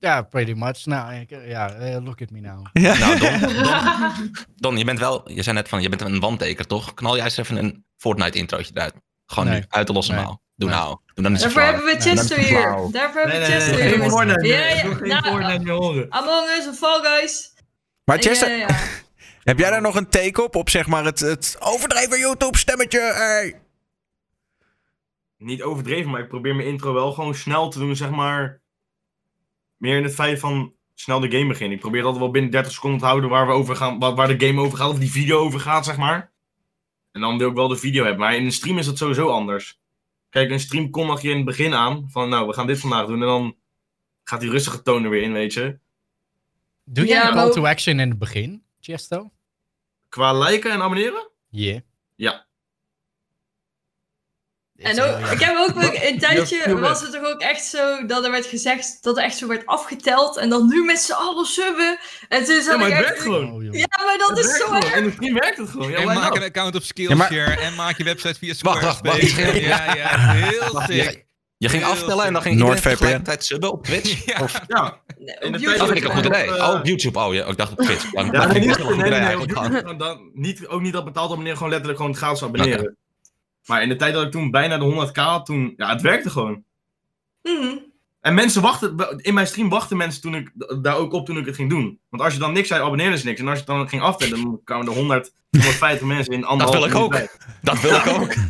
Ja, pretty much. Nou, ik, ja, eh, look at me now. [laughs] Nou, Don, [laughs] Don, Don, je bent wel... Je zei net van, je bent een wandteker, toch? Knal jij eens even een Fortnite-introotje eruit. Gewoon Nee. nu, uit de losse Nee. mouw. Doe Nee. nou. Doe dan eens Daarvoor hebben we Chester hier. Daarvoor hebben Nee, we nee, Chester nee, hier. geen. Fortnite Ja, meer. ja, Ik wil geen nou, Fortnite meer horen. Among Us en Fall Guys. Maar Chester, ja, ja, ja. [laughs] heb jij daar nog een take op? Op zeg maar het, het overdreven YouTube-stemmetje? Hey. Niet overdreven, maar ik probeer mijn intro wel gewoon snel te doen, zeg maar. Meer in het feit van snel de game beginnen. Ik probeer altijd wel binnen 30 seconden te houden waar, we over gaan, waar, waar de game over gaat, of die video over gaat, zeg maar. En dan wil ik wel de video hebben. Maar in een stream is dat sowieso anders. Kijk, een stream kondig je in het begin aan. Van nou, we gaan dit vandaag doen. En dan gaat die rustige toon er weer in, weet je. Doe jij Ja, een call to action in het begin, Chesto? Qua liken en abonneren? Yeah. Ja. En ook, ik heb ook wel- [laughs] een tijdje was het toch ook echt zo dat er werd gezegd dat er echt zo werd afgeteld en dan nu met z'n allen subben. En toen Ja, maar het echt... werkt gewoon. Oh. Ja, maar dat Het is zo gewoon. erg. De stream werkt het gewoon. Ja, en maak een account op Ja, maar- Skillshare en maak je website via Wacht, wacht, Squarespace. wacht. Ja, ja, [laughs] heel sick. Je ging Heel aftellen en dan ging iedereen NordVPN. tegelijkertijd subben op Twitch? [laughs] Ja. Of, Ja, Nee, in de op tijd dat dat vind ik een ik goed op, idee. eh, Oh, op YouTube. Oh, ja, ik dacht op Twitch. Ja, dat nee, vind ik niet, nee, goed idee nee, dan, ook niet dat betaald abonneren, gewoon letterlijk gewoon gratis abonneren. Maar in de tijd dat ik toen bijna de 100k had, toen, ja, het werkte gewoon. Mhm. En mensen wachten, in mijn stream wachten mensen toen ik, daar ook op toen ik het ging doen. Want als je dan niks zei, abonneerden ze niks. En als je het dan ging aftellen, dan kwamen er 100, 150 [laughs] mensen in Dat anderhalf wil ik ook. Dat wil ik ook. [laughs]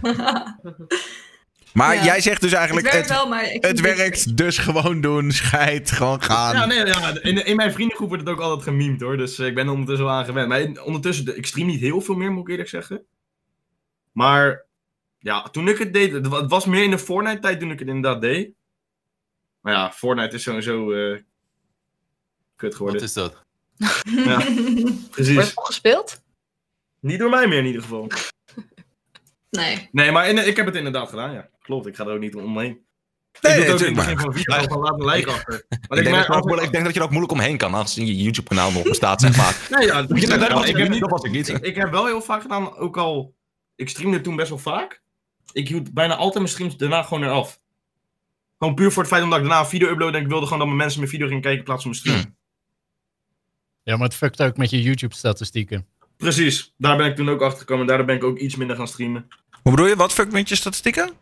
Maar Ja. jij zegt dus Het eigenlijk, werkt het, wel, maar... ik het vind werkt, dus gewoon doen, scheid, gewoon gaan. Ja, nee, ja, in, in mijn vriendengroep wordt het ook altijd gememd hoor. Dus eh, ik ben er ondertussen wel aan gewend. Maar in- ondertussen, ik stream niet heel veel meer, moet ik eerlijk zeggen. Maar ja, toen ik het deed, het wa- het was meer in de Fortnite-tijd toen ik het inderdaad deed. Maar ja, Fortnite is sowieso eh kut geworden. Wat is dat? [laughs] Ja, Wordt precies. het nog gespeeld? Niet door mij meer in ieder geval. [laughs] nee. Nee, maar in- ik heb het inderdaad gedaan, ja. Klopt, ik ga er ook niet omheen. Nee, ik doe het ook natuurlijk in het begin van een video van laat een like achter. Ik denk, dat merk je er ook altijd- moeilijk- ik denk dat je er ook moeilijk omheen kan, aangezien je YouTube-kanaal nog bestaat, zeg maar. [laughs] Nee, ja, dat, was ik niet, niet- dat was ik niet. Ik, ik heb wel heel vaak gedaan, ook al... Ik streamde toen best wel vaak. Ik hield bijna altijd mijn streams daarna gewoon eraf. Gewoon puur voor het feit omdat ik daarna een video uploadde en ik wilde gewoon dat mijn mensen mijn video gingen kijken in plaats van mijn stream. Ja, maar het fuckt ook met je YouTube-statistieken. Precies, daar ben ik toen ook achter gekomen en daardoor ben ik ook iets minder gaan streamen. Hoe bedoel je? Wat fuck met je statistieken?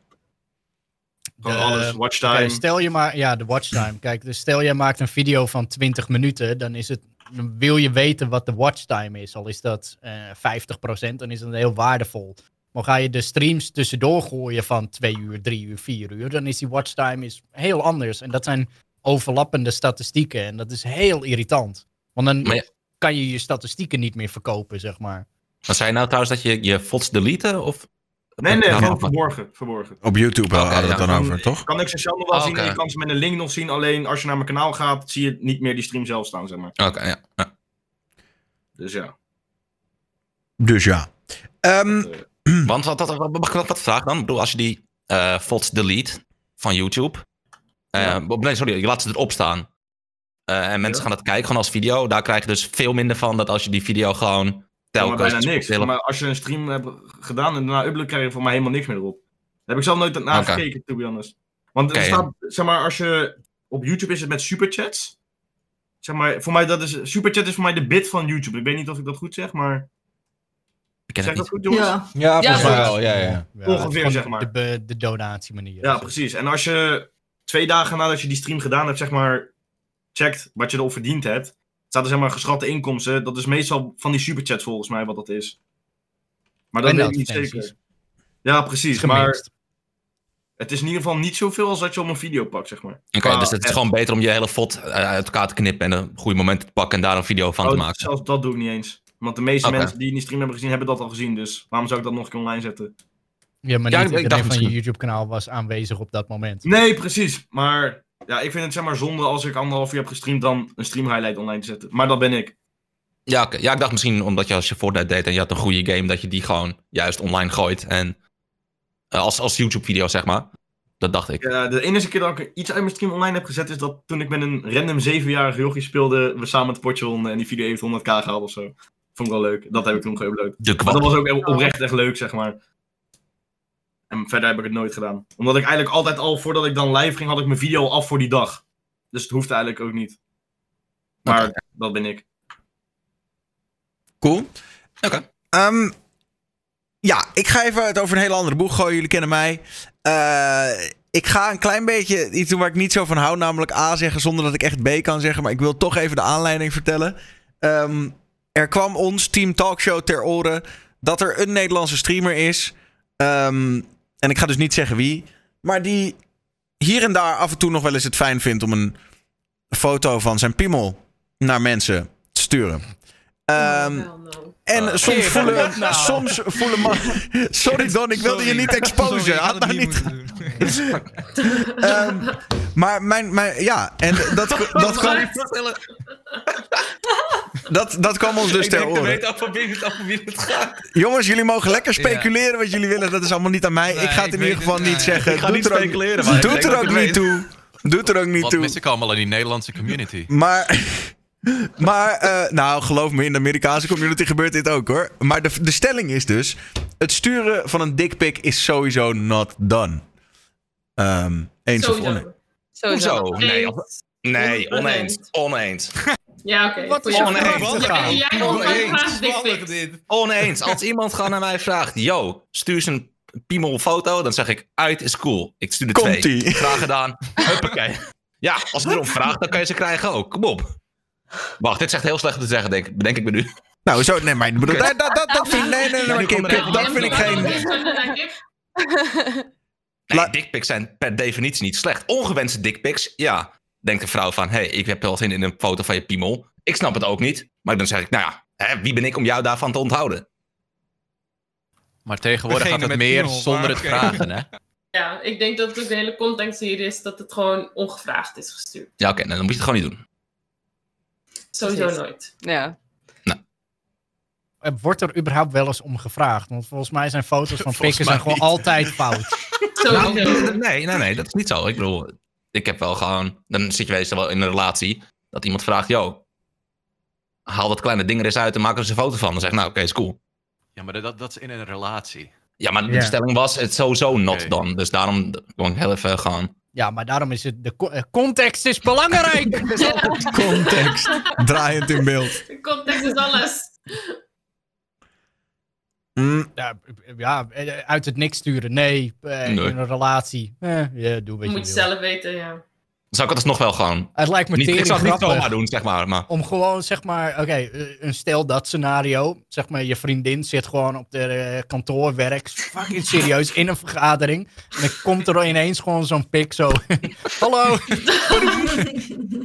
Gewoon De- alles, watchtime. Kijk, stel je maar, ja, de watchtime. Kijk, dus stel je maakt een video van 20 minuten, dan is het, dan wil je weten wat de watchtime is. Al is dat eh 50%, dan is dat heel waardevol. Maar ga je de streams tussendoor gooien van 2 uur, 3 uur, 4 uur, dan is die watchtime is heel anders. En dat zijn overlappende statistieken en dat is heel irritant. Want dan ja- kan je je statistieken niet meer verkopen, zeg maar. Maar zei je nou trouwens dat je je FOTS deleten? Of? Nee, nee, gewoon maar- verborgen. verborgen. Op YouTube hadden we het ja. dan Dan over, toch? Kan ik ze zelf nog wel Ah, zien en je kan ze met een link nog zien. Alleen als je naar mijn kanaal gaat, zie je niet meer die stream zelf staan, zeg maar. Oké, ja. ja. Dus ja. Dus ja. Ehm, Eh, [clears throat] Want wat, wat, wat, mag ik wat, wat vragen dan? Ik bedoel, als je die eh FOTS delete van YouTube. eh, Ja. Nee, sorry, je laat ze erop staan. Eh, en mensen Ja. gaan het kijken gewoon als video. Daar krijg je dus veel minder van dan als je die video gewoon maar telkens... bijna niks. hele- Maar als je een stream hebt gedaan en daarna upload, krijg je voor mij helemaal niks meer erop. Daar heb ik zelf nooit naar Oké. gekeken, to be honest. Want staat, zeg maar, als je op YouTube is het met superchats. Zeg maar, voor mij dat is, superchat is voor mij de bit van YouTube. Ik weet niet of ik dat goed zeg, maar... Ik ken Zeg het niet. goed, jongens? Ja. ja, wel. Ja, ja. Ja, Ongeveer, zeg maar. De, de donatiemanier. Ja, precies. En als je twee dagen nadat je die stream gedaan hebt, zeg maar, checkt wat je erop verdiend hebt, staat er zeg maar geschatte inkomsten. Dat is meestal van die superchats volgens mij wat dat is. Maar dat En weet ik niet zeker. Ja, precies. Maar het is in ieder geval niet zoveel als dat je op een video pakt, zeg maar. Oké, dus het is gewoon beter om je hele FOT eh, uit elkaar te knippen en een goede moment te pakken en daar een video van te Oh, maken. Zelfs dat doe ik niet eens. Want de meeste mensen die in die stream hebben gezien, hebben dat al gezien. Dus waarom zou ik dat nog een keer online zetten? Ja, maar Ja, niet iedereen dacht van je YouTube-kanaal was aanwezig op dat moment. Nee, precies. Maar ja, ik vind het zeg maar zonde als ik anderhalf uur heb gestreamd dan een stream highlight online te zetten. Maar dat ben ik. Ja, oké. ja, ik dacht misschien omdat je als je Fortnite deed en je had een goede game, dat je die gewoon juist online gooit. En eh, als, als YouTube-video, zeg maar. Dat dacht ik. Ja, de enige keer dat ik iets uit mijn stream online heb gezet, is dat toen ik met een random zevenjarige jochie speelde, we samen het potje wonnen en die video heeft 100k gehaald of zo. Vond ik wel leuk. Dat heb ik toen geüpload. Dat was ook oprecht echt leuk, zeg maar. En verder heb ik het nooit gedaan. Omdat ik eigenlijk altijd al, voordat ik dan live ging, had ik mijn video al af voor die dag. Dus het hoeft eigenlijk ook niet. Maar dat ben ik. Cool. Oké. Ehm, ja, ik ga even het over een hele andere boeg gooien. Jullie kennen mij. Eh, ik ga een klein beetje iets doen waar ik niet zo van hou. Namelijk A zeggen zonder dat ik echt B kan zeggen. Maar ik wil toch even de aanleiding vertellen. Ehm, er kwam ons Team Talkshow ter oren dat er een Nederlandse streamer is. Ehm, en ik ga dus niet zeggen wie. Maar die hier en daar af en toe nog wel eens het fijn vindt om een foto van zijn piemel naar mensen te sturen. No. en Ah. soms voelen, wat nou? soms voelen man. [laughs] Sorry Don, ik wilde je niet exposen. Sorry, ik Had nou niet. [laughs] Ehm, maar mijn, mijn, ja, en dat, dat, kwam, dat, dat kwam ons dus ik ter oren. wie het, over wie het gaat. Jongens, jullie mogen lekker speculeren wat jullie willen. Dat is allemaal niet aan mij. Nee, ik ga het ik in ieder weet geval het, niet nee. zeggen. Ik ga Doet niet er ook- speculeren, maar ik Doet er dat ook ik niet weet. toe. Doet er ook niet Wat toe. mis ik allemaal in die Nederlandse community? Maar, maar eh, nou, geloof me, in de Amerikaanse community gebeurt dit ook hoor. Maar de, de stelling is dus: het sturen van een dickpic is sowieso not done. Ehm, eens of Sowieso. oneens? Sowieso. Hoezo? Nee, of- nee, oneens. Oneens. [laughs] Ja, oké. Wat is oneens? de Ja, jij Oneens, dit. Oneens. Als iemand gewoon naar mij vraagt, yo, stuur ze een piemelfoto, dan zeg ik, uit is cool. Ik stuur er twee. Komt-ie. Graag gedaan. Huppakee. Ja, als je erom vraagt, dan kan je ze krijgen ook. Kom op. Wacht, dit is echt heel slecht om te zeggen, denk, bedenk ik me nu. Nou, zo, nee, maar ik bedoel, dat, dat, dat, dat vind ik, nee, nee, dat vind ik geen, [laughs] [laughs] Nee, La- dickpics zijn per definitie niet slecht. Ongewenste dickpics, ja. Denkt de vrouw van, hé, hey, ik heb wel zin in een foto van je piemel. Ik snap het ook niet. Maar dan zeg ik, nou ja, hè, wie ben ik om jou daarvan te onthouden? Maar tegenwoordig Degene gaat het meer piemel, zonder maar het vragen, hè? [laughs] Ja, ik denk dat ook de hele context hier is dat het gewoon ongevraagd is gestuurd. Ja, oké, nou, dan moet je het gewoon niet doen. Sowieso Precies. nooit. Ja. Eh, Wordt er überhaupt wel eens om gevraagd? Want volgens mij zijn foto's van [laughs] pikken mij zijn gewoon altijd fout. [laughs] Sowieso. Nou, nee, nee, nee, dat is niet zo. Ik bedoel, ik heb wel gewoon... Dan zit je meestal wel in een relatie dat iemand vraagt... Yo, haal dat kleine ding er eens uit en maak er eens een foto van. Dan zeg ik, nou oké, is cool. Ja, maar dat, dat is in een relatie. Ja, maar de stelling was het sowieso not dan. Dus daarom kon ik heel even gaan... Ja, maar daarom is het... De eh, context is belangrijk! [laughs] Context. Draaiend in beeld. De context is alles. Mm, ja, ja, eh, uit het niks sturen. Nee, eh, Nee. in een relatie. Eh, ja, doe wat Je je moet wil. zelf weten, ja. Zou ik het alsnog wel gewoon... Het lijkt me Niet, ik zou het niet zomaar doen, zeg maar. maar Om gewoon, zeg maar, oké, eh, een stel dat scenario. Zeg maar, je vriendin zit gewoon op de eh, kantoor, werkt fucking serieus in een vergadering. En dan komt er ineens gewoon zo'n pik zo. [laughs] Hallo,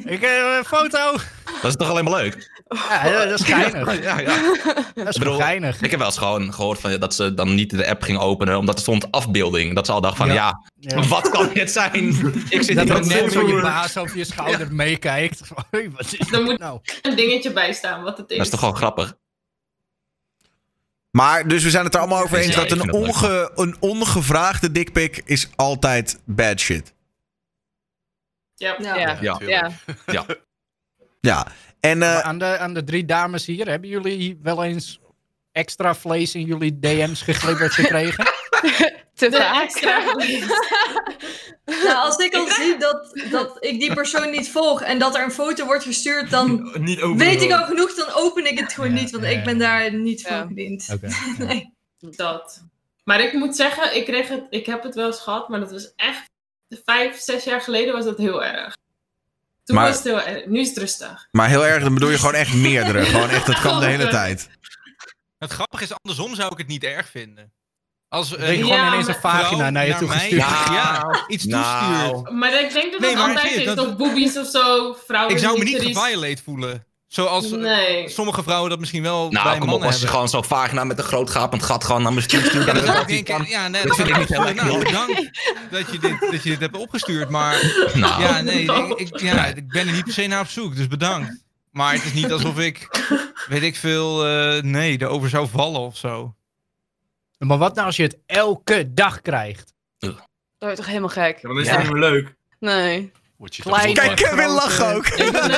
ik heb een foto. dat is toch alleen maar leuk? Ja, ja, dat is geinig. Ja, ja. Dat is bedoel, geinig. Ik heb wel eens gewoon gehoord van, dat ze dan niet de app ging openen, omdat er stond afbeelding. Dat ze al dachten van, Ja. wat kan dit zijn? Ik zit Dat hier er met net je Dat baas over je schouder meekijkt. [laughs] Wat is Dan dat moet- nou? Een dingetje bij staan, wat het is. is toch gewoon grappig? Maar dus we zijn het er allemaal over eens dat een, dat onge, een ongevraagde dickpic is altijd bad shit. Ja. Ja. Ja. Ja. Ja. [laughs] Ja. En eh, aan, de, aan de drie dames hier, hebben jullie wel eens extra vlees in jullie DM's geglibberd gekregen? [laughs] [laughs] Te De vaak. extra Nou, als ik al zie dat, dat ik die persoon niet volg en dat er een foto wordt gestuurd, dan Niet weet ik al genoeg, dan open ik het gewoon Ja, niet, want ja, ik ben daar niet Ja. van gediend. [laughs] Nee. Dat. Maar ik moet zeggen, ik, kreeg het, ik heb het wel eens gehad, maar dat was echt vijf, zes jaar geleden was dat heel erg. Toen Maar- was het heel erg. Nu is het rustig. maar heel erg, dan bedoel je gewoon echt meerdere. Gewoon echt, dat kan de [laughs] hele tijd. Het grappige is, andersom zou ik het niet erg vinden. Als eh, een gewoon ineens een vagina naar je toe gestuurd. Ja, Ja. iets Nou. toestuurt. Maar ik denk dat Nee, dat altijd is. dat- Of boobies of zo, vrouwen. Ik zou me niet geviolate voelen. Zoals eh, Nee. sommige vrouwen dat misschien wel bij Nou, kom op, mannen als je hebben. gewoon zo'n vagina met een groot gapend gat gewoon naar me stuurt. Ja, ik dat ja, nee, Dat vind ik niet heel nou, bedankt dat je, dit, dat je dit hebt opgestuurd, maar [laughs] Nou, ja, nee, ik, ik- ja, ik ben er niet per se naar op zoek, dus bedankt. Maar het is niet alsof ik, weet ik veel, eh, nee, erover zou vallen of zo. Maar wat nou als je het elke dag krijgt? Dat wordt toch helemaal gek? Ja, dan is Ja. het niet meer leuk. Nee. Word je Klein. toch- Kijk, Kevin lacht ook. Ik voor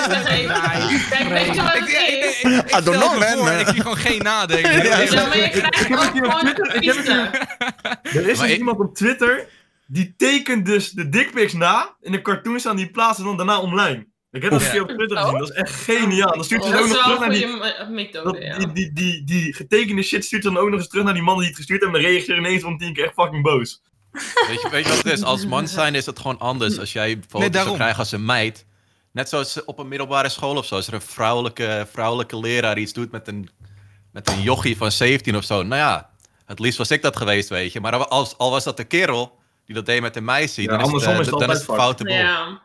man. ik zie gewoon geen nadenken. Er is dus iemand op Twitter die tekent dus de dickpics na. In de cartoons aan die plaatsen dan daarna online. Ik heb dat een keer op Twitter gezien. Dat is echt geniaal. Dan stuurt Oh, hij dat ook is nog wel terug naar die... Dat, ja. die, die, die, die getekende shit stuurt dan ook nog eens terug naar die man die het gestuurd heeft. En dan reageert ineens van tien keer echt fucking boos. Weet je, weet je wat het is? Als man zijn is het gewoon anders. Als jij foto's Nee, zou krijgen als een meid. Net zoals op een middelbare school of zo. Als er een vrouwelijke, vrouwelijke leraar iets doet met een, met een jochie van 17 of zo. Nou ja, het liefst was ik dat geweest, weet je. Maar als, al was dat de kerel die dat deed met een meisje, Ja, dan, is het, andersom eh, is het dan is het foute boel. Ja.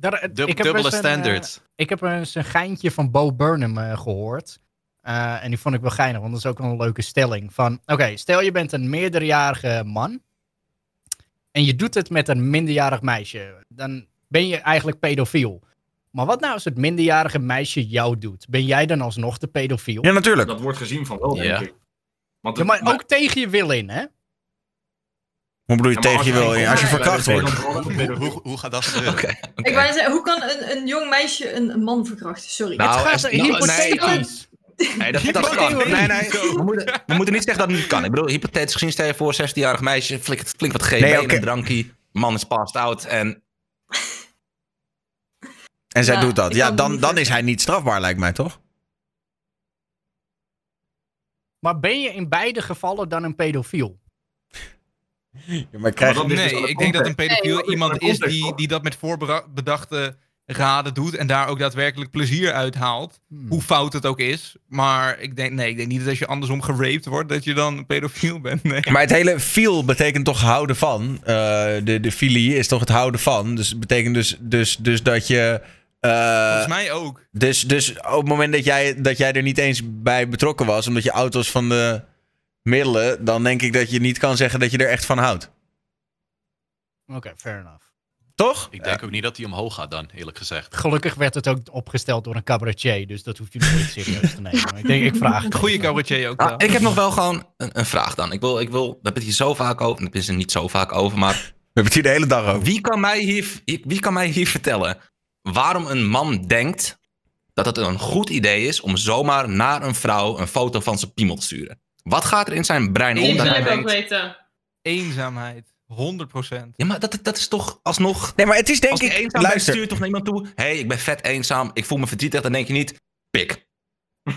Daar, eh, Dub- ik heb dubbele een, eh, standards. ik heb eens een geintje van Bo Burnham eh, gehoord. Eh, en die vond ik wel geinig, want dat is ook wel een leuke stelling. Van, oké, stel je bent een meerderjarige man. En je doet het met een minderjarig meisje. Dan ben je eigenlijk pedofiel. Maar wat nou als het minderjarige meisje jou doet? Ben jij dan alsnog de pedofiel? Ja, natuurlijk. Dat wordt gezien van wel, denk Ja. ik. Want Ja, maar ook tegen je wil in, hè? Hoe bedoel je Ja, tegen je als wil in? Als je verkracht wordt? Hoe, hoe, hoe gaat dat gebeuren? Oké. Ik wou zeggen, hoe kan een, een jong meisje een, een man verkrachten? Sorry. Nou, het gaat er- nou, hypothetisch. Nee, dat, dat kan. Nee, nee. We moeten, we moeten niet zeggen dat het niet kan. Ik bedoel, hypothetisch gezien stel je voor 16-jarig meisje, flink, flink wat GB Nee, in oké. een drankie. Man is passed out en En zij Ja, doet dat. Ja, dan, dan is hij niet strafbaar, lijkt mij, toch? Maar ben je in beide gevallen dan een pedofiel? Ja, maar krijg Maar dat is dus aan Nee, ik denk dat een pedofiel iemand is die, die dat met voorbedachte raden doet en daar ook daadwerkelijk plezier uit haalt. Hmm. Hoe fout het ook is. Maar ik denk, nee, ik denk niet dat als je andersom geraped wordt, dat je dan een pedofiel bent. Nee. Maar het hele feel betekent toch houden van. Eh, de, de filie is toch het houden van. Dus het betekent dus, dus, dus dat je. eh, Volgens mij ook. dus, dus op het moment dat jij, dat jij er niet eens bij betrokken was, omdat je was van de middelen, dan denk ik dat je niet kan zeggen dat je er echt van houdt. Oké, fair enough. Toch? Ik denk ook niet dat hij omhoog gaat dan, eerlijk gezegd. Gelukkig werd het ook opgesteld door een cabaretier, dus dat hoeft je nooit serieus te nemen. Maar ik denk, ik vraag het. Goeie cabaretier ook Ah, wel. ik heb nog wel gewoon een, een vraag dan. Ik wil, ik wil, we hebben het hier zo vaak over. Het is er niet zo vaak over, maar [laughs] We hebben het hier de hele dag over. wie kan mij hier, wie kan mij hier vertellen waarom een man denkt dat het een goed idee is om zomaar naar een vrouw een foto van zijn piemel te sturen? Wat gaat er in zijn brein om dat hij denkt... weten. Eenzaamheid. 100%. Ja, maar dat, dat is toch alsnog... Nee, maar het is denk Als je ik... eenzaam Luister, stuur je toch naar iemand toe... Hé, hey, ik ben vet eenzaam, ik voel me verdrietig. Dan denk je niet, pik.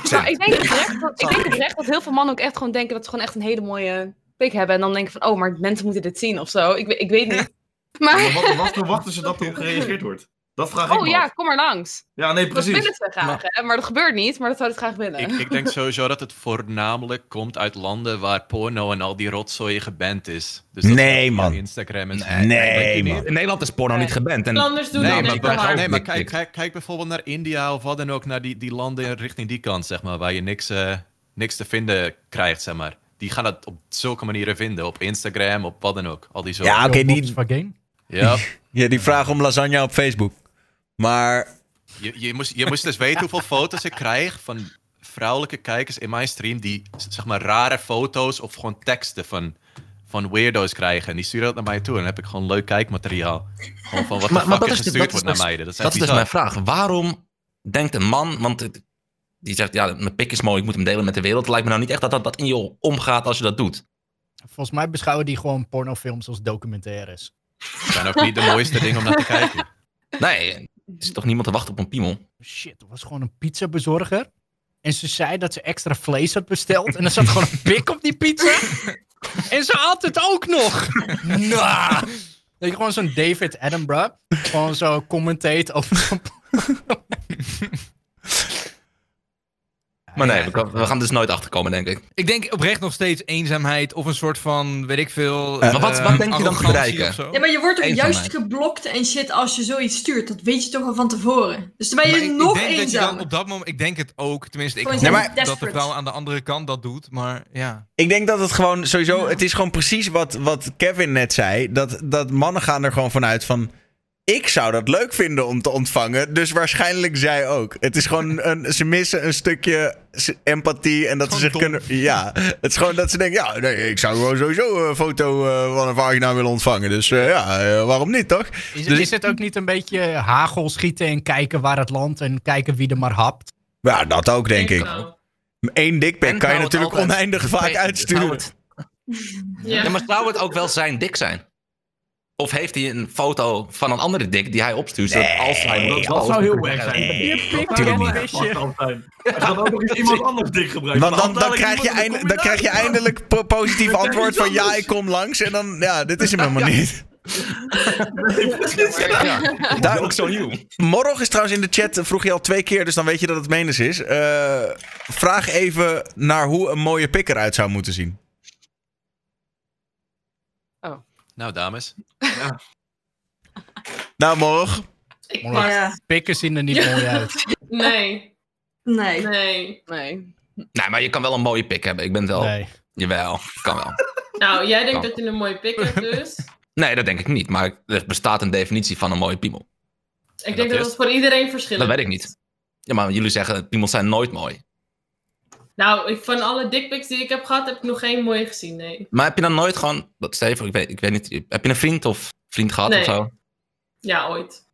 Nou, ik denk oprecht dat, ik denk oprecht dat heel veel mannen ook echt gewoon denken dat ze gewoon echt een hele mooie pik hebben. En dan denken van, oh, maar mensen moeten dit zien of zo. Ik, ik weet niet. Maar Maar, wat, wat verwachten ze dat [laughs] erop gereageerd wordt? Dat vraag ik oh me ja, af. kom maar langs. Ja, nee, Dat precies. willen ze graag, hè? Maar dat gebeurt niet, maar dat zou het graag willen. Ik, ik denk [laughs] sowieso dat het voornamelijk komt uit landen waar porno en al die rotzooi geband is. Dus dat Nee, man. Instagram en zo. Nee, man. In Nederland is porno niet geband. En Anders doen Nee, maar, nee, maar kijk, kijk, kijk bijvoorbeeld naar India of wat dan ook, naar die, die landen richting die kant, zeg maar, waar je niks, eh, niks te vinden krijgt, zeg maar. Die gaan het op zulke manieren vinden, op Instagram, op wat dan ook. Al die zo. Ja, oké, die, Volkswagen. Ja. [laughs] ja, die vragen om lasagne op Facebook. Maar Je, je, moest, je moest dus weten hoeveel foto's ik krijg van vrouwelijke kijkers in mijn stream die, zeg maar, rare foto's of gewoon teksten van, van weirdo's krijgen. En die sturen dat naar mij toe en dan heb ik gewoon leuk kijkmateriaal. Gewoon van wat Maar- maar dat er is gestuurd dat is wordt naar meiden. Dat, is Dat dus mijn vraag. Waarom denkt een man, want het- die zegt, ja, mijn pik is mooi, ik moet hem delen met de wereld. Het lijkt me nou niet echt dat dat, dat in je omgaat als je dat doet. Volgens mij beschouwen die gewoon pornofilms als documentaires. Het zijn ook niet de mooiste dingen om naar te kijken. Nee, er zit toch niemand te wachten op een piemel? Shit, er was gewoon een pizzabezorger. En ze zei dat ze extra vlees had besteld. En er zat gewoon een [laughs] pik op die pizza. En ze had het ook nog. Nou. Dat je gewoon zo'n David Attenborough gewoon zo commentate over... [laughs] Maar nee, Ja, we, kan- we gaan er dus nooit achterkomen, denk ik. Ik denk oprecht nog steeds eenzaamheid of een soort van, weet ik veel... Eh, maar wat- eh, wat denk je dan te bereiken? Ja, maar je wordt ook Eenzaamheid. juist geblokt en shit als je zoiets stuurt. Dat weet je toch al van tevoren. Dus dan ben je Maar ik, ik nog denk dat je eenzamer. dan op dat moment, ik denk het ook, tenminste, ik zijn dat de vrouw aan de andere kant dat doet, maar ja. ik denk dat het gewoon sowieso... Ja. Het is gewoon precies wat, wat Kevin net zei. Dat, dat mannen gaan er gewoon vanuit van... Ik zou dat leuk vinden om te ontvangen. Dus waarschijnlijk zij ook. Het is gewoon een, ze missen een stukje empathie. En dat ze zich dom. kunnen. Ja, het is gewoon dat ze denken. Ja, nee, ik zou gewoon sowieso een foto eh, van een vagina willen ontvangen. Dus eh, ja, eh, waarom niet, toch? Is, Dus- is het ook niet een beetje hagel schieten en kijken waar het landt en kijken wie er maar hapt? Ja, dat ook, denk ik. Eén dikpik En kan je natuurlijk oneindig vaak uitsturen. Ja, maar zou het ook wel zijn dik zijn? Of heeft hij een foto van een andere dik die hij opstuurt? Nee, als hij Dat, dat zou heel erg zijn. Nee, Dat zou wel zijn. Hij gaat ook nog eens iemand anders dik gebruiken. Want dan, dan, dadelijk krijg je eind- dan krijg je eindelijk po- positief Dan antwoord van ja, ik kom langs. En dan, ja, dit is hem [laughs] helemaal niet. Daar ook zo nieuw. Morgen is trouwens in de chat, eh, vroeg je al twee keer, dus dan weet je dat het menens is. Eh, vraag even naar hoe een mooie pik eruit zou moeten zien. Nou, dames. [laughs] Nou, morgen. Pas. Ja, Pikken zien er niet Ja. mooi uit. [laughs] Nee, nee. nee. Nee. Nee, maar je kan wel een mooie pik hebben. Ik ben het wel. Nee. Jawel, kan wel. Nou, jij denkt Kan. dat je een mooie pik hebt dus. [laughs] Nee, dat denk ik niet. Maar er bestaat een definitie van een mooie piemel. Ik denk dat is? het voor iedereen verschillend Dat weet ik is. niet. Ja, maar jullie zeggen piemels zijn nooit mooi. Nou, ik, van alle dickpics die ik heb gehad, heb ik nog geen mooie gezien, nee. Maar heb je dan nooit gewoon... Wat, Steven, ik weet, ik weet niet. Heb je een vriend of vriend gehad Nee. of zo? Oké, Ja, ooit.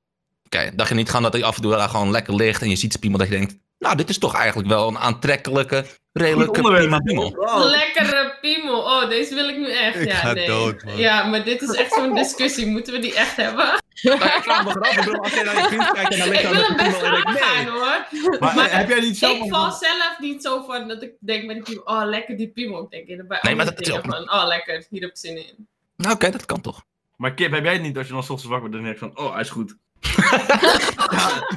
dacht je niet gewoon dat hij af en toe daar gewoon lekker ligt en je ziet piemel dat je denkt... Nou, dit is toch eigenlijk wel een aantrekkelijke, redelijke prima piemel. Lekkere piemel. Oh, deze wil ik nu echt. Ik ja, ga nee. dood, man. Ja, maar dit is echt zo'n discussie. Moeten we die echt hebben? Nou, ik vraag me af, ik bedoel, als je naar je vriend kijkt en dan ligt ik wil met hem een best aangaan, nee. hoor. Maar, Maar heb jij niet zelf... Ik val zelf niet zo van dat ik denk met die piemel, oh, lekker die piemel. Ik denk eerder bij Nee, maar dat is dingen van, oh, lekker, hier heb ik zin in. Nou, oké, dat kan toch. Maar Kip, heb jij het niet als je dan 's ochtends wakker wordt en denkt van, oh, hij is goed.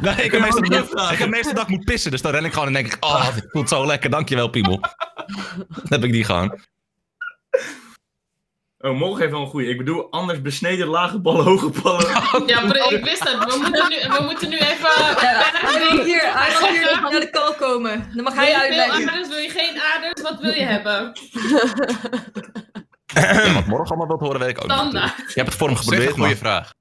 Nee, ik, heb meestal, vragen. ik heb meestal dag moet pissen, dus dan ren ik gewoon en denk ik, oh, dit voelt zo lekker, dankjewel piemel. dan heb ik die gewoon. Oh, morgen heeft wel een goeie. Ik bedoel, anders besneden lage ballen, hoge ballen. Ja, maar ik wist het. We moeten nu, we moeten nu even... Ja, hij hier, hij hier naar de kal komen. Dan mag Wil hij je uitleggen. aders, wil je geen aders? Wat wil je hebben? [clears throat] Ja, wat morgen allemaal wilt horen, weet ik ook niet. Standaard. Je hebt het voor hem Op zich een geprobeerd, goede vraag.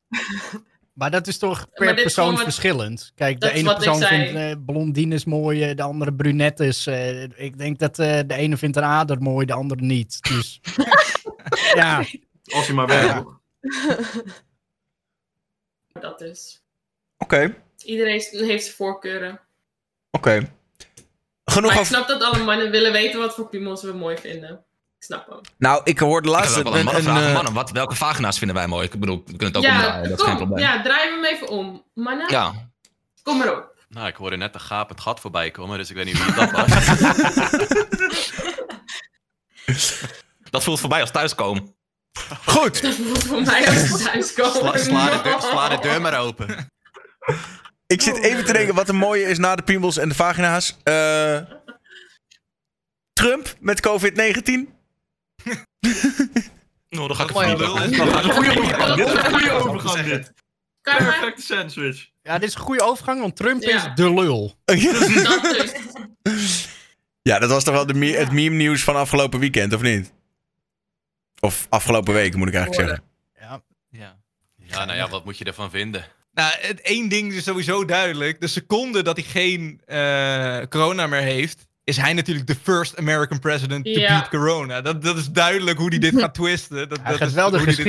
Maar dat is toch per persoon verschillend. Kijk, de dat ene persoon vindt eh, blondines mooi, de andere brunettes. eh, ik denk dat eh, de ene vindt een ader mooi, de andere niet. Dus [laughs] ja, Als je maar werkt. [laughs] Dat is. Oké, Iedereen heeft zijn voorkeuren. oké. Genoeg Maar ik snap dat alle mannen willen weten wat voor piemels we mooi vinden. Ik snap hem. Nou, ik hoorde laatst wel een een... mannen een, vragen. eh, Mannen, wat, welke vagina's vinden wij mooi? Ik bedoel, we kunnen het ook ja, omdraaien. Dat is geen probleem. Ja, draai hem even om. Mannen, Ja. kom maar op. Nou, ik hoorde net een gapend gat voorbij komen, dus ik weet niet wie dat was. [laughs] Dat voelt voor mij als thuiskomen. Goed, Dat voelt voor mij als thuiskomen. Sla, sla, de deur, sla de [laughs] deur maar open. ik zit even te denken wat een mooie is na de piemels en de vagina's. Eh, Trump met COVID-19. [laughs] Nou, dan ga ik een goede overgang. Dit is een goede overgang, dit. Kan maar. Perfecte sandwich. ja, dit is een goede overgang, want Trump Ja. is de lul. [laughs] [laughs] Dat ja, dat was toch wel de me- het meme nieuws van afgelopen weekend, of niet? Of afgelopen week, moet ik eigenlijk zeggen. Ja. Ja. ja, nou ja, wat moet je ervan vinden? Nou, het één ding is sowieso duidelijk. De seconde dat hij geen eh, corona meer heeft, is hij natuurlijk de first American president to Ja. beat corona. Dat, dat is duidelijk hoe hij dit [laughs] gaat twisten. Dat, Hij dat gaat is wel de hoe hij gaat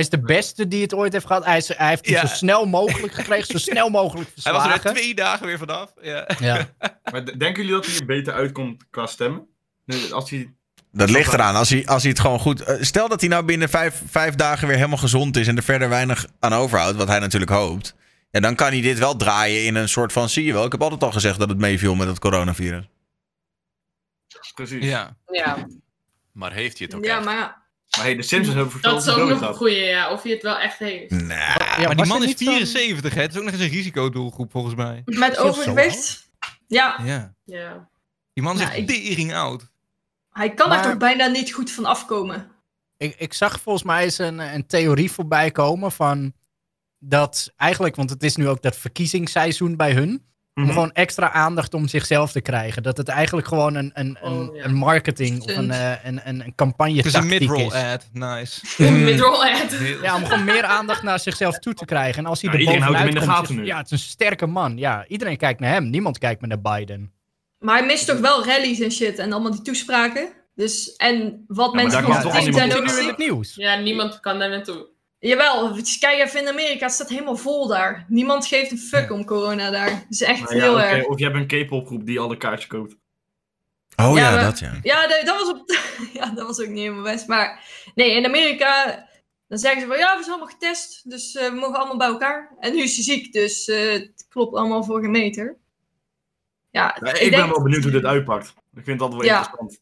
is de beste die het ooit heeft gehad. Hij, is, hij heeft het Ja. zo snel mogelijk gekregen, zo [laughs] snel mogelijk Hij was er verslagen. twee dagen weer vanaf. Ja. Ja. [laughs] Maar denken jullie dat hij er beter uitkomt qua stemmen? Nu, Als hij... Dat ligt eraan. Als hij, als hij het gewoon goed. eh, Stel dat hij nou binnen vijf, vijf dagen weer helemaal gezond is en er verder weinig aan overhoudt, wat hij natuurlijk hoopt. Ja, dan kan hij dit wel draaien in een soort van. Zie je wel, ik heb altijd al gezegd dat het meeviel met het coronavirus. Precies. Ja. Ja. Maar heeft hij het ook Ja, echt? maar ja. Maar hey, de Simpsons hebben Dat verteld is dat ook hij nog een goeie, ja. Of hij het wel echt heeft. Nah. Ja, maar die man is niet zo'n- 74, hè? Het is ook nog eens een risicodoelgroep volgens mij. Met overgewicht. Ja, Ja. Ja. Die man is Ja, echt ik- tering oud. hij kan er toch bijna niet goed van afkomen. Ik, ik zag volgens mij eens een, een theorie voorbij komen van dat eigenlijk, want het is nu ook dat verkiezingsseizoen bij hun, om Mhm. gewoon extra aandacht om zichzelf te krijgen. Dat het eigenlijk gewoon een, een, een, Oh, ja. een marketing of een, eh, een, een, een campagne Het is een [laughs] mid-roll ad. Nice. Mid-roll ad. Ja, om gewoon meer aandacht naar zichzelf toe te krijgen. En als hij er iedereen houdt hem in de gaten nu. Ja, het is een sterke man. Ja, iedereen kijkt naar hem. Niemand kijkt meer naar Biden. Maar hij mist toch wel rallies en shit en allemaal die toespraken. Dus, en wat maar mensen daar kan toch niemand nu in ziek. het nieuws. Ja, niemand kan daar naartoe. Jawel, kijk even in Amerika, het staat helemaal vol daar. Niemand geeft een fuck om corona daar. Het is echt Nou ja, heel oké, erg. Of je hebt een K-pop groep die alle kaartjes koopt. Oh ja, dat ja. Ja, nee, dat was, op, [laughs] ja, dat was ook niet helemaal best. Maar nee, in Amerika, dan zeggen ze van ja, we zijn allemaal getest. Dus eh, we mogen allemaal bij elkaar. En nu is hij ziek, dus eh, het klopt allemaal voor geen meter. Ja, Ja, ik, ik ben denk, wel benieuwd hoe dit uitpakt. Ik vind dat wel Ja. interessant.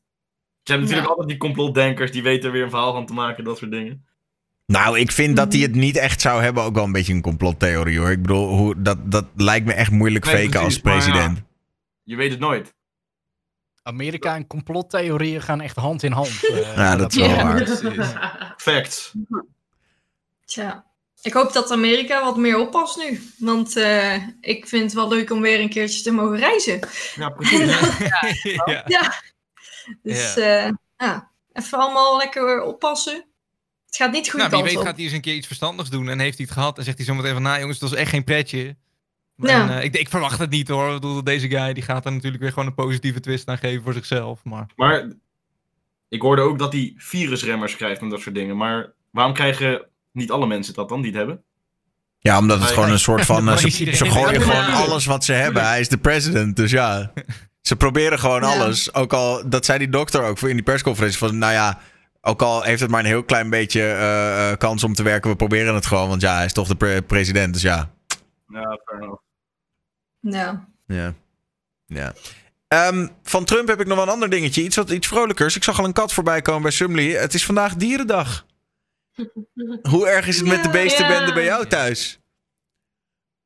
Je hebt natuurlijk Ja. altijd die complotdenkers die weten er weer een verhaal van te maken, dat soort dingen. Nou, ik vind dat hij Mhm. het niet echt zou hebben ook wel een beetje een complottheorie hoor. Ik bedoel, hoe, dat, dat lijkt me echt moeilijk Nee, faken als ja. president. Je weet het nooit. Amerika en complottheorieën gaan echt hand in hand. eh, [laughs] Ja, dat is wel betreft. waar. Precies. Facts. tja, ik hoop dat Amerika wat meer oppast nu. Want eh, ik vind het wel leuk om weer een keertje te mogen reizen. Ja, precies. [laughs] [laughs] ja. Ja, dus eh, ja, even allemaal lekker oppassen. Het gaat niet goed Nou, wie weet op. gaat hij eens een keer iets verstandigs doen en heeft hij het gehad en zegt hij zometeen van, nou jongens, het was echt geen pretje. Maar, Ja. en, eh, ik, ik verwacht het niet hoor. Ik bedoel, deze guy die gaat er natuurlijk weer gewoon een positieve twist aan geven voor zichzelf. Maar Maar ik hoorde ook dat hij virusremmers krijgt en dat soort dingen. Maar waarom krijgen niet alle mensen dat dan, die het hebben? Ja, omdat het gewoon een soort [laughs] van... eh, ze, gooien gewoon Ja. alles wat ze hebben. Hij is de president, dus ja. [laughs] Ze proberen gewoon Ja. alles. Ook al, dat zei die dokter ook voor in die persconferentie. Van, nou ja, ook al heeft het maar een heel klein beetje eh, eh, kans om te werken. We proberen het gewoon, want ja, hij is toch de pre- president. Dus ja, Ja, fair enough. Ja. ja. ja. Ehm, van Trump heb ik nog wel een ander dingetje. Iets, wat, iets vrolijkers. Ik zag al een kat voorbij komen bij Sumley. Het is vandaag dierendag. [laughs] Hoe erg is het met de beestenbende ja. bij jou thuis?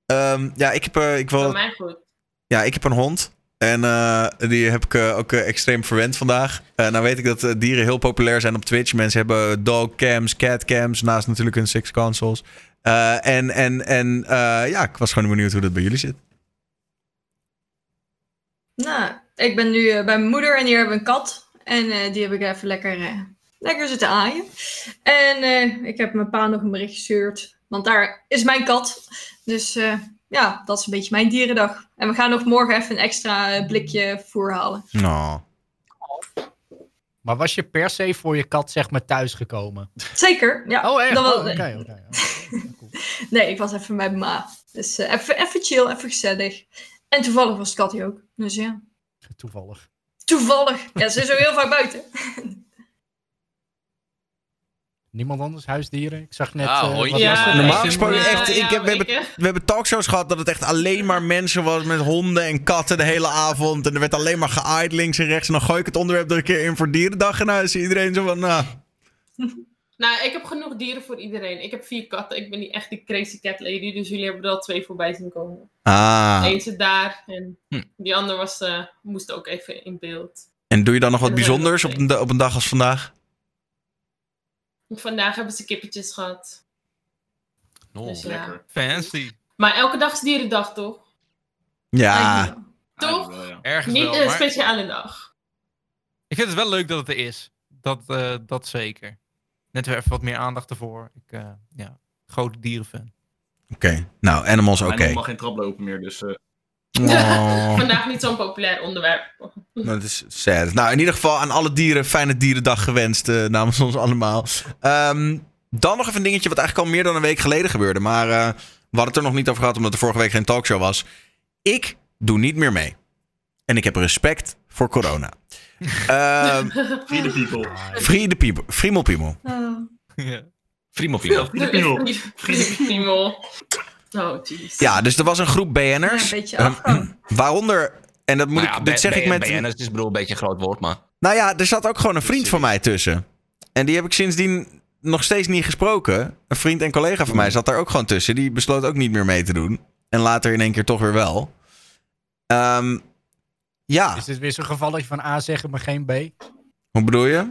Ehm, ja, ik heb, eh, ik wil, Voor mij goed. Ja, ik heb een hond. En eh, die heb ik eh, ook eh, extreem verwend vandaag. Nou weet ik dat dieren heel populair zijn op Twitch. Mensen hebben dogcams, catcams, naast natuurlijk hun six consoles. En en, en ja, ik was gewoon benieuwd hoe dat bij jullie zit. Nou, ik ben nu bij mijn moeder en hier hebben we een kat. En die heb ik even lekker, lekker zitten aaien. En ik heb mijn pa nog een bericht gestuurd. Want daar is mijn kat. Dus ja, dat is een beetje mijn dierendag. En we gaan nog morgen even een extra eh, blikje voer halen. Nou. Maar was je per se voor je kat zeg maar thuisgekomen? Zeker, ja. Oh echt? Dat was- Oh, Oké, oké. [laughs] Nee, ik was even bij mijn ma. Dus eh, even, even chill, even gezellig. En toevallig was de kat hier ook. Dus ja. Toevallig. Toevallig. Ja, ze is ook heel vaak buiten. [laughs] Niemand anders huisdieren? Ik zag net... Eh, wat Ja, was het? Normaal ik- gesproken echt, ik heb- we hebben- We hebben talkshows gehad dat het echt alleen maar mensen was met honden en katten de hele avond. En er werd alleen maar geaaid links en rechts. En dan gooi ik het onderwerp er een keer in voor dierendag. En nou is iedereen zo van, nou... [laughs] Nou, ik heb genoeg dieren voor iedereen. Ik heb vier katten. Ik ben niet echt die crazy cat lady. Dus jullie hebben er al twee voorbij zien komen. Ah. Eén zit daar. En Hm. die ander was, eh, moest ook even in beeld. En doe je dan nog wat er er bijzonders op een, op een dag als vandaag? Vandaag hebben ze kippetjes gehad. Oh, Dus ja. lekker. Fancy. Maar elke dag is dierendag, toch? Ja. Toch? Ja, wel, ja. Ergens Niet wel. een maar speciale dag. ik vind het wel leuk dat het er is. Dat, eh, dat zeker. Net weer even wat meer aandacht ervoor. Ik, eh, ja, grote dierenfan. Oké. Nou, animals oké. Mijn hond mag geen trap lopen meer, dus... eh, [laughs] Oh. Vandaag niet zo'n populair onderwerp. Dat is sad. Nou, in ieder geval aan alle dieren fijne dierendag gewenst eh, namens ons allemaal. Ehm, dan nog even een dingetje wat eigenlijk al meer dan een week geleden gebeurde. Maar eh, we hadden het er nog niet over gehad omdat er vorige week geen talkshow was. Ik doe niet meer mee. En ik heb respect voor corona. [laughs] Ehm Free the people. Free the people. Friemel piemel. Oh. Free the people. Piemel. [laughs] Oh, jeez. Ja, dus er was een groep Ja, BN'ers. een beetje Ehm, [clears throat] waaronder, en dat moet Nou ja, ik, dit zeg ik met... BN'ers is bedoel een beetje een groot woord, maar... Nou ja, er zat ook gewoon een vriend van mij tussen. En die heb ik sindsdien nog steeds niet gesproken. Een vriend en collega van mij zat daar ook gewoon tussen. Die besloot ook niet meer mee te doen. En later in één keer toch weer wel. Ehm, ja, Is dit weer zo'n gevalletje van A zeggen, maar geen B? hoe bedoel je?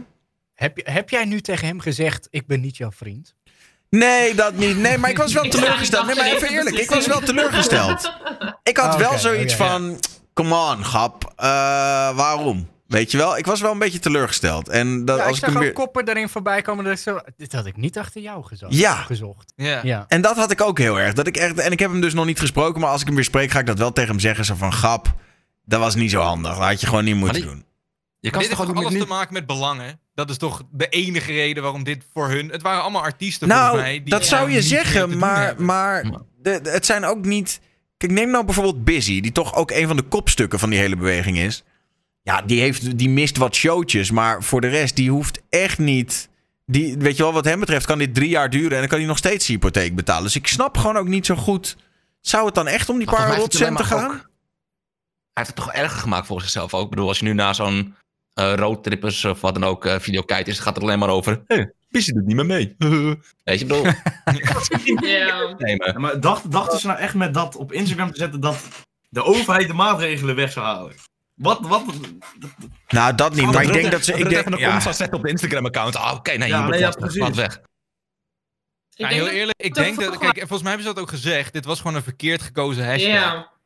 Heb, je- heb jij nu tegen hem gezegd, ik ben niet jouw vriend? Nee, dat niet. Nee, maar ik was wel Ik teleurgesteld. Nee, maar even eerlijk. Ik was wel teleurgesteld. Ik had Ah, wel zoiets van... Come on, grap. Eh, waarom? Weet je wel? Ik was wel een beetje teleurgesteld. En dat, Ja, als ik ik zag hem ook weer... koppen daarin voorbij komen. Dat ik zo, dit had ik niet achter jou gezocht. Ja. gezocht. Ja. Ja. En dat had ik ook heel erg. Dat ik echt, en ik heb hem dus nog niet gesproken, maar als ik hem weer spreek, ga ik dat wel tegen hem zeggen. Zo van, grap, dat was niet zo handig. Dat had je gewoon niet moeten die- doen. Je kan Dit het heeft toch toch ook alles niet... te maken met belangen? Dat is toch de enige reden waarom dit voor hun... Het waren allemaal artiesten Nou, volgens mij. die dat zou je te zeggen, maar, maar de, de- het zijn ook niet... Kijk, neem nou bijvoorbeeld Busy, die toch ook een van de kopstukken van die hele beweging is. Ja, die, heeft, die mist wat showtjes, maar voor de rest, die hoeft echt niet... Die, weet je wel, wat hem betreft kan dit drie jaar duren en dan kan hij nog steeds zijn hypotheek betalen. Dus ik snap gewoon ook niet zo goed... Zou het dan echt om die Maar paar rotcenten het alleen gaan? Hij heeft het toch erger gemaakt voor zichzelf ook. Ik bedoel, als je nu naar zo'n roadtrippers of wat dan ook eh, video kijkt, is, gaat het alleen maar over... Hé, hey, Pissy doet niet meer mee. [laughs] Weet je, ik bedoel... [laughs] Ja. nee, maar... Ja, maar dacht, dachten ze nou echt met dat op Instagram te zetten dat de overheid de maatregelen weg zou halen? Wat, wat? Nou, dat niet, maar ik denk dat ze... Ik denk, even een ja. zetten op de Instagram-account. Ah, oké, nee, Ja, je moet nee, ja, precies. weg. Ik Ja, denk heel eerlijk, ik dat denk dat... volgens Kijk, volgens mij hebben ze dat ook gezegd. Dit was gewoon een verkeerd gekozen hashtag. Ja.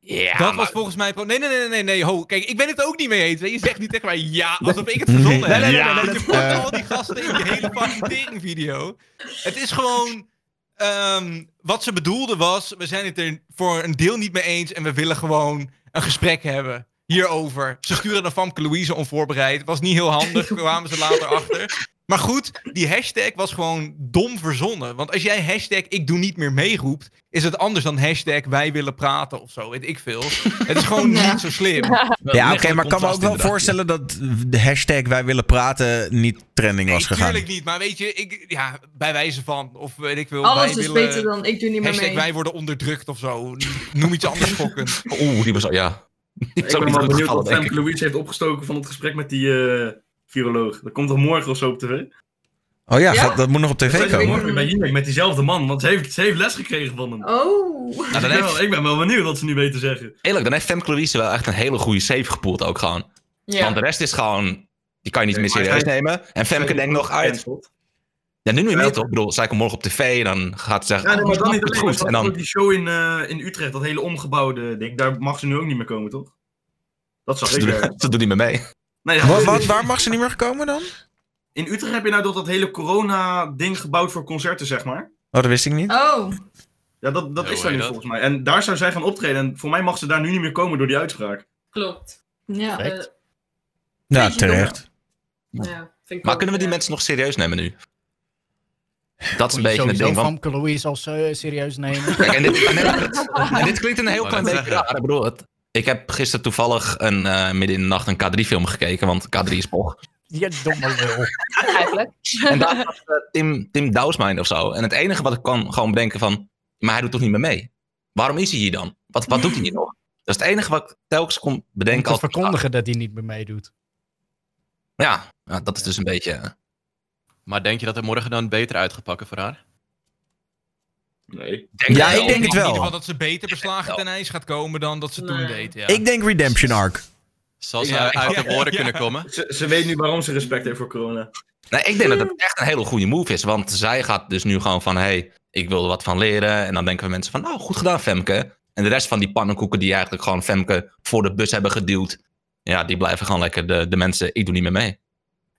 Ja, dat was volgens mij... Nee, nee, nee, nee, nee. Ho, kijk, ik ben het ook niet mee eens. hè. Je zegt niet tegen mij ja, alsof ik het verzonnen heb. nee, nee, nee, nee, Je pakt al die gasten in die hele fucking teringvideo. Het is gewoon... ehm, wat ze bedoelden was, we zijn het er voor een deel niet mee eens en we willen gewoon een gesprek hebben hierover. Ze sturen naar Famke Louise onvoorbereid. Was niet heel handig, [laughs] kwamen ze later achter. Maar goed, die hashtag was gewoon dom verzonnen. Want als jij hashtag ik doe niet meer meeroept, is het anders dan hashtag wij willen praten of zo, weet ik veel. Het is gewoon [laughs] Ja. niet zo slim. Ja, oké, maar ik kan me ook wel voorstellen dat de hashtag wij willen praten niet trending was gegaan. tuurlijk niet. Maar weet je, ik, ja, bij wijze van, of weet ik veel. Alles wij is willen, beter dan ik doe niet meer Hashtag mee. wij worden onderdrukt of zo. Noem iets anders schokkend. Oeh, die was al, ja. Ik ook ben wel benieuwd wat Femke ik. Louise heeft opgestoken van het gesprek met die eh, viroloog. Dat komt toch morgen of zo op tv? Oh ja, Ja? gaat- dat moet nog op tv komen. morgen bij Jinek met diezelfde man, want ze heeft, ze heeft les gekregen van hem. Oh. Nou, ik, dan ben heeft, wel, ik ben wel benieuwd wat ze nu weten zeggen. eerlijk, dan heeft Femke Louise wel echt een hele goede save gepoeld ook gewoon. Ja. Want de rest is gewoon... Die kan je niet Nee, meer maar serieus nemen. En Femke denkt nog uit... Ja, nu niet meer toch? Ik bedoel, zij komt morgen op tv en dan gaat ze zeggen... Ja, nee, maar oh, dan niet het alleen. maar goed. En dan... die show in, eh, in Utrecht, dat hele omgebouwde ding, daar mag ze nu ook niet meer komen, toch? Dat zag Ze ik ze doet niet meer mee. Nee, ja, Wat, wat, waar mag ze niet meer komen dan? In Utrecht heb je nou dat, dat hele corona-ding gebouwd voor concerten, zeg maar. Oh, dat wist ik niet. Oh, Ja, dat, dat Ja, is daar nu volgens mij. En daar zou zij gaan optreden. En voor mij mag ze daar nu niet meer komen door die uitspraak. Klopt. ja. Beetje terecht. ja, vind ik Maar kunnen we die ja. mensen nog serieus nemen nu? Dat is een beetje het ding. Famke Louise als eh, serieus nemen. kijk, en, dit, en, dit, [laughs] en dit klinkt een heel klein beetje raar. Ik bedoel, het, ik heb gisteren toevallig een, eh, midden in de nacht een K3-film gekeken, want K3 is pog. [laughs] Je domme lul. Eigenlijk. En daar was eh, Tim, Tim Douwsmijn of zo. En het enige wat ik kan gewoon bedenken van... Maar hij doet toch niet meer mee? Waarom is hij hier dan? Wat, wat doet hij hier nog? Dat is het enige wat ik telkens kon Om bedenken. te Als, verkondigen dat hij niet meer meedoet. ja, ja, dat is dus een beetje... eh, Maar denk je dat het morgen dan beter uit gaat pakken voor haar? Nee. denk Ja, wel. ik denk het In ieder wel. geval dat ze beter beslagen wel. ten ijs gaat komen dan dat ze toen deed. Ja. Ik denk Redemption Arc. Zal ze Ja, uit de woorden ja. kunnen komen? Ze, ze weet nu waarom ze respect heeft voor corona. Nee, ik denk dat het echt een hele goede move is. Want zij gaat dus nu gewoon van... hey, ik wil er wat van leren. En dan denken we mensen van... nou, goed gedaan, Femke. En de rest van die pannenkoeken die eigenlijk gewoon Femke voor de bus hebben geduwd... ja, die blijven gewoon lekker de, de mensen... ik doe niet meer mee.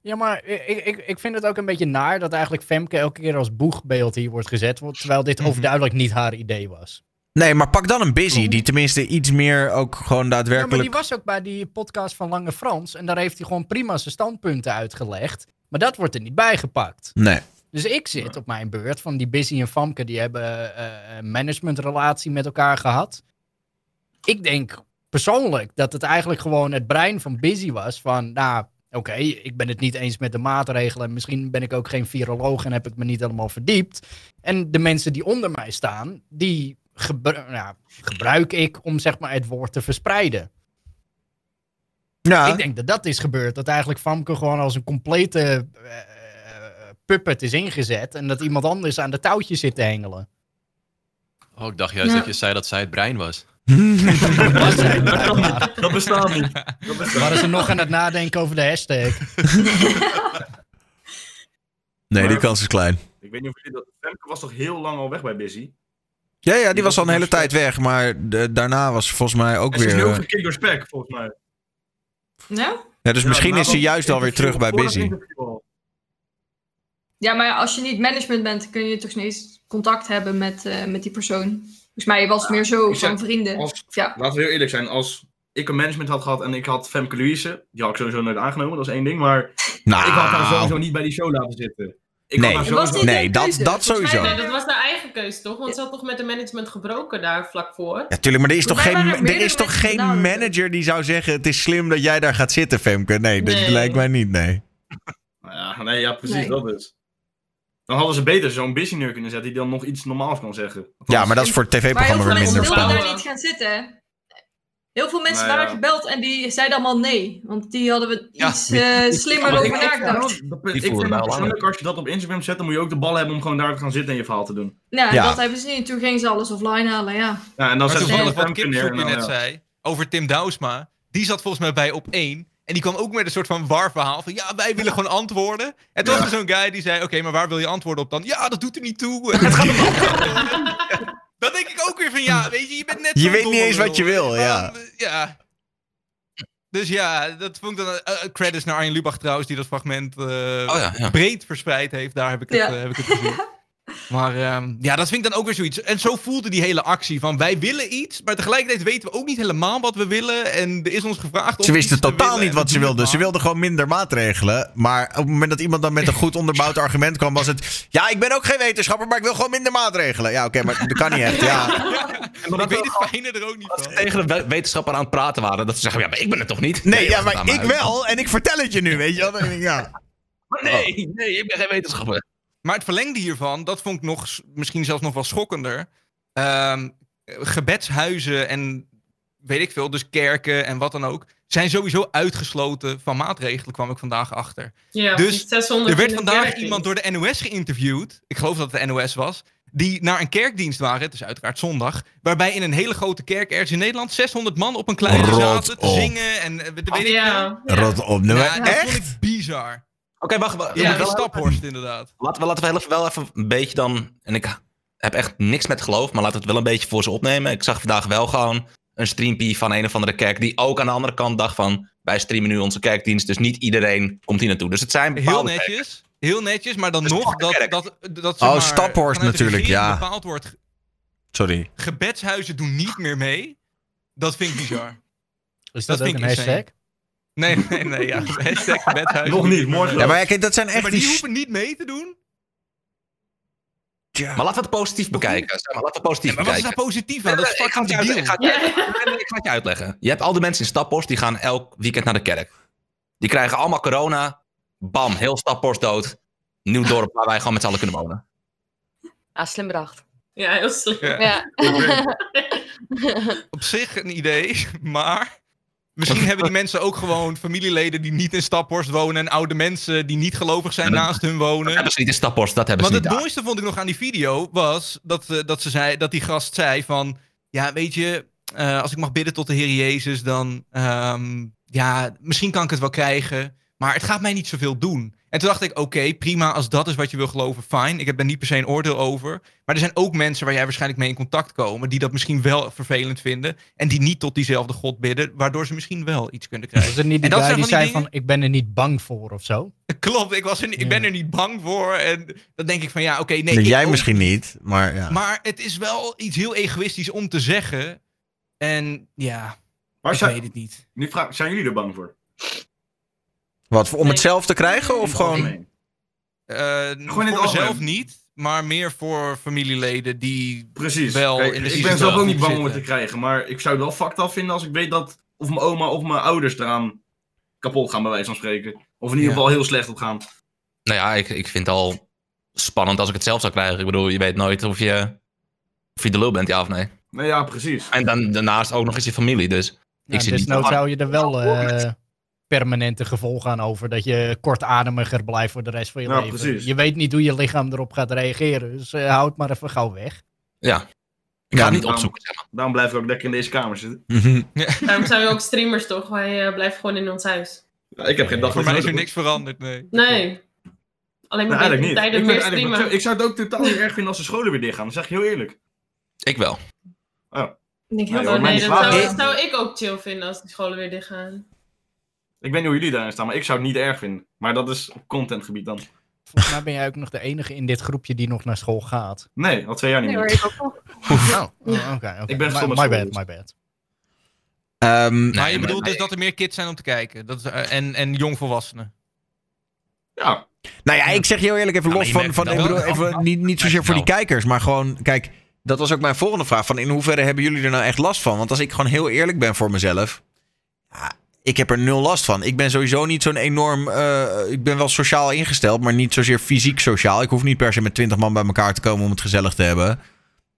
Ja, maar ik, ik, ik vind het ook een beetje naar dat eigenlijk Femke elke keer als boegbeeld hier wordt gezet. Terwijl dit overduidelijk niet haar idee was. Nee, maar pak dan een Busy, die tenminste iets meer ook gewoon Ja, maar daadwerkelijk... die was ook bij die podcast van Lange Frans. En daar heeft hij gewoon prima zijn standpunten uitgelegd. Maar dat wordt er niet bijgepakt. Nee. Dus ik zit op mijn beurt van die Busy en Famke. Die hebben eh, een managementrelatie met elkaar gehad. Ik denk persoonlijk dat het eigenlijk gewoon het brein van Busy was. Van, nou, oké, ik ben het niet eens met de maatregelen. Misschien ben ik ook geen viroloog en heb ik me niet helemaal verdiept. En de mensen die onder mij staan, die gebru- nou, gebruik ik om zeg maar het woord te verspreiden. Ja, Ik denk dat dat is gebeurd. Dat eigenlijk Famke gewoon als een complete eh, puppet is ingezet. En dat iemand anders aan de touwtjes zit te hengelen. Oh, ik dacht juist Ja. dat je zei dat zij het brein was. Blijkbaar. [laughs] Dat bestaat niet. Dat bestaat Waren ze nog aan het nadenken over de hashtag? nee, die kans is klein. Ik weet niet of jullie dat... Femke was toch heel lang al weg bij Busy? Ja, ja, die Die was al een hele tijd weg, maar de- daarna was volgens mij ook En ze is weer... ook eh, door Spec, volgens mij. ja? Ja, dus Ja, misschien is ze dat juist alweer terug bij dat Busy. Ja, maar als je niet management bent, kun je toch niet eens contact hebben met, eh, met die persoon. Volgens mij was het meer zo van vrienden. Als, ja, laten we heel eerlijk zijn, als ik een management had gehad en ik had Femke Louise, die had ik sowieso nooit aangenomen, dat is één ding, maar Nou, ik had haar sowieso niet bij die show laten zitten. Ik Nee. had sowieso... nee, dat, dat sowieso. Nee, dat was haar eigen keuze, toch? Want ze had toch met de management gebroken daar vlak voor. Ja, tuurlijk, maar er is toch geen, er is toch geen manager die zou zeggen: Het is slim dat jij daar gaat zitten, Femke. Nee, dat Nee. lijkt mij niet, nee. Nou ja, nee, ja, precies, Nee. dat is. Dan hadden ze beter zo'n business kunnen zetten die dan nog iets normaals kan zeggen. Ja, maar dat is voor het maar heel tv-programma veel weer mensen minder spannend. daar niet gaan zitten. Heel veel mensen Nou ja. waren gebeld en die zeiden allemaal nee. Want die hadden we Ja, iets eh, slimmer over ik, nagedacht. ik, vind het wel persoonlijk, als je dat op Instagram zet, dan moet je ook de bal hebben om gewoon daar te gaan zitten en je verhaal te doen. Ja, Ja. dat hebben ze niet. En toen gingen ze alles offline halen, ja. Ja, en dan Maar zetten ze toevallig wat Femke neer. Net ja. zei over Tim Douwsma. Die zat volgens mij bij op één. En die kwam ook met een soort van war-verhaal van ja, wij willen gewoon antwoorden. En toen Ja. was er zo'n guy die zei, oké, maar waar wil je antwoorden op dan? Ja, dat doet er niet toe. [laughs] Het gaat om antwoorden. Dan denk ik ook weer van ja, weet je, je bent net Je weet niet eens wat je wil, ja. Eh, ja. Dus ja, dat vond ik dan... eh, credits naar Arjen Lubach trouwens, die dat fragment eh, Oh ja, ja. breed verspreid heeft. Daar heb ik het, Ja. heb ik het gezien. [laughs] Maar ehm, ja, dat vind ik dan ook weer zoiets. En zo voelde die hele actie van wij willen iets, maar tegelijkertijd weten we ook niet helemaal wat we willen. En er is ons gevraagd om Ze wisten totaal niet wat ze wilden. Ze wilden gewoon minder maatregelen. Maar op het moment dat iemand dan met een goed onderbouwd argument kwam, was het... Ja, ik ben ook geen wetenschapper, maar ik wil gewoon minder maatregelen. Ja, oké, maar dat kan niet echt. Ja. [laughs] ik weet het fijne er ook niet van. Tegen de we- wetenschapper aan het praten waren. Dat ze zeggen, ja, maar ik ben het toch niet? Nee, ja, maar ik uit. wel en ik vertel het je nu, weet je wel. Ja. Maar [laughs] nee, nee, ik ben geen wetenschapper. Maar het verlengde hiervan, dat vond ik nog, misschien zelfs nog wel schokkender. Ehm, gebedshuizen en weet ik veel, dus kerken en wat dan ook, zijn sowieso uitgesloten van maatregelen, kwam ik vandaag achter. Ja, Dus die 600 Er werd vandaag kerk iemand door de NOS geïnterviewd, ik geloof dat het de NOS was, die naar een kerkdienst waren, het is uiteraard zondag, waarbij in een hele grote kerk ergens in Nederland 600 man op een kleine Rot zaten te zingen en eh, weet ik veel. Ja, ja. Rot op. Nee, Ja, maar dat vond echt? ik bizar. Oké, wacht. wacht. Ja, Wel Staphorst inderdaad. Laten we, laten we heel even- wel even een beetje dan... En ik heb echt niks met geloof, maar laten we het wel een beetje voor ze opnemen. Ik zag vandaag wel gewoon een streampie van een of andere kerk... die ook aan de andere kant dacht van... wij streamen nu onze kerkdienst, dus niet iedereen komt hier naartoe. Dus het zijn Heel kerken. netjes. heel netjes, maar dan nog dat, dat, dat Oh, Staphorst natuurlijk, ja. bepaald wordt, Sorry. gebedshuizen doen niet meer mee. Dat vind ik bizar. Is Dat dat, ook vind een ik hashtag? insane. Nee, [laughs] nee, nee, ja. [laughs] Hashtag gebedshuizen. Nog niet, morgen Ja, maar ja, kijk, dat zijn echt Maar die... die hoeven niet mee te doen. Ja. Maar laten we het positief bekijken. Zeg maar, laten we positief Ja, maar wat is daar positief aan? Dat is ik, ga fucking het je debiel. uitleggen, ik, ga het je uitleggen. ik ga het je uitleggen. Je hebt al die mensen in Staphorst, die gaan elk weekend naar de kerk. Die krijgen allemaal corona. Bam, heel Staphorst dood. Nieuw dorp waar wij gewoon met z'n allen kunnen wonen. Ah, slim bedacht. Ja, heel slim. Ja. Ja. Op zich een idee, [laughs] maar... Misschien [laughs] hebben die mensen ook gewoon familieleden die niet in Staphorst wonen... en oude mensen die niet gelovig zijn dat- naast hun Dat wonen. hebben ze niet in Staphorst, dat hebben ze Want niet het daar. mooiste vond ik nog aan die video was dat, eh, dat, ze zei, dat die gast zei van... Ja, weet je, eh, als ik mag bidden tot de Heer Jezus, dan... ehm, ja, misschien kan ik het wel krijgen, maar het gaat mij niet zoveel doen. En toen dacht ik, oké, prima, als dat is wat je wil geloven, fijn. Ik heb daar niet per se een oordeel over. Maar er zijn ook mensen waar jij waarschijnlijk mee in contact komen... die dat misschien wel vervelend vinden... en die niet tot diezelfde God bidden... waardoor ze misschien wel iets kunnen krijgen. Is er niet die En dat zijn die van die zei van, ik ben er niet bang voor of zo? [laughs] Klopt, ik, was er, ik ben er niet bang voor. En dan denk ik van, ja, oké, nee. Jij ook misschien niet, maar ja. Maar het is wel iets heel egoïstisch om te zeggen. En ja, Maar ik zijn, weet het niet. nu vraag, zijn jullie er bang voor? Wat, om Nee. het zelf te krijgen of gewoon... algemeen. Eh Gewoon in voor mezelf niet, maar meer voor familieleden die... Precies. Wel Kijk, in de ik ben zelf ook niet bang om het te krijgen, maar ik zou het wel fucked af vinden als ik weet dat of mijn oma of mijn ouders eraan kapot gaan, bij wijze van spreken. Of in ieder Ja. geval heel slecht op gaan. Nou ja, ik, ik vind het al spannend als ik het zelf zou krijgen. Ik bedoel, je weet nooit of je, of je de lul bent, ja of nee. Nou ja, precies. En dan daarnaast ook nog eens je familie, dus... Ja, zie niet- desnoods zou je er wel eh, permanente gevolgen aan over. Dat je kortademiger blijft voor de rest van je leven. precies. Je weet niet hoe je lichaam erop gaat reageren. Dus eh, houd maar even gauw weg. Ja. Ik ga Ja, niet opzoeken, zeg maar. Daarom blijf ik ook lekker in deze kamer zitten. [laughs] Mhm. Daarom zijn we ook streamers, toch? Wij eh, blijven gewoon in ons huis. Ja, ik heb geen dag Voor mij is er niks veranderd, nee. Nee. Alleen maar Nee, nee, eigenlijk niet. tijden Ik, meer streamen. ik zou het ook totaal niet erg vinden als de scholen weer dichtgaan. Dat zeg ik heel eerlijk. Ik wel. Ik denk heel Nee, Oh, nee, mijn dat zou, zou ik ook chill vinden als de scholen weer dichtgaan. Ik weet niet hoe jullie daarin staan, maar ik zou het niet erg vinden. Maar dat is op contentgebied dan. Volgens mij ben jij ook nog de enige in dit groepje die nog naar school gaat. Nee, al twee jaar niet Nee meer. ik ook nog. Oh, oh, oké. oké. Ik ben My- met My bad, dus. my bad. Ehm, Maar je maar- bedoelt dus dat er meer kids zijn om te kijken. Dat is, eh, en, en jongvolwassenen. Ja, Nou ja, ik zeg je heel eerlijk even Ja, los van, van ik bedoel, even, niet, niet zozeer voor die kijkers, maar gewoon, kijk, dat was ook mijn volgende vraag. Van in hoeverre hebben jullie er nou echt last van? Want als ik gewoon heel eerlijk ben voor mezelf, ja, ik heb er nul last van. Ik ben sowieso niet zo'n enorm, eh, ik ben wel sociaal ingesteld, maar niet zozeer fysiek sociaal. Ik hoef niet per se met twintig man bij elkaar te komen om het gezellig te hebben.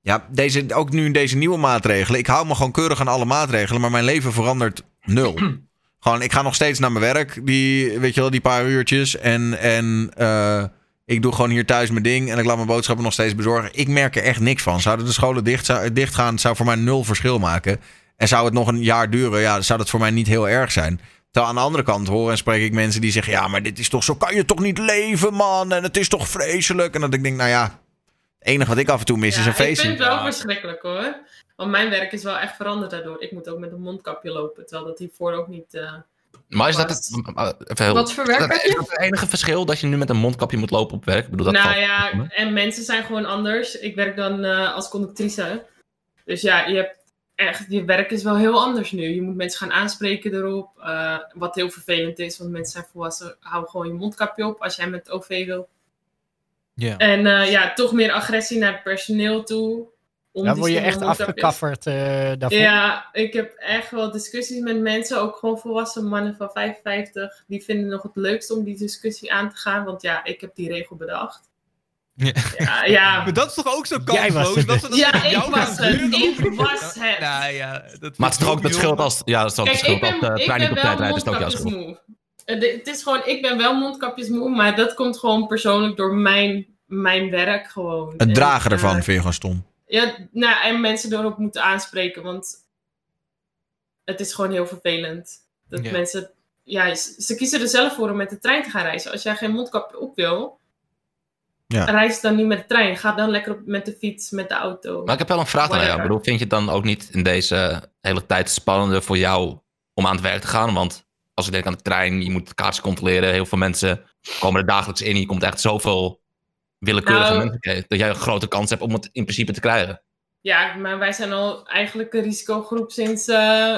Ja, deze, ook nu in deze nieuwe maatregelen. Ik hou me gewoon keurig aan alle maatregelen, maar mijn leven verandert nul. [clears throat] Gewoon, ik ga nog steeds naar mijn werk, die, weet je wel, die paar uurtjes. En, en eh, ik doe gewoon hier thuis mijn ding en ik laat mijn boodschappen nog steeds bezorgen. Ik merk er echt niks van. Zouden de scholen dicht, zou, dicht gaan, zou voor mij nul verschil maken. En zou het nog een jaar duren, ja, dan zou dat voor mij niet heel erg zijn. Terwijl aan de andere kant hoor en spreek ik mensen die zeggen... ja, maar dit is toch, zo kan je toch niet leven, man. En het is toch vreselijk. En dat ik denk, nou ja, het enige wat ik af en toe mis is een ik vind feestje. het wel verschrikkelijk hoor. Want mijn werk is wel echt veranderd daardoor. Ik moet ook met een mondkapje lopen, terwijl dat hiervoor ook niet... eh, Maar is dat het... eh, even heel- Wat voor is werk dat, heb is je? dat het enige verschil dat je nu met een mondkapje moet lopen op werk? Ik bedoel, dat nou valt- ja, en mensen zijn gewoon anders. Ik werk dan eh, als conductrice. Dus ja, je hebt echt, je werk is wel heel anders nu. Je moet mensen gaan aanspreken erop. eh, wat heel vervelend is, want mensen zijn volwassen. Hou gewoon je mondkapje op als jij met OV wil. Ja. En eh, ja, toch meer agressie naar het personeel toe. Om Dan word je echt afgekafferd eh, daarvoor. Ja, ik heb echt wel discussies met mensen, ook gewoon volwassen mannen van 55. Die vinden nog het leukst om die discussie aan te gaan, want ja, ik heb die regel bedacht. Ja. Ja, ja. Maar dat is toch ook zo Jij was kansloos? het Dat ze dat Ja, ik was het. Ik was het. Nou ja, dat Maar het is toch ook het verschil schuld als... Ja, het is ook het Kijk, schuld ik ben, als de ik trein niet ben op wel tijd rijdt. is het ook jouw schuld. mondkapjesmoe. Eh, Het is gewoon, ik ben wel mondkapjesmoe, maar dat komt gewoon persoonlijk door mijn, mijn werk gewoon. Het En, dragen eh, ervan vind je gewoon stom. Ja, nou, en mensen erop moeten aanspreken, want het is gewoon heel vervelend. Dat mensen, ja, ze ze kiezen er zelf voor om met de trein te gaan reizen. Als jij geen mondkapje op wil, Ja. reis dan niet met de trein. Ga dan lekker op, met de fiets, met de auto. Maar ik heb wel een vraag naar jou. Whatever. bedoel, vind je het dan ook niet in deze hele tijd spannender voor jou om aan het werk te gaan? Want als ik denk aan de trein, je moet kaartjes controleren. Heel veel mensen komen er dagelijks in. Je komt echt zoveel willekeurige Nou- mensen. Dat jij een grote kans hebt om het in principe te krijgen. Ja, maar wij zijn al eigenlijk een risicogroep sinds eh,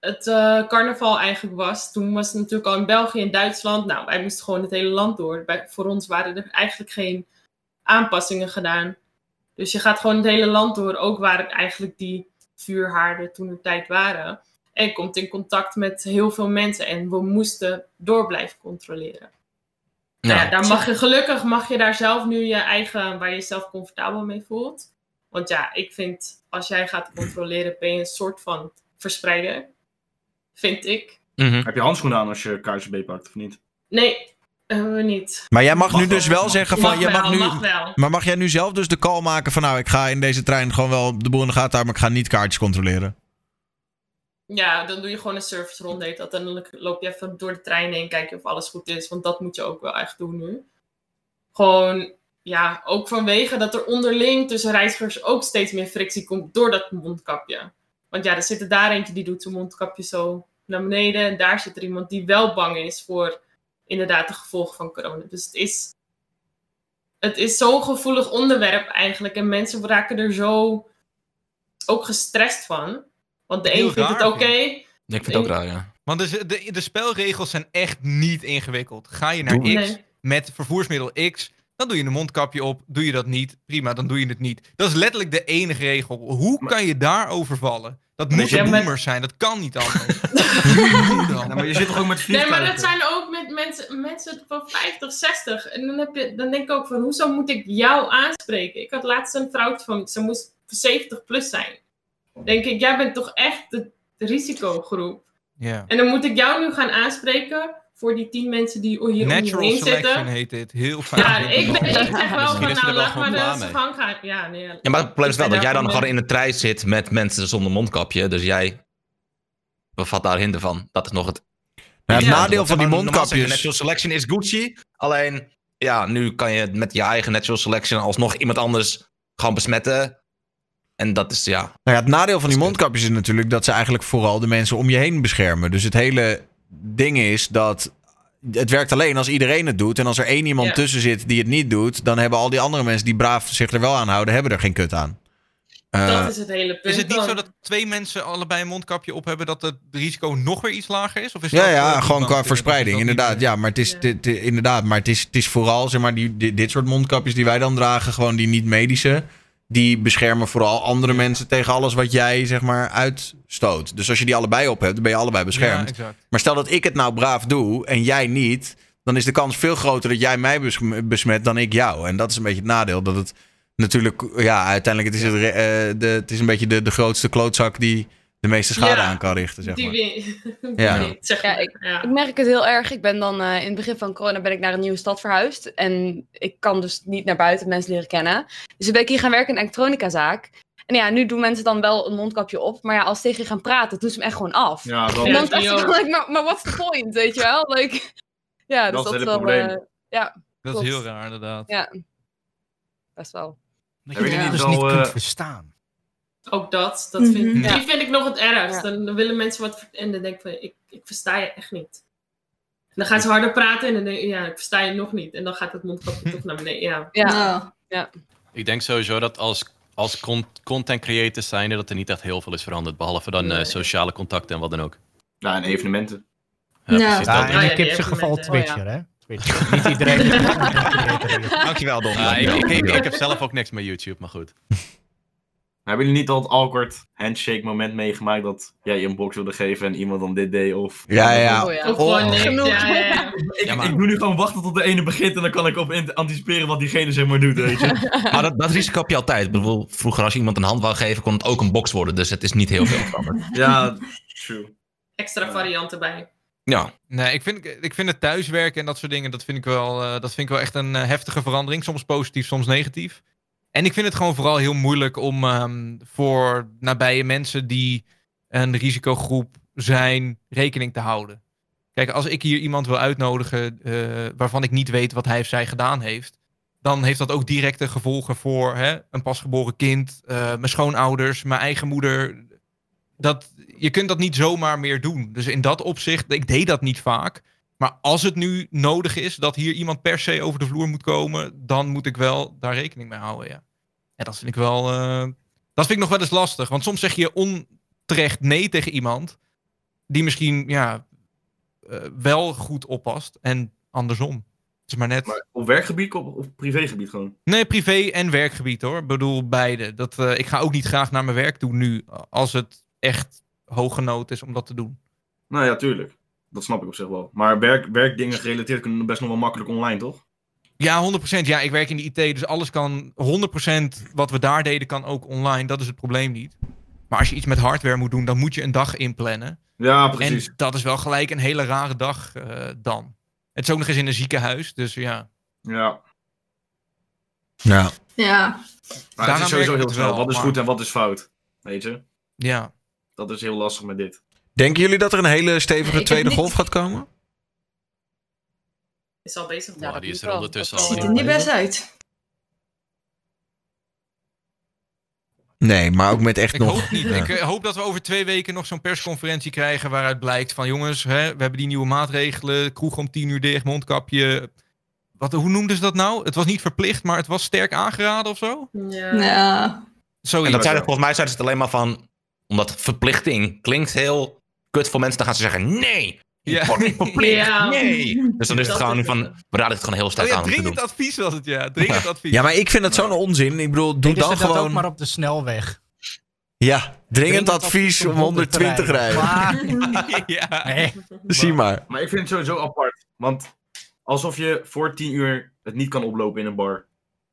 het eh, carnaval eigenlijk was. Toen was het natuurlijk al in België en Duitsland. Nou, wij moesten gewoon het hele land door. Bij, voor ons waren er eigenlijk geen aanpassingen gedaan. Dus je gaat gewoon het hele land door, ook waar het eigenlijk die vuurhaarden toen de tijd waren. En je komt in contact met heel veel mensen en we moesten door blijven controleren. Nou ja, daar mag je gelukkig mag je daar zelf nu je eigen, waar je jezelf comfortabel mee voelt. Want ja, ik vind als jij gaat controleren, ben je een soort van verspreider. Vind ik. Mhm. Heb je handschoenen aan als je KSB pakt of niet? Nee, hebben we niet. Maar jij mag, Mag nu wel, dus wel mag. zeggen van... mag, Je wel, mag nu, mag wel. maar mag jij nu zelf dus de call maken van... Nou, ik ga in deze trein gewoon wel de boel in de gaten houden... maar ik ga niet kaartjes controleren? Ja, dan doe je gewoon een service ronde. heet dat. En dan loop je even door de trein heen, kijk je of alles goed is. Want dat moet je ook wel echt doen nu. Gewoon, ja, ook vanwege dat er onderling tussen reizigers ook steeds meer frictie komt door dat mondkapje. Want ja, er zit er daar eentje die doet zijn mondkapje zo naar beneden. En daar zit er iemand die wel bang is voor inderdaad de gevolgen van corona. Dus het is, het is zo'n gevoelig onderwerp eigenlijk. En mensen raken er zo ook gestrest van. Want de Heel een vindt het oké. Ik vind het ook raar, ja. Want de, de, de spelregels zijn echt niet ingewikkeld. Ga je naar Doe X Nee. met vervoersmiddel X, dan doe je een mondkapje op. Doe je dat niet, prima, dan doe je het niet. Dat is letterlijk de enige regel. Hoe kan je daarover vallen? Dat moet een boomer zijn, dat kan niet anders. [laughs] Ja, maar je zit toch ook met Nee, vliegtuigen? maar dat zijn ook met mensen, mensen van 50, 60. En dan, heb je, dan denk ik ook van, hoezo moet ik jou aanspreken? Ik had laatst een vrouwtje van, ze moest 70 plus zijn. Denk ik, jij bent toch echt de, de risicogroep. Ja. En dan moet ik jou nu gaan aanspreken voor die 10 mensen die hier Natural heen selection heet dit. Heel fijn. Ja, ik, ben, ik zeg wel van, nou er laat maar de gang gaan. Ja, nee, Ja, maar het probleem is wel dat jij dan gewoon in de trein zit met mensen zonder mondkapje. Dus jij bevat daar hinder van. Dat is nog het... Nou, het Ja. nadeel van die mondkapjes... Natural selection is Gucci. Alleen, ja, nu kan je met je eigen natural selection alsnog iemand anders gewoon besmetten. En dat is, ja... Nou ja, het nadeel van die mondkapjes is natuurlijk dat ze eigenlijk vooral de mensen om je heen beschermen. Dus het hele ding is dat het werkt alleen als iedereen het doet. En als er één iemand Ja. tussen zit die het niet doet, dan hebben al die andere mensen die braaf zich er wel aan houden, hebben er geen kut aan. Eh, Dat is het hele punt. Is het niet dan. zo dat twee mensen allebei een mondkapje op hebben dat het risico nog weer iets lager is? Of is ja, dat, ja, eh, gewoon qua verspreiding, inderdaad. eh, Ja, maar het is, Ja. dit- dit- inderdaad, maar het is, het is vooral, zeg maar, die, dit, dit soort mondkapjes die wij dan dragen, gewoon die niet-medische, die beschermen vooral andere mensen tegen alles wat jij, zeg maar, uitstoot. Dus als je die allebei op hebt, dan ben je allebei beschermd. Ja. Maar stel dat ik het nou braaf doe en jij niet, dan is de kans veel groter dat jij mij bes- besmet dan ik jou. En dat is een beetje het nadeel. Dat het natuurlijk, ja, uiteindelijk het is, het, eh, de, het is een beetje de, de grootste klootzak die de meeste schade Ja, aan kan richten, zeg Die maar. win- [laughs] Ja. die- zeg Ja, maar. ik- Ja. Ik merk het heel erg. Ik ben dan eh, in het begin van corona ben ik naar een nieuwe stad verhuisd. En ik kan dus niet naar buiten mensen leren kennen. Dus toen ben ik hier gaan werken in een elektronicazaak. En ja, nu doen mensen dan wel een mondkapje op. Maar ja, als ze tegen je gaan praten, doen ze hem echt gewoon af. Ja, wel. en dan Ja, dacht ik like, maar, maar what's the point, weet je wel? Like, [laughs] ja, dus Dat is dat, het is wel... eh, ja, Dat is heel raar, inderdaad. ja, best wel. Dat je niet dus niet kunt eh, verstaan. Ook dat, dat Mhm. vind, Ja. die vind ik nog het ergst. Ja. Dan, dan willen mensen wat en dan denk ik van, ik, ik versta je echt niet. En dan gaan ze harder praten en dan denk ik, ja, ik versta je nog niet. En dan gaat het mondkapje toch naar beneden. Ja. Ja, Nou, Ik denk sowieso dat als, als con- content creators zijn dat er niet echt heel veel is veranderd. Behalve dan eh, sociale contacten en wat dan ook. Ja, en evennementen. Ja, Ja. precies Ja, ja, kipse geval evenementen. Twitcher, hè? Twitcher. Niet iedereen. [laughs] Dankjewel, Don. Ah, ik, Dankjewel. ik, ik, ik heb zelf ook niks met YouTube, maar goed. Hebben jullie niet al het awkward handshake moment meegemaakt dat jij je een box wilde geven en iemand dan dit deed? Of... Ja, ja. Oh, ja. Of gewoon niks. genoeg. Ja, ja, ja. Ik, maar- ik moet nu gewoon wachten tot de ene begint en dan kan ik op anticiperen wat diegene zeg maar doet, weet je. [laughs] Maar dat, dat risico heb je altijd. Bedoel, vroeger als je iemand een hand wou geven, kon het ook een box worden. Dus het is niet heel veel veranderd. [laughs] Ja, true. Extra variant erbij. Ja, Nee, ik vind, ik vind het thuiswerken en dat soort dingen, dat vind ik wel, eh, dat vind ik wel echt een eh, heftige verandering. Soms positief, soms negatief. En ik vind het gewoon vooral heel moeilijk om ehm, voor nabije mensen die een risicogroep zijn, rekening te houden. Kijk, als ik hier iemand wil uitnodigen eh, waarvan ik niet weet wat hij of zij gedaan heeft, dan heeft dat ook directe gevolgen voor hè, een pasgeboren kind, eh, mijn schoonouders, mijn eigen moeder. dat, je kunt dat niet zomaar meer doen. Dus in dat opzicht, ik deed dat niet vaak. Maar als het nu nodig is dat hier iemand per se over de vloer moet komen, dan moet ik wel daar rekening mee houden. Ja, ja dat vind ik wel. eh, dat vind ik nog wel eens lastig. Want soms zeg je onterecht nee tegen iemand die misschien ja, eh, wel goed oppast en andersom. Het is maar net. Maar op werkgebied of op privégebied gewoon? Nee, privé en werkgebied hoor. Ik bedoel, beide. Dat, eh, ik ga ook niet graag naar mijn werk toe nu. Als het echt hoge nood is om dat te doen. Nou ja, tuurlijk. Dat snap ik op zich wel. Maar werk, werkdingen gerelateerd kunnen best nog wel makkelijk online, toch? Ja, 100%. Ja, ik werk in de IT, dus alles kan. 100% wat we daar deden kan ook online. Dat is het probleem niet. Maar als je iets met hardware moet doen, dan moet je een dag inplannen. Ja, precies. En dat is wel gelijk een hele rare dag eh, dan. Het is ook nog eens in een ziekenhuis, dus ja. Ja. Ja. Ja. Maar het is sowieso heel snel. Wat is maar- goed en wat is fout? Weet je? Ja. Dat is heel lastig met dit. Denken jullie dat er een hele stevige Nee, tweede niet- golf gaat komen? Is al bezig. Ja, Ja, dat die is er wel. ondertussen al. Ziet er niet best uit. Nee, maar ook met echt Ik nog... hoop niet. Ja. Ik eh, hoop dat we over twee weken nog zo'n persconferentie krijgen waaruit blijkt van jongens, hè, we hebben die nieuwe maatregelen, kroeg om tien uur dicht, mondkapje. Wat, hoe noemden ze dat nou? Het was niet verplicht, maar het was sterk aangeraden of zo? Ja. Ja. Zoiets. En dat volgens mij zeiden ze het alleen maar van... Omdat verplichting klinkt heel kut voor mensen. Dan gaan ze zeggen, nee! Ja. niet verplicht, nee! Dus dan is het Dat gewoon is van... We raden het gewoon heel Oh sterk ja, aan dringend doen. advies was het, ja. Dringend advies. Ja, maar ik vind het zo'n onzin. Ik bedoel, doe dan ze dat ook gewoon... maar op de snelweg. Ja, dringend advies om 120 te rijden. Maar- [laughs] ja. Nee. Zie maar. Maar ik vind het sowieso apart. Want alsof je voor 10 uur het niet kan oplopen in een bar.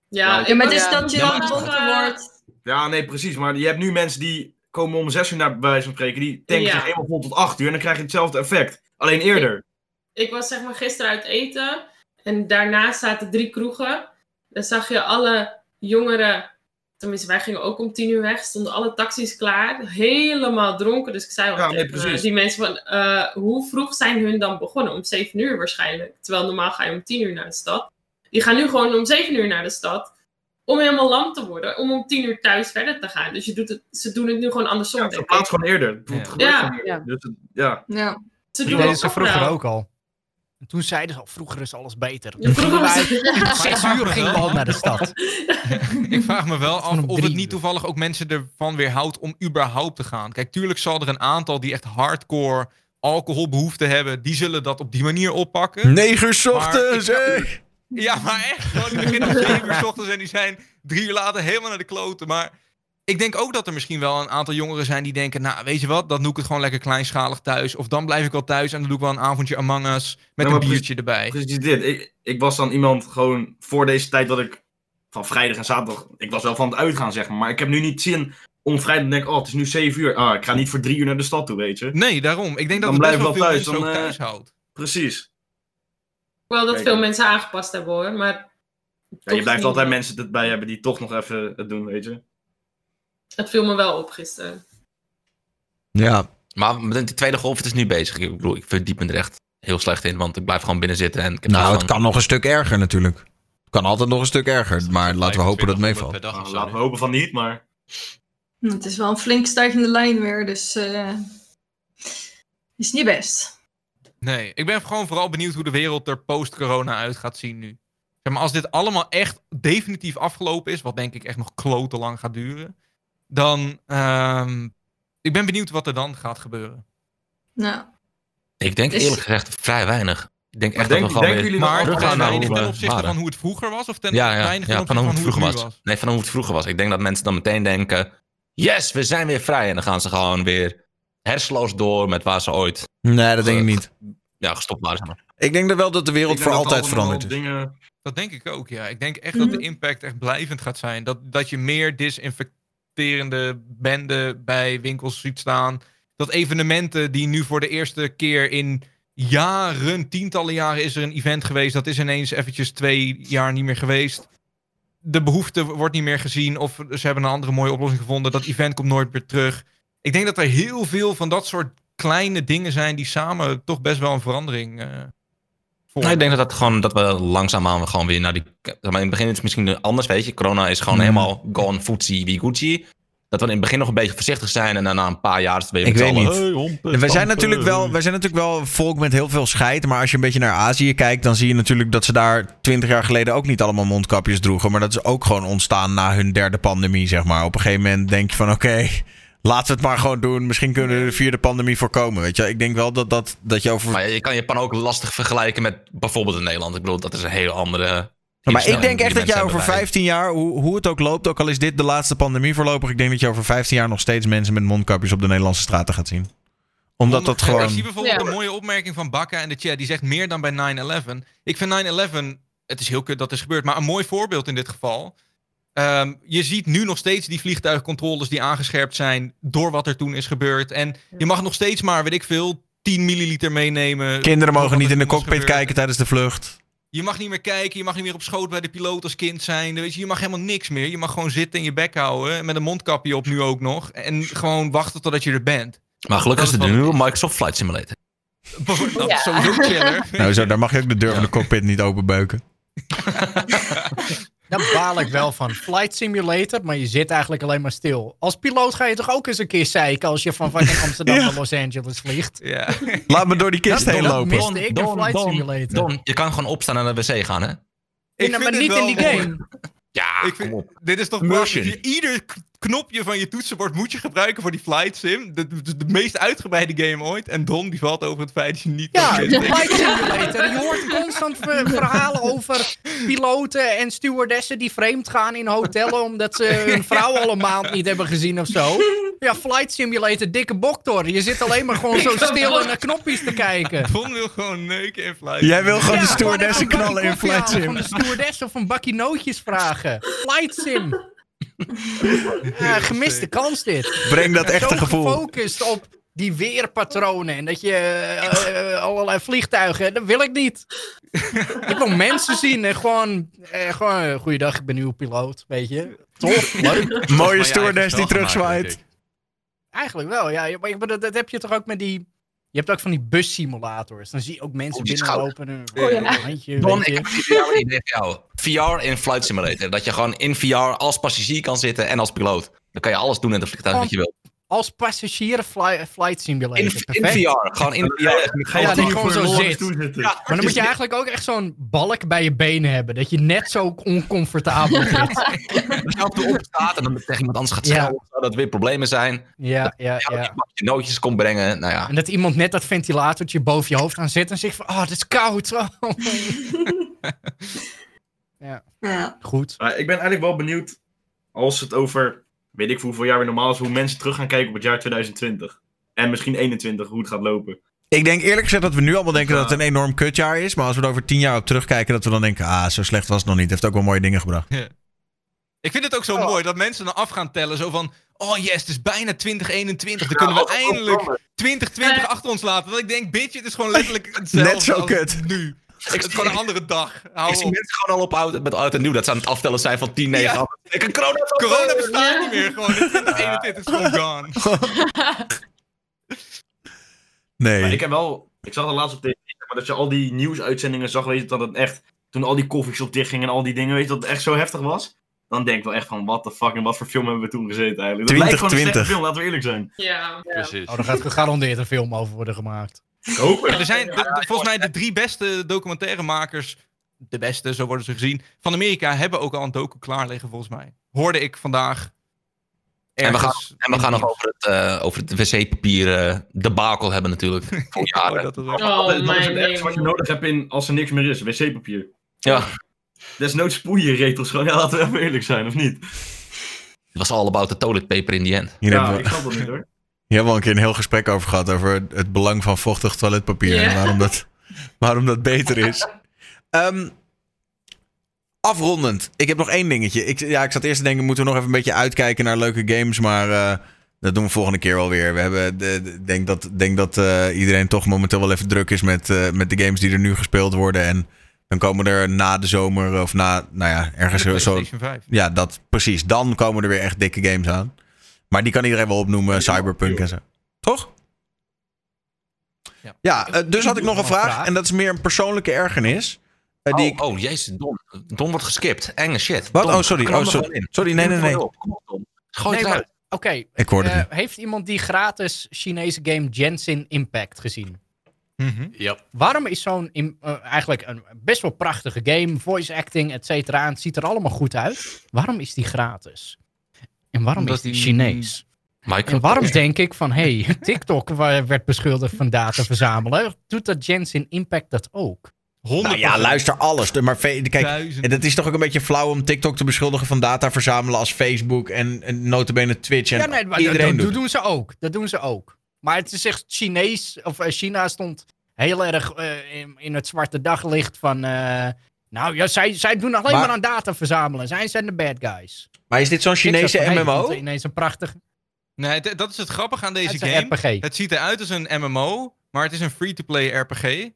Ja, maar het is dat je Ja, dan dronken wordt. Ja, nee, precies. Maar je hebt nu mensen die komen om 6 uur naar bij wijze van spreken. Die tanken Ja. zich helemaal vol tot 8 uur. En dan krijg je hetzelfde effect. Alleen eerder. ik was zeg maar gisteren uit eten. En daarna zaten drie kroegen. Dan zag je alle jongeren. Tenminste, wij gingen ook om tien uur weg. Stonden alle taxis klaar. Helemaal dronken. Dus ik zei al Ja, nee, tegen precies. die mensen van... eh, hoe vroeg zijn hun dan begonnen? Om zeven uur waarschijnlijk. Terwijl normaal ga je om tien uur naar de stad. Die gaan nu gewoon om zeven uur naar de stad. Om helemaal lam te worden. Om om tien uur thuis verder te gaan. Dus je doet het, ze doen het nu gewoon andersom. Ja, gewoon eerder. Het Ja. gebeurt Ja. gewoon eerder. Ja. Dus het- ja. Ja. Ze Dat doen deden ze vroeger ook al. En toen zeiden ze al, vroeger is alles beter. Ja, vroeger was het- zes uur gingen we al naar de stad. Ik vraag me wel af of het niet toevallig ook mensen ervan weerhoudt om überhaupt te gaan. Kijk, tuurlijk zal er een aantal die echt hardcore alcoholbehoefte hebben, die zullen dat op die manier oppakken. 9 uur 's ochtends! Ja, maar echt. Gewoon, die beginnen om 7 uur 's ochtends en die zijn drie uur later helemaal naar de kloten. Maar ik denk ook dat er misschien wel een aantal jongeren zijn die denken, nou, weet je wat, dan doe ik het gewoon lekker kleinschalig thuis. Of dan blijf ik wel thuis en dan doe ik wel een avondje Among Us met een biertje erbij. Precies dit. Ik, ik was dan iemand gewoon voor deze tijd dat ik van vrijdag en zaterdag. Ik was wel van het uitgaan, zeg maar. Maar ik heb nu niet zin om vrijdag te denken: oh, het is nu 7 uur. Ah, ik ga niet voor drie uur naar de stad toe, weet je. Nee, daarom. Ik denk dat Dan het best blijf wel veel wel mensen thuis, ook dan, thuis eh, houdt. Precies. wel dat Kijk, veel eh, mensen aangepast hebben hoor. Maar Ja, je blijft altijd eh, mensen erbij hebben die toch nog even het doen, weet je. Het viel me wel op gisteren. Ja, Maar met de tweede golf, het is nu bezig. Ik bedoel, ik verdiep me er echt heel slecht in. Want ik blijf gewoon binnen zitten en ik heb nou, het van- kan nog een stuk erger natuurlijk. Het kan altijd nog een stuk erger, maar laten we hopen dat het 2500 meevalt. Nou, laten we hopen van niet, maar. Het is wel een flink stijgende lijn weer, dus eh is niet best. Nee, ik ben gewoon vooral benieuwd hoe de wereld er post-corona uit gaat zien nu. Zeg maar, als dit allemaal echt definitief afgelopen is, wat denk ik echt nog klote lang gaat duren, dan. ehm ik ben benieuwd wat er dan gaat gebeuren. Nou, Ik denk Is- eerlijk gezegd vrij weinig. Ik denk echt denk- dat we gewoon denken weer... jullie Maar dat ten naar weinig opzichte waren. van hoe het vroeger was, of ten Ja, ja, weinig ja ten van hoe het vroeger was. Nee, van hoe het vroeger was. Ik denk dat mensen dan meteen denken... Yes, we zijn weer vrij. En dan gaan ze gewoon weer hersenloos door met waar ze ooit Nee, dat denk ik niet. ja, gestopt waren. Zeg maar. Ik denk dat wel dat de wereld voor altijd veranderd is. Dingen... Dat denk ik ook, ja. Ik denk echt dat de Mhm. impact echt blijvend gaat zijn. Dat, dat je meer disinfecterende benden bij winkels ziet staan. Dat evenementen die nu voor de eerste keer in jaren, tientallen jaren is er een event geweest. Dat is ineens eventjes twee jaar niet meer geweest. De behoefte wordt niet meer gezien of ze hebben een andere mooie oplossing gevonden. Dat event komt nooit meer terug. Ik denk dat er heel veel van dat soort kleine dingen zijn die samen toch best wel een verandering eh Nou, ik denk dat, dat, gewoon, dat we langzaamaan gewoon weer naar die... zeg Maar in het begin is het misschien anders, weet je. Corona is gewoon Mhm. helemaal gone, footsie, wie Gucci. Dat we in het begin nog een beetje voorzichtig zijn en dan na een paar jaar is het weer Ik weet niet. "Hey, hompen, wij, zijn stampen." natuurlijk wel, wij zijn natuurlijk wel volk met heel veel scheid. Maar als je een beetje naar Azië kijkt, dan zie je natuurlijk dat ze daar twintig jaar geleden ook niet allemaal mondkapjes droegen. Maar dat is ook gewoon ontstaan na hun derde pandemie, zeg maar. Op een gegeven moment denk je van oké, laten we het maar gewoon doen. Misschien kunnen we de vierde pandemie voorkomen. Weet je, ik denk wel dat, dat, dat je over. Maar je kan Japan ook lastig vergelijken met bijvoorbeeld in Nederland. Ik bedoel, dat is een hele andere... Maar ik denk echt dat jij over hebben 15 jaar, hoe, hoe het ook loopt, ook al is dit de laatste pandemie voorlopig, ik denk dat je over 15 jaar nog steeds mensen met mondkapjes op de Nederlandse straten gaat zien. Omdat dat Ik zie gewoon. bijvoorbeeld Ja. een mooie opmerking van Bakka in de chat. Die zegt meer dan bij 9-11. Ik vind 9-11, het is heel kut dat is gebeurd, maar een mooi voorbeeld in dit geval. Ehm, je ziet nu nog steeds die vliegtuigcontroles die aangescherpt zijn door wat er toen is gebeurd. En je mag nog steeds maar, weet ik veel, 10 milliliter meenemen. Kinderen mogen niet in de cockpit kijken tijdens de vlucht. Je mag niet meer kijken, je mag niet meer op schoot bij de piloot als kind zijn. Weet je, je mag helemaal niks meer. Je mag gewoon zitten en je bek houden, met een mondkapje op nu ook nog. En gewoon wachten totdat je er bent. Maar gelukkig is Dat het wat- nieuwe Microsoft Flight Simulator. Dat Ja. is sowieso chiller. Nou, zo, daar mag je ook de deur van Ja. de cockpit niet openbeuken. [laughs] Daar baal ik wel van. Flight Simulator, maar je zit eigenlijk alleen maar stil. Als piloot ga je toch ook eens een keer zeiken als je van fucking Amsterdam [laughs] Ja. naar Los Angeles vliegt. Ja. [laughs] Laat me door die kist Dat- heen lopen. miste ik in Flight Simulator. Don, je kan gewoon opstaan en naar de wc gaan, hè? Maar vind het niet wel in die game. Ja, Ik vind- kom op. Dit is toch. Je- Ieder knopje van je toetsenbord moet je gebruiken voor die flight sim. De, de, de meest uitgebreide game ooit. En Don die valt over het feit dat je niet... Ja, de. Flight Simulator. Je hoort constant ver- [laughs] verhalen over piloten en stewardessen die vreemd gaan in hotellen omdat ze hun vrouw al een maand niet hebben gezien of zo. Ja, Flight Simulator, dikke boktor. Je zit alleen maar gewoon zo stil en naar knopjes te kijken. Don wil gewoon neuken in flight. Jij wil gewoon de stewardessen knallen in Flight Sim. Van de stewardess of een bakje nootjes vragen. Flight Sim. [laughs] Ja, gemiste kans dit. Breng dat echte Zo gevoel. gefocust op die weerpatronen en dat je eh, eh, allerlei vliegtuigen, dat wil ik niet. [laughs] ik wil mensen zien en gewoon, eh, gewoon goeiedag, ik ben nieuw piloot, weet je. Tof, leuk. [laughs] Mooie stewardess die terugzwaait. Eigenlijk wel, ja. Maar dat heb je toch ook met die... Je hebt ook van die bussimulators. Dan zie je ook mensen Oh, die binnenlopen. en Oh, ja. een handje, Don, weet ik heb een idee voor jou. VR in Flight Simulator. Dat je gewoon in VR als passagier kan zitten en als piloot. Dan kan je alles doen in het vliegtuig wat je wil. Als passagier fly, flight simulator. In. VR. Gewoon in VR. Ja, dat je gewoon voor zo zit. Maar dan moet je eigenlijk ook echt zo'n balk bij je benen hebben. Dat je net zo oncomfortabel [laughs] zit. Als je opstaat en dan tegen iemand anders gaat Ja. schelden. Zou dat weer problemen zijn. Ja, ja, Ja, je nootjes komt brengen. Nou ja. En dat iemand net dat ventilatortje boven je hoofd aan zit en zegt van, oh, het is koud. Oh. [laughs] ja, Ja. goed. Maar ik ben eigenlijk wel benieuwd, als het over, weet ik voor hoeveel jaar weer normaal is, hoe mensen terug gaan kijken op het jaar 2020. En misschien 21, hoe het gaat lopen. Ik denk eerlijk gezegd dat we nu allemaal denken Ja. dat het een enorm kutjaar is. Maar als we er over tien jaar op terugkijken, dat we dan denken... Ah, zo slecht was het nog niet. Het heeft ook wel mooie dingen gebracht. Ik vind het ook zo mooi dat mensen dan af gaan tellen. Zo van, oh yes, het is bijna 2021. Dan Ja, kunnen we eindelijk komt, 2020 Eh. achter ons laten. Dat ik denk, bitch, het is gewoon letterlijk [laughs] hetzelfde Net zo als kut. nu. Het is gewoon een andere dag. Hou Ik zie mensen gewoon al op oud, met oud en nieuw. Dat ze aan het aftellen zijn van 10, 9, Ja. 8. Ik een corona Corona bestaat Ja. niet meer. Gewoon in [laughs] 2021 is gewoon gone. [laughs] Nee. Maar ik heb wel, ik zag er laatst op tv, maar dat je al die nieuwsuitzendingen zag, weet je, dat het echt, toen al die koffieshops dichtgingen en al die dingen, weet je, dat het echt zo heftig was. Dan denk ik wel echt van, what the fuck, en wat voor film hebben we toen gezeten eigenlijk. Dat lijkt gewoon een 2020. slechte film, laten we eerlijk zijn. Ja. Precies. Oh, er gaat gegarandeerd een film over worden gemaakt. Ik hoop het. Ja, er zijn de- de- volgens mij de drie beste documentairemakers, de beste, zo worden ze gezien, van Amerika hebben ook al een docu klaar liggen volgens mij. Hoorde ik vandaag. En we gaan, ergens en we gaan nog over het, eh, over het wc-papier eh debakel hebben natuurlijk. [laughs] Voor Oh, dat is Oh, dat is mijn het ergste wat je nodig hebt in, als er niks meer is, wc-papier. Ja, Desnoods spoeien retels gewoon, ja, laten we even eerlijk zijn, of niet? het was all about the toilet paper in the end. Hier, ja, ik snap dat niet hoor. [laughs] hier hebben we al een keer een heel gesprek over gehad. Over het belang van vochtig toiletpapier. En waarom dat, waarom dat beter is. [laughs] Ehm, afrondend. Ik heb nog één dingetje. Ik, ja, ik zat eerst te denken, moeten we nog even een beetje uitkijken naar leuke games. Maar eh, dat doen we volgende keer wel weer. We hebben, de, de- denk dat, denk dat eh, iedereen toch momenteel wel even druk is met, eh, met de games die er nu gespeeld worden. En dan komen er na de zomer of na, nou ja, ergens zo, PlayStation 5. ja, dat precies. Dan komen er weer echt dikke games aan. Maar die kan iedereen wel opnoemen, Cyberpunk en zo. Toch? Ja. Ja, dus had ik nog een vraag. En dat is meer een persoonlijke ergernis. Eh, die oh, ik... oh, jezus, Don. Don wordt geskipt. Enge shit. Wat? Don, Oh, sorry. Oh, sorry. Sorry, nee, nee, nee. op. Kom op, Don. Gooi Nee. Oké, Ik hoorde eh, het heeft iemand die gratis Chinese game Genshin Impact gezien? Ja. Waarom is zo'n eh, eigenlijk een best wel prachtige game, voice acting, et cetera, het ziet er allemaal goed uit. Waarom is die gratis? En waarom Omdat is die die- Chinees? En waarom denk ik van, hé, hey, [laughs] TikTok werd beschuldigd van data verzamelen. Doet dat Genshin Impact dat ook? 100%. Nou ja, luister alles. Maar kijk, en het is toch ook een beetje flauw om TikTok te beschuldigen van data verzamelen als Facebook en, en notabene Twitch en ja, nee, maar iedereen dat, doet. dat doen ze ook. Dat doen ze ook. Maar het is echt Chinees, of eh, China stond heel erg eh, in, in het zwarte daglicht van... eh, nou ja, zij, zij doen alleen Maar- maar, aan data verzamelen. Zij zijn de bad guys. Maar is dit zo'n Chinese MMO? vond het ineens een prachtig... Nee, dat is het grappige aan deze Het is een game. RPG. Het ziet eruit als een MMO, maar het is een free-to-play RPG.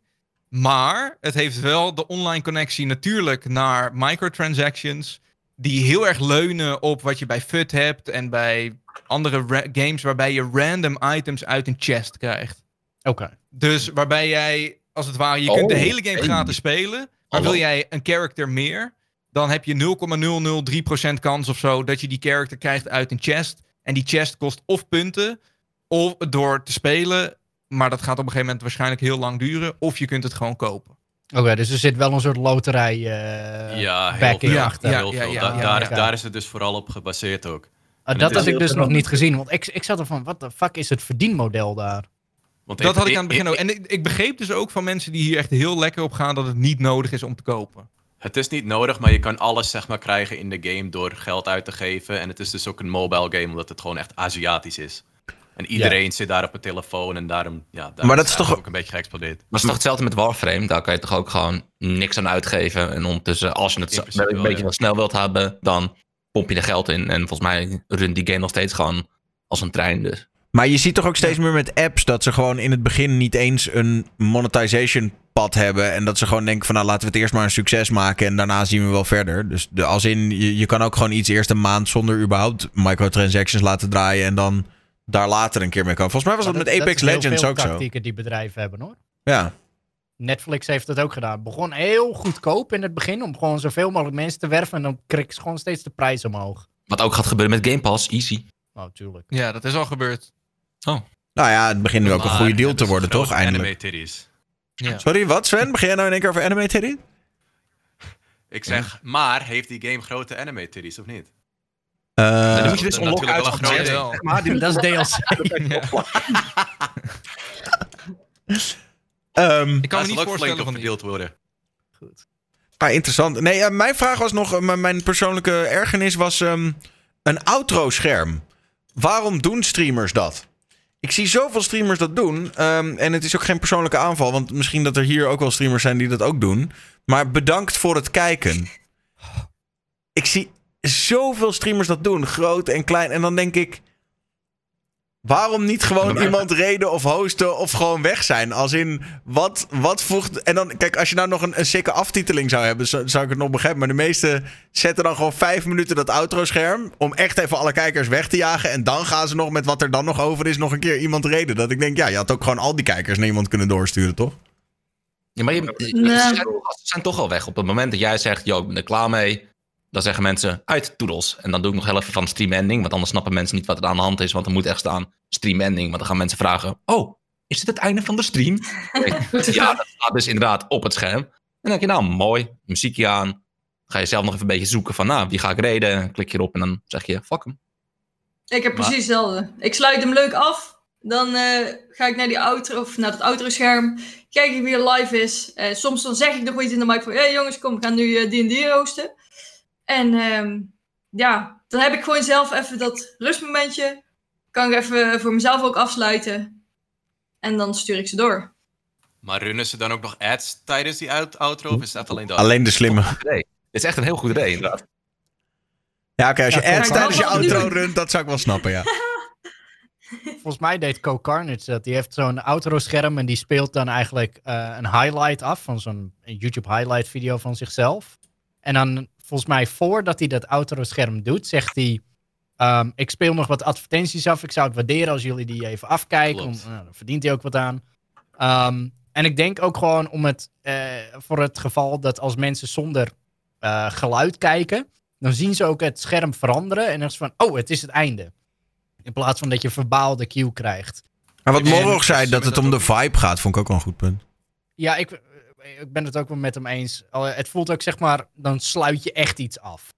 Maar het heeft wel de online connectie natuurlijk naar microtransactions. Die heel erg leunen op wat je bij FUT hebt en bij andere games waarbij je random items uit een chest krijgt. Oké. Dus waarbij jij, als het ware, je kunt de Oh, hele game hey. gratis spelen. Maar Hallo. wil jij een character meer, dan heb je 0,003% kans of zo dat je die character krijgt uit een chest. En die chest kost of punten, of door te spelen. Maar dat gaat op een gegeven moment waarschijnlijk heel lang duren. Of je kunt het gewoon kopen. Oké, dus er zit wel een soort loterij eh ja, backing veel. achter. heel Ja, veel. ja, Da- ja, daar, ja. daar is het dus vooral op gebaseerd ook. Ah, dat had ik dus nog niet gezien, want ik, ik zat er van, wat de fuck is het verdienmodel daar? Want Dat had ik aan het begin ook. En ik, ik begreep dus ook van mensen die hier echt heel lekker op gaan dat het niet nodig is om te kopen. Het is niet nodig, maar je kan alles zeg maar krijgen in de game door geld uit te geven. En het is dus ook een mobile game, omdat het gewoon echt Aziatisch is. En iedereen zit daar op een telefoon en daarom, ja, daar Maar dat is het toch- ook een beetje geëxplodeerd. Maar het is toch hetzelfde met Warframe? Daar kan je toch ook gewoon niks aan uitgeven. En ondertussen, als je het zo- een beetje ja. wat snel wilt hebben, dan pomp je er geld in. En volgens mij runt die game nog steeds gewoon als een trein. Dus. Maar je ziet toch ook steeds meer met apps dat ze gewoon in het begin niet eens een monetization pad hebben. En dat ze gewoon denken van nou laten we het eerst maar een succes maken en daarna zien we wel verder. Dus de, als in, je, je kan ook gewoon iets eerst een maand zonder überhaupt microtransactions laten draaien en dan daar later een keer mee komen. Volgens mij was dat, met Apex is heel Legends veel ook zo. tactieken die bedrijven hebben hoor. Ja. Netflix heeft dat ook gedaan. Begon heel goedkoop in het begin om gewoon zoveel mogelijk mensen te werven en dan kreeg ze gewoon steeds de prijs omhoog. Wat ook gaat gebeuren met Game Pass, easy. Oh, tuurlijk. Ja, dat is al gebeurd. Nou ja, het begint nu ook een goede deal te worden, toch? Eindelijk. Anime titties. Ja. Sorry, wat Sven? Begin jij nou in één keer over anime titty? Ik zeg, maar heeft die game grote anime titties of niet? Eh, dan moet je dus dat unlocken uit natuurlijk wel Ja, groot. wel. Maar die- dat is DLC. [laughs] [laughs] ehm, Ik kan me niet voorstellen van niet. verdeeld worden. Ah, interessant. Nee, eh, mijn vraag was nog, eh, mijn persoonlijke ergernis was ehm, een outro-scherm. Waarom doen streamers dat? Ik zie zoveel streamers dat doen. ehm, en het is ook geen persoonlijke aanval, want misschien dat er hier ook wel streamers zijn die dat ook doen. Maar bedankt voor het kijken. Ik zie zoveel streamers dat doen, groot en klein. En dan denk ik. Waarom niet gewoon Maar- iemand reden of hosten of gewoon weg zijn? Als in, wat, wat voegt... En dan, kijk, als je nou nog een, een sikke aftiteling zou hebben, zo- zou ik het nog begrijpen. Maar de meesten zetten dan gewoon vijf minuten dat outro-scherm... om echt even alle kijkers weg te jagen. En dan gaan ze nog met wat er dan nog over is nog een keer iemand reden. Dat ik denk, ja, je had ook gewoon al die kijkers naar iemand kunnen doorsturen, toch? Ja, maar je, Nee. zijn, toch al weg. Op het moment dat jij zegt, yo, ik ben er klaar mee. Dan zeggen mensen, uit toedels. En dan doe ik nog heel even van stream ending. Want anders snappen mensen niet wat er aan de hand is. Want er moet echt staan stream ending. Want dan gaan mensen vragen, oh, is dit het einde van de stream? [laughs] ja, dat staat dus inderdaad op het scherm. En dan denk je, nou, mooi, muziekje aan. Ga je zelf nog even een beetje zoeken van, nou, wie ga ik reden? Klik je erop en dan zeg je, fuck hem. Ik heb Maar- precies hetzelfde. Ik sluit hem leuk af. Dan eh, ga ik naar die outro of naar het outro scherm. Kijk ik wie er live is. Eh, soms dan zeg ik nog iets in de mic van... Hé hey jongens, kom, we gaan nu eh, D&D roosten. En ehm, ja, dan heb ik gewoon zelf even dat rustmomentje. Kan ik even voor mezelf ook afsluiten. En dan stuur ik ze door. Maar runnen ze dan ook nog ads tijdens die out- outro? Of is dat alleen dat? Alleen de slimme. Idee. Dit is echt een heel goed idee, inderdaad. Ja, oké, als je Ja, ads tijdens je outro het nu. runt, dat zou ik wel snappen, ja. [laughs] Volgens mij deed Co Carnage dat. Die heeft zo'n outro-scherm en die speelt dan eigenlijk eh, een highlight af van zo'n YouTube highlight video van zichzelf. En dan volgens mij voordat hij dat outro-scherm doet, zegt hij: ehm, Ik speel nog wat advertenties af. Ik zou het waarderen als jullie die even afkijken. Om, nou, dan verdient hij ook wat aan. Ehm, en ik denk ook gewoon om het, eh, voor het geval dat als mensen zonder eh, geluid kijken, dan zien ze ook het scherm veranderen. En dan is het van: Oh, het is het einde. In plaats van dat je verbaal de cue krijgt. Maar wat Morog zei, dat het om de vibe gaat, vond ik ook wel een goed punt. Ja, ik, ik ben het ook wel met hem eens. Al- Het voelt ook, zeg maar, dan sluit je echt iets af.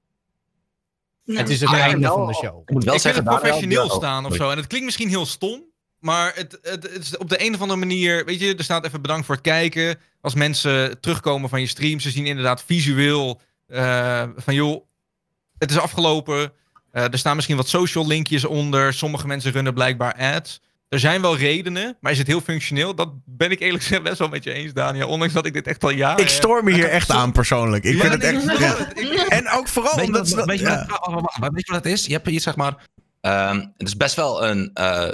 Ja. Het is het Ah, einde wel. van de show. Ik moet wel ik zeggen, het daar- professioneel ja, staan of zo. En het klinkt misschien heel stom. Maar het, het, het is op de een of andere manier. Weet je, er staat even bedankt voor het kijken. Als mensen terugkomen van je stream, ze zien inderdaad visueel. eh, van joh, het is afgelopen. Eh, er staan misschien wat social linkjes onder. Sommige mensen runnen blijkbaar ads. Er zijn wel redenen, maar is het heel functioneel? Dat ben ik eerlijk gezegd best wel met je eens, Daniel. Ondanks dat ik dit echt al jaren Ik stoor me hier [laughs] echt aan persoonlijk. Ik Ja, vind het echt... ja. En ook vooral Weet je omdat... wat, ze- weet je ja. wat, wacht. weet je wat het is? Je hebt hier zeg maar... ehm, het is best wel een eh,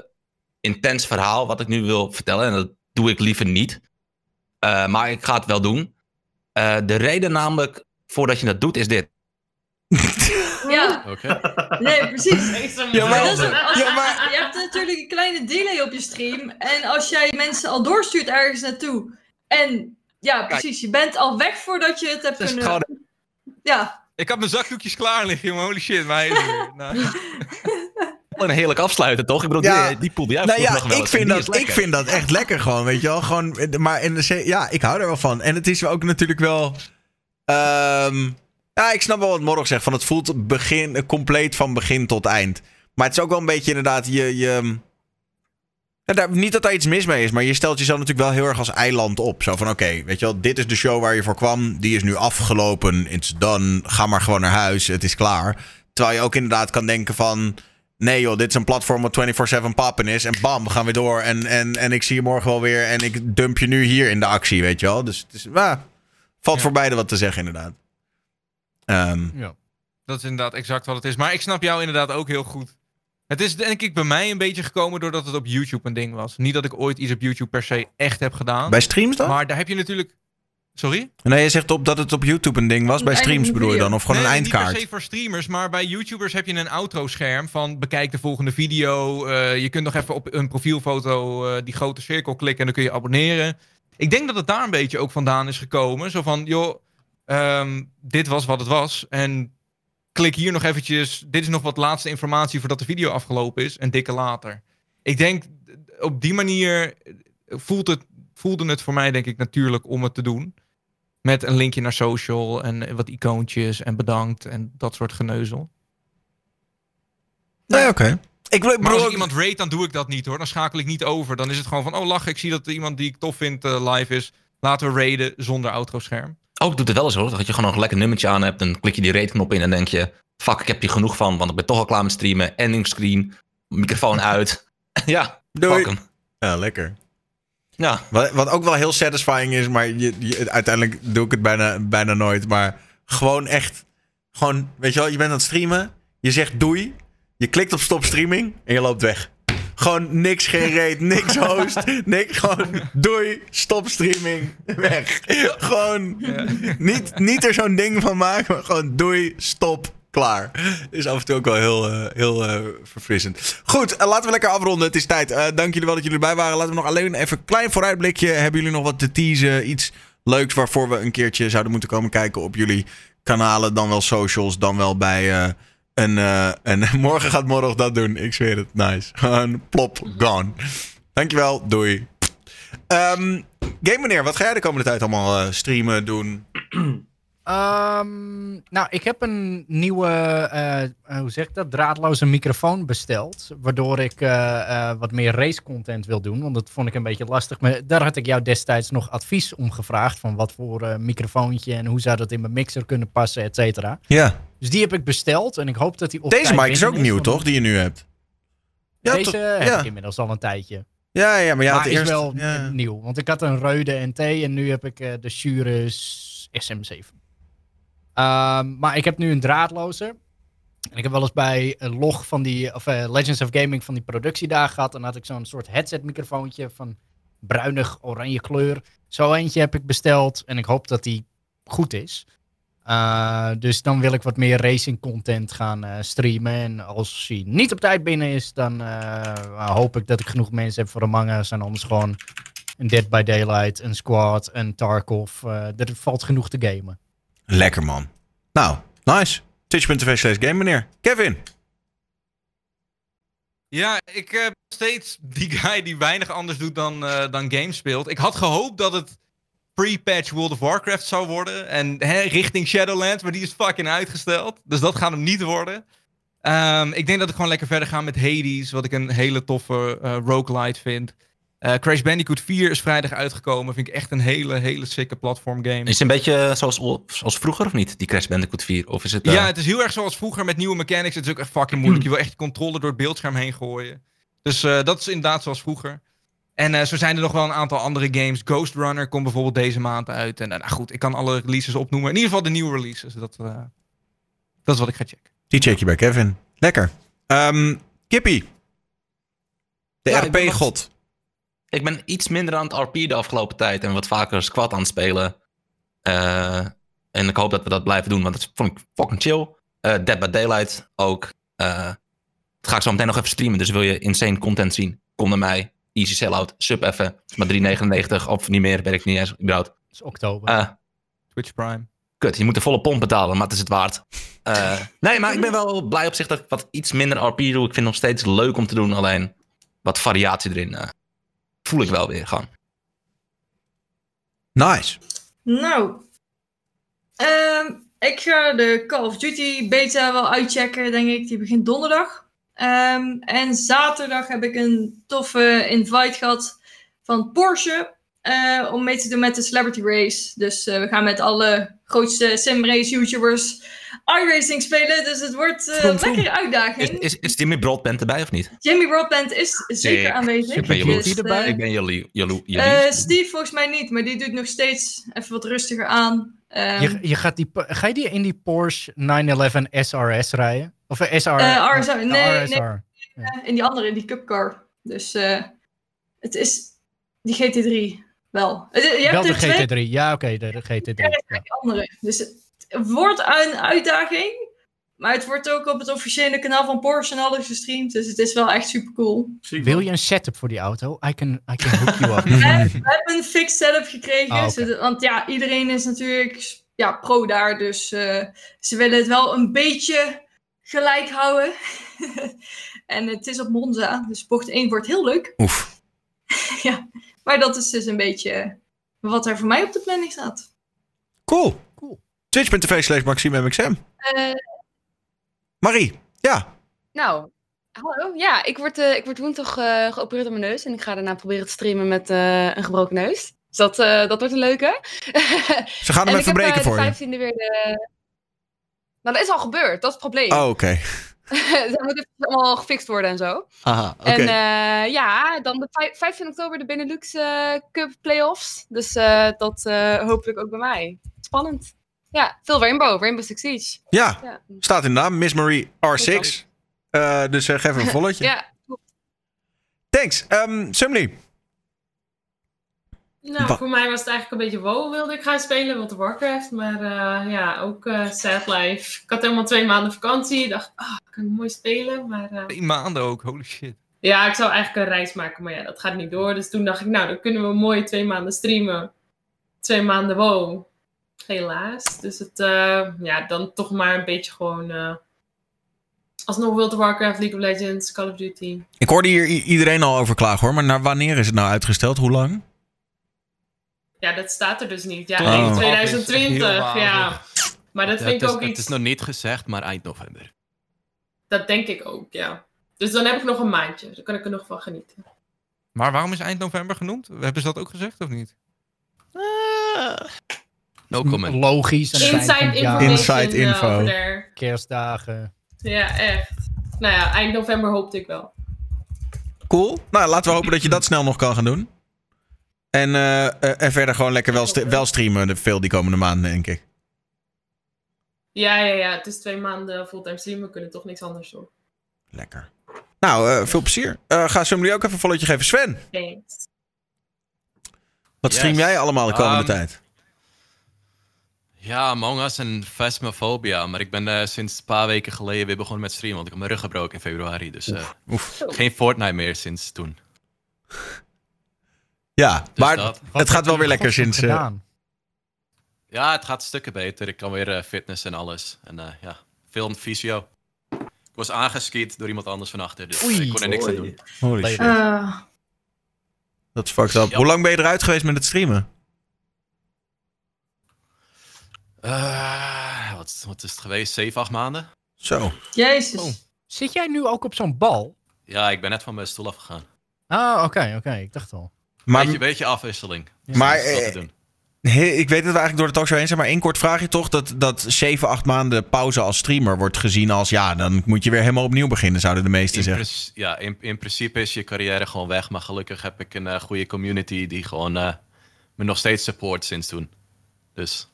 intens verhaal wat ik nu wil vertellen. En dat doe ik liever niet. Eh, maar ik ga het wel doen. Eh, de reden namelijk voordat je dat doet is dit. [laughs] Ja, Oké. nee, precies. [laughs] Ja, maar- Maar dat is ook- als- ja, maar- Je hebt natuurlijk een kleine delay op je stream. En als jij mensen al doorstuurt ergens naartoe. En ja, precies. Je bent al weg voordat je het hebt kunnen... gewoon- Ja, Ik had mijn zakdoekjes klaar liggen, jongen. Holy shit. Maar. [laughs] Nou, Een heerlijk afsluiten, toch? Ik bedoel, Ja. die, die poel die jij Nou ja, nog wel ik vind, dat, ik vind dat echt lekker gewoon, weet je wel. Gewoon, eh, maar in de ja, ik hou er wel van. En het is ook natuurlijk wel... ehm, ja, ik snap wel wat Morg zegt. Van het voelt begin, compleet van begin tot eind. Maar het is ook wel een beetje inderdaad je... je niet dat daar iets mis mee is, maar je stelt jezelf natuurlijk wel heel erg als eiland op. Zo van, oké, weet je wel, dit is de show waar je voor kwam. Die is nu afgelopen, it's done. Ga maar gewoon naar huis, het is klaar. Terwijl je ook inderdaad kan denken van... Nee joh, dit is een platform wat 24-7 pappen is. En bam, we gaan weer door. En, en, en ik zie je morgen wel weer. En ik dump je nu hier in de actie, weet je wel. Dus het is, ah, valt Ja. voor beide wat te zeggen inderdaad. Ehm, ja, dat is inderdaad exact wat het is. Maar ik snap jou inderdaad ook heel goed. Het is denk ik bij mij een beetje gekomen doordat het op YouTube een ding was. Niet dat ik ooit iets op YouTube per se echt heb gedaan. bij streams dan? Maar daar heb je natuurlijk... Sorry? Nee, je zegt op dat het op YouTube een ding was. Een Bij streams bedoel je dan? Of gewoon nee, een nee, Niet per eindkaart? se voor streamers, maar bij YouTubers heb je een outro-scherm van bekijk de volgende video. Eh, je kunt nog even op een profielfoto eh, die grote cirkel klikken en dan kun je abonneren. Ik denk dat het daar een beetje ook vandaan is gekomen. Zo van, joh, ehm, dit was wat het was. En klik hier nog eventjes. Dit is nog wat laatste informatie voordat de video afgelopen is. En dikke later. Ik denk, op die manier voelt het, voelde het voor mij denk ik natuurlijk om het te doen. Met een linkje naar social en wat icoontjes en bedankt en dat soort geneuzel. Nee, oké. Ik Maar als iemand rate, dan doe ik dat niet hoor. Dan schakel ik niet over. Dan is het gewoon van, oh lachen, ik zie dat er iemand die ik tof vind eh, live is. Laten we raiden zonder outro-scherm. Ook doet het wel eens hoor. Dat je gewoon nog een lekker nummertje aan hebt. Dan klik je die rate-knop in en denk je... Fuck, ik heb hier genoeg van. Want ik ben toch al klaar met streamen. Ending screen. Microfoon uit. [laughs] ja, Doei. fuck hem. Ja, lekker. Ja, Wat, wat ook wel heel satisfying is, maar je, je- uiteindelijk doe ik het bijna, bijna nooit. Maar gewoon echt, gewoon, weet je wel, je bent aan het streamen. Je zegt doei. Je klikt op stop streaming en je loopt weg. Gewoon niks, geen niks host, niks. Gewoon doei, stop streaming, weg. Gewoon niet, niet er zo'n ding van maken, maar gewoon doei, stop, klaar. Is af en toe ook wel heel, eh, heel eh, verfrissend. Goed, eh, laten we lekker afronden. Het is tijd. Dank jullie wel dat jullie erbij waren. Laten we nog alleen even een klein vooruitblikje. Hebben jullie nog wat te teasen? Iets leuks waarvoor we een keertje zouden moeten komen kijken op jullie kanalen. Dan wel socials, dan wel bij een, eh, een... [laughs] Morgen gaat Morgen dat doen. Ik zweer het. Nice. [laughs] Gewoon plop, gone. Dankjewel. Doei. Ehm Game meneer, wat ga jij de komende tijd allemaal eh, streamen, doen? [clears throat] Ehm, nou, ik heb een nieuwe, eh, eh, hoe zeg ik dat, draadloze microfoon besteld. Waardoor ik eh, wat meer race content wil doen. Want dat vond ik een beetje lastig. Maar daar had ik jou destijds nog advies om gevraagd. Van wat voor microfoontje en hoe zou dat in mijn mixer kunnen passen, et cetera. Ja. Dus die heb ik besteld. En ik hoop dat die op Deze mic is ook nieuw, toch? Die je nu hebt. Ja, Deze heb ja. ik inmiddels al een tijdje. Ja, ja, maar ja, het is eerst... wel ja. nieuw. Want ik had een Reude NT en nu heb ik de Shure SM7. Ehm, maar ik heb nu een draadloze. En ik heb wel eens bij een log van die, of eh, Legends of Gaming van die productiedagen gehad. En had ik zo'n soort headset microfoontje van bruinig oranje kleur. Zo eentje heb ik besteld en ik hoop dat die goed is. Uh, dus dan wil ik wat meer racing content gaan uh, streamen. En als hij niet op tijd binnen is, dan uh, hoop ik dat ik genoeg mensen heb voor Among Us. En anders gewoon een Dead by Daylight, een Squad, een Tarkov. Er valt genoeg te gamen. Lekker man. Nou, nice. Twitch.tv slash game meneer. Kevin. Ja, ik heb steeds die guy die weinig anders doet dan, eh, dan games speelt. Ik had gehoopt dat het pre-patch World of Warcraft zou worden. En hè, richting Shadowlands, maar die is fucking uitgesteld. Dus dat gaat hem niet worden. Ehm, ik denk dat ik gewoon lekker verder ga met Hades, wat ik een hele toffe eh roguelite vind. Eh, Crash Bandicoot 4 is vrijdag uitgekomen. Vind ik echt een hele, hele sicke platform game. Is het een beetje zoals, zoals vroeger of niet, die Crash Bandicoot 4? Of is het... eh, Ja, het is heel erg zoals vroeger met nieuwe mechanics. Het is ook echt fucking moeilijk. Je wil echt controle door het beeldscherm heen gooien. Dus eh, dat is inderdaad zoals vroeger. En eh, zo zijn er nog wel een aantal andere games. Ghost Runner komt bijvoorbeeld deze maand uit. En eh, nou goed, ik kan alle releases opnoemen. In ieder geval de nieuwe releases. Dat, eh, dat is wat ik ga checken. Die check je bij Kevin. Lekker. Ehm Kippie. De Ja, RP-god. Ik ben iets minder aan het RP de afgelopen tijd en wat vaker squad aan het spelen. Eh, en ik hoop dat we dat blijven doen, want dat vond ik fucking chill. Eh Dead by Daylight ook. Eh dat ga ik zo meteen nog even streamen, dus wil je insane content zien? Kom naar mij. Easy sellout, sub even. Is maar 3,99 of niet meer, weet ik niet eens überhaupt. Dat is oktober. Eh, Twitch Prime. kut, je moet de volle pomp betalen, maar het is het waard. Eh, nee, maar ik ben wel blij op zich dat ik wat iets minder RP doe. Ik vind het nog steeds leuk om te doen, alleen wat variatie erin eh, voel ik wel weer gewoon. Nice. Nou, ehm, ik ga de Call of Duty beta wel uitchecken, denk ik. Die begint donderdag. Ehm, en zaterdag heb ik een toffe invite gehad van Porsche eh, om mee te doen met de Celebrity Race. Dus eh, we gaan met alle grootste simrace YouTubers iRacing spelen. Dus het wordt eh, een vroom. lekkere uitdaging. Is, is, is Jimmy Broadbent erbij of niet? Jimmy Broadbent is zeker aanwezig. Ik ben jaloers. Dus, eh, ik ben jalo- jalo- eh, jaloers. Steve volgens mij niet, maar die doet nog steeds even wat rustiger aan. Ehm, je, je gaat die, ga je die in die Porsche 911 SRS rijden? Of een SR? Eh, RSR, nee, nee. RSR. eh, in die andere, in die cupcar. Dus eh, het is die GT3 wel. Eh, Je Wel hebt de er twee GT3. Ja, oké, de, de GT3. Ja. andere. Dus het wordt een uitdaging. Maar het wordt ook op het officiële kanaal van Porsche en alles gestreamd. Dus het is wel echt super cool. Wil je een setup voor die auto? I can, I can hook you up. [laughs] We hebben een fixed setup gekregen. Ah, zodat- want ja, iedereen is natuurlijk ja, pro daar. Dus eh, ze willen het wel een beetje gelijk houden. [laughs] en het is op Monza. Dus bocht 1 wordt heel leuk. Oef. [laughs] ja, maar dat is dus een beetje wat er voor mij op de planning staat. Cool. Cool. Twitch.tv slash Maxime MXM. Eh, Marie. Ja. nou, hallo. Ja, ik word, eh, ik word woensdag eh geopereerd op mijn neus. En ik ga daarna proberen te streamen met eh, een gebroken neus. Dus dat, eh, dat wordt een leuke. [laughs] Ze gaan hem en even ik heb breken voor je. de 15e weer de... Nou, dat is al gebeurd. Dat is het probleem. Oh, oké. [laughs] dat moet allemaal gefixt worden en zo. Aha. En eh, ja, dan de vijf- 15 oktober de Benelux eh, Cup playoffs. Dus eh, dat hopelijk ook bij mij. Spannend. Ja, veel Rainbow. Rainbow Six Siege. Ja, Ja, staat in de naam. Miss Marie R6. Eh, dus geef een volletje. [laughs] ja Thanks. Um, Sumley. Nou, voor mij was het eigenlijk een beetje WoW wilde ik gaan spelen, World of Warcraft. Maar eh, ja, ook eh sad life. Ik had helemaal twee maanden vakantie. Ik dacht, ah, kan ik mooi spelen. Maar eh, Twee maanden ook, holy shit. ja, ik zou eigenlijk een reis maken. Maar ja, dat gaat niet door. Dus toen dacht ik, nou, dan kunnen we mooi twee maanden streamen. Twee maanden WoW. Helaas. Dus het, ja, dan toch maar een beetje gewoon... alsnog World of Warcraft, League of Legends, Call of Duty. Ik hoorde hier iedereen al over klagen hoor. Maar naar wanneer is het nou uitgesteld? Hoe lang? Ja, dat staat er dus niet. Ja, Oh. eind Heel 2020. wazig. Ja. Maar dat vind het, ik is, ook het iets... is nog niet gezegd, maar eind november. Dat denk ik ook, ja. Dus dan heb ik nog een maandje. Dan kan ik er nog van genieten. Maar waarom is eind november genoemd? Hebben ze dat ook gezegd of niet? No comment. Logisch. het Inside het Inside eh, info. over there. Kerstdagen. Ja, echt. Nou ja, eind november hoopte ik wel. Cool. Nou, laten we hopen dat je dat snel nog kan gaan doen. En, eh, eh, en verder gewoon lekker wel, wel streamen de- veel die komende maanden, denk ik. Ja, ja, ja. Het is twee maanden fulltime streamen. We kunnen toch niks anders doen. Lekker. Nou, eh, veel plezier. Eh, ga Sumley ook even een volletje geven. Sven, Thanks. wat Yes. stream jij allemaal de komende Ehm, tijd? Ja, Among Us en Phasmophobia. Maar ik ben eh, sinds een paar weken geleden weer begonnen met streamen. Want ik heb mijn rug gebroken in februari. Dus eh, Oef. geen Fortnite meer sinds toen. Ja, Dus maar dat. Het gaat wel weer lekker sinds... eh? Ja, het gaat stukken beter. Ik kan weer eh, fitness en alles. En eh, ja, veel fysio. was aangeskiet door iemand anders van achter. Dus Oei. ik kon er niks aan doen. Holy shit. Dat is fucked up. Ja. Hoe lang ben je eruit geweest met het streamen? Wat, wat is het geweest? 7, 8 maanden? Zo. Jezus. Oh. Zit jij nu ook op zo'n bal? Ja, ik ben net van mijn stoel afgegaan. Ah, oké, oké. Ik dacht al. Maar, beetje, beetje afwisseling. Maar, Dat is eh, ik weet dat we eigenlijk door de talkshow heen zijn, maar één kort vraagje toch. Dat, dat 7, 8 maanden pauze als streamer wordt gezien als, ja, dan moet je weer helemaal opnieuw beginnen, zouden de meesten In, zeggen. ja, in, in principe is je carrière gewoon weg. Maar gelukkig heb ik een eh, goede community die gewoon eh, me nog steeds support sinds toen. Dus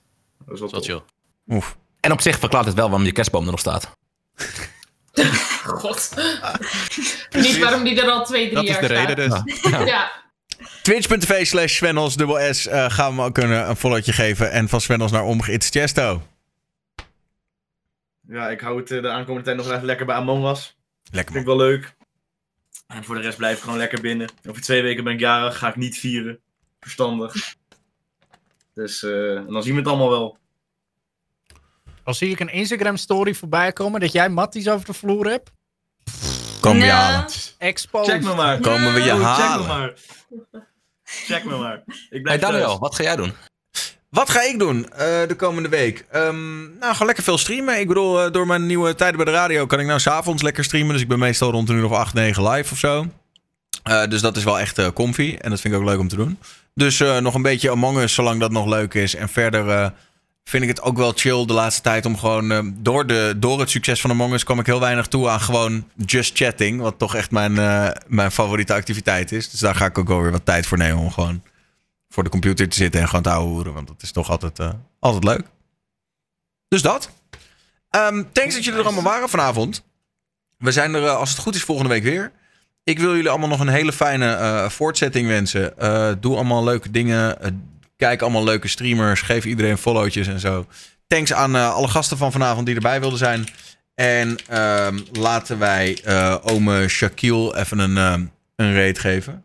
Dat is wel dat is chill. Oef. En op zich verklaart het wel waarom je kerstboom er nog staat. [laughs] God. [laughs] Niet waarom die er al twee, drie Dat is jaar de reden staat. dus. [laughs] Ja. Twitch.tv slash Svennos, dubbel S, eh, gaan we ook een, een followtje geven. En van Svennos naar Omge, it's Chesto. Ja, ik hou het eh, de aankomende tijd nog even lekker bij Among Us. Lekker Vind ik wel leuk. En voor de rest blijf ik gewoon lekker binnen. Over twee weken ben ik jarig, ga ik niet vieren. Verstandig. Dus eh, en dan zien we het allemaal wel. Al zie ik een Instagram story voorbij komen dat jij matties over de vloer hebt. Komen we je halen. Expo. Check me maar. Komen we je Oh, Check me halen. maar. Check me maar. Ik Hey blijf Daniel, thuis. wat ga jij doen? Wat ga ik doen eh, de komende week? Ehm, nou, gewoon lekker veel streamen. Ik bedoel, eh, door mijn nieuwe tijden bij de radio kan ik nou s'avonds lekker streamen. Dus ik ben meestal rond een uur of 8, 9 live of zo. Eh, dus dat is wel echt comfy. En dat vind ik ook leuk om te doen. Dus eh, nog een beetje Among Us, zolang dat nog leuk is. En verder eh, vind ik het ook wel chill de laatste tijd om gewoon... eh, door, de, door het succes van Among Us kwam ik heel weinig toe aan gewoon just chatting. Wat toch echt mijn, eh, mijn favoriete activiteit is. Dus daar ga ik ook wel weer wat tijd voor nemen om gewoon voor de computer te zitten en gewoon te houden. Want dat is toch altijd, eh, altijd leuk. Dus dat. Ehm, thanks dat jullie er allemaal waren vanavond. We zijn er, eh, als het goed is, volgende week weer. Ik wil jullie allemaal nog een hele fijne voortzetting wensen. Doe allemaal leuke dingen. Eh, kijk allemaal leuke streamers. Geef iedereen followtjes en zo. Thanks aan eh, alle gasten van vanavond die erbij wilden zijn. En ehm, laten wij eh ome Shaquille even een, ehm, een raid geven.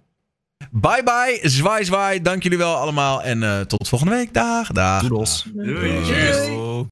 Bye bye, zwaai zwaai. Dank jullie wel allemaal. En eh, tot volgende week. Dag, dag. Doedels. Doei. Doei.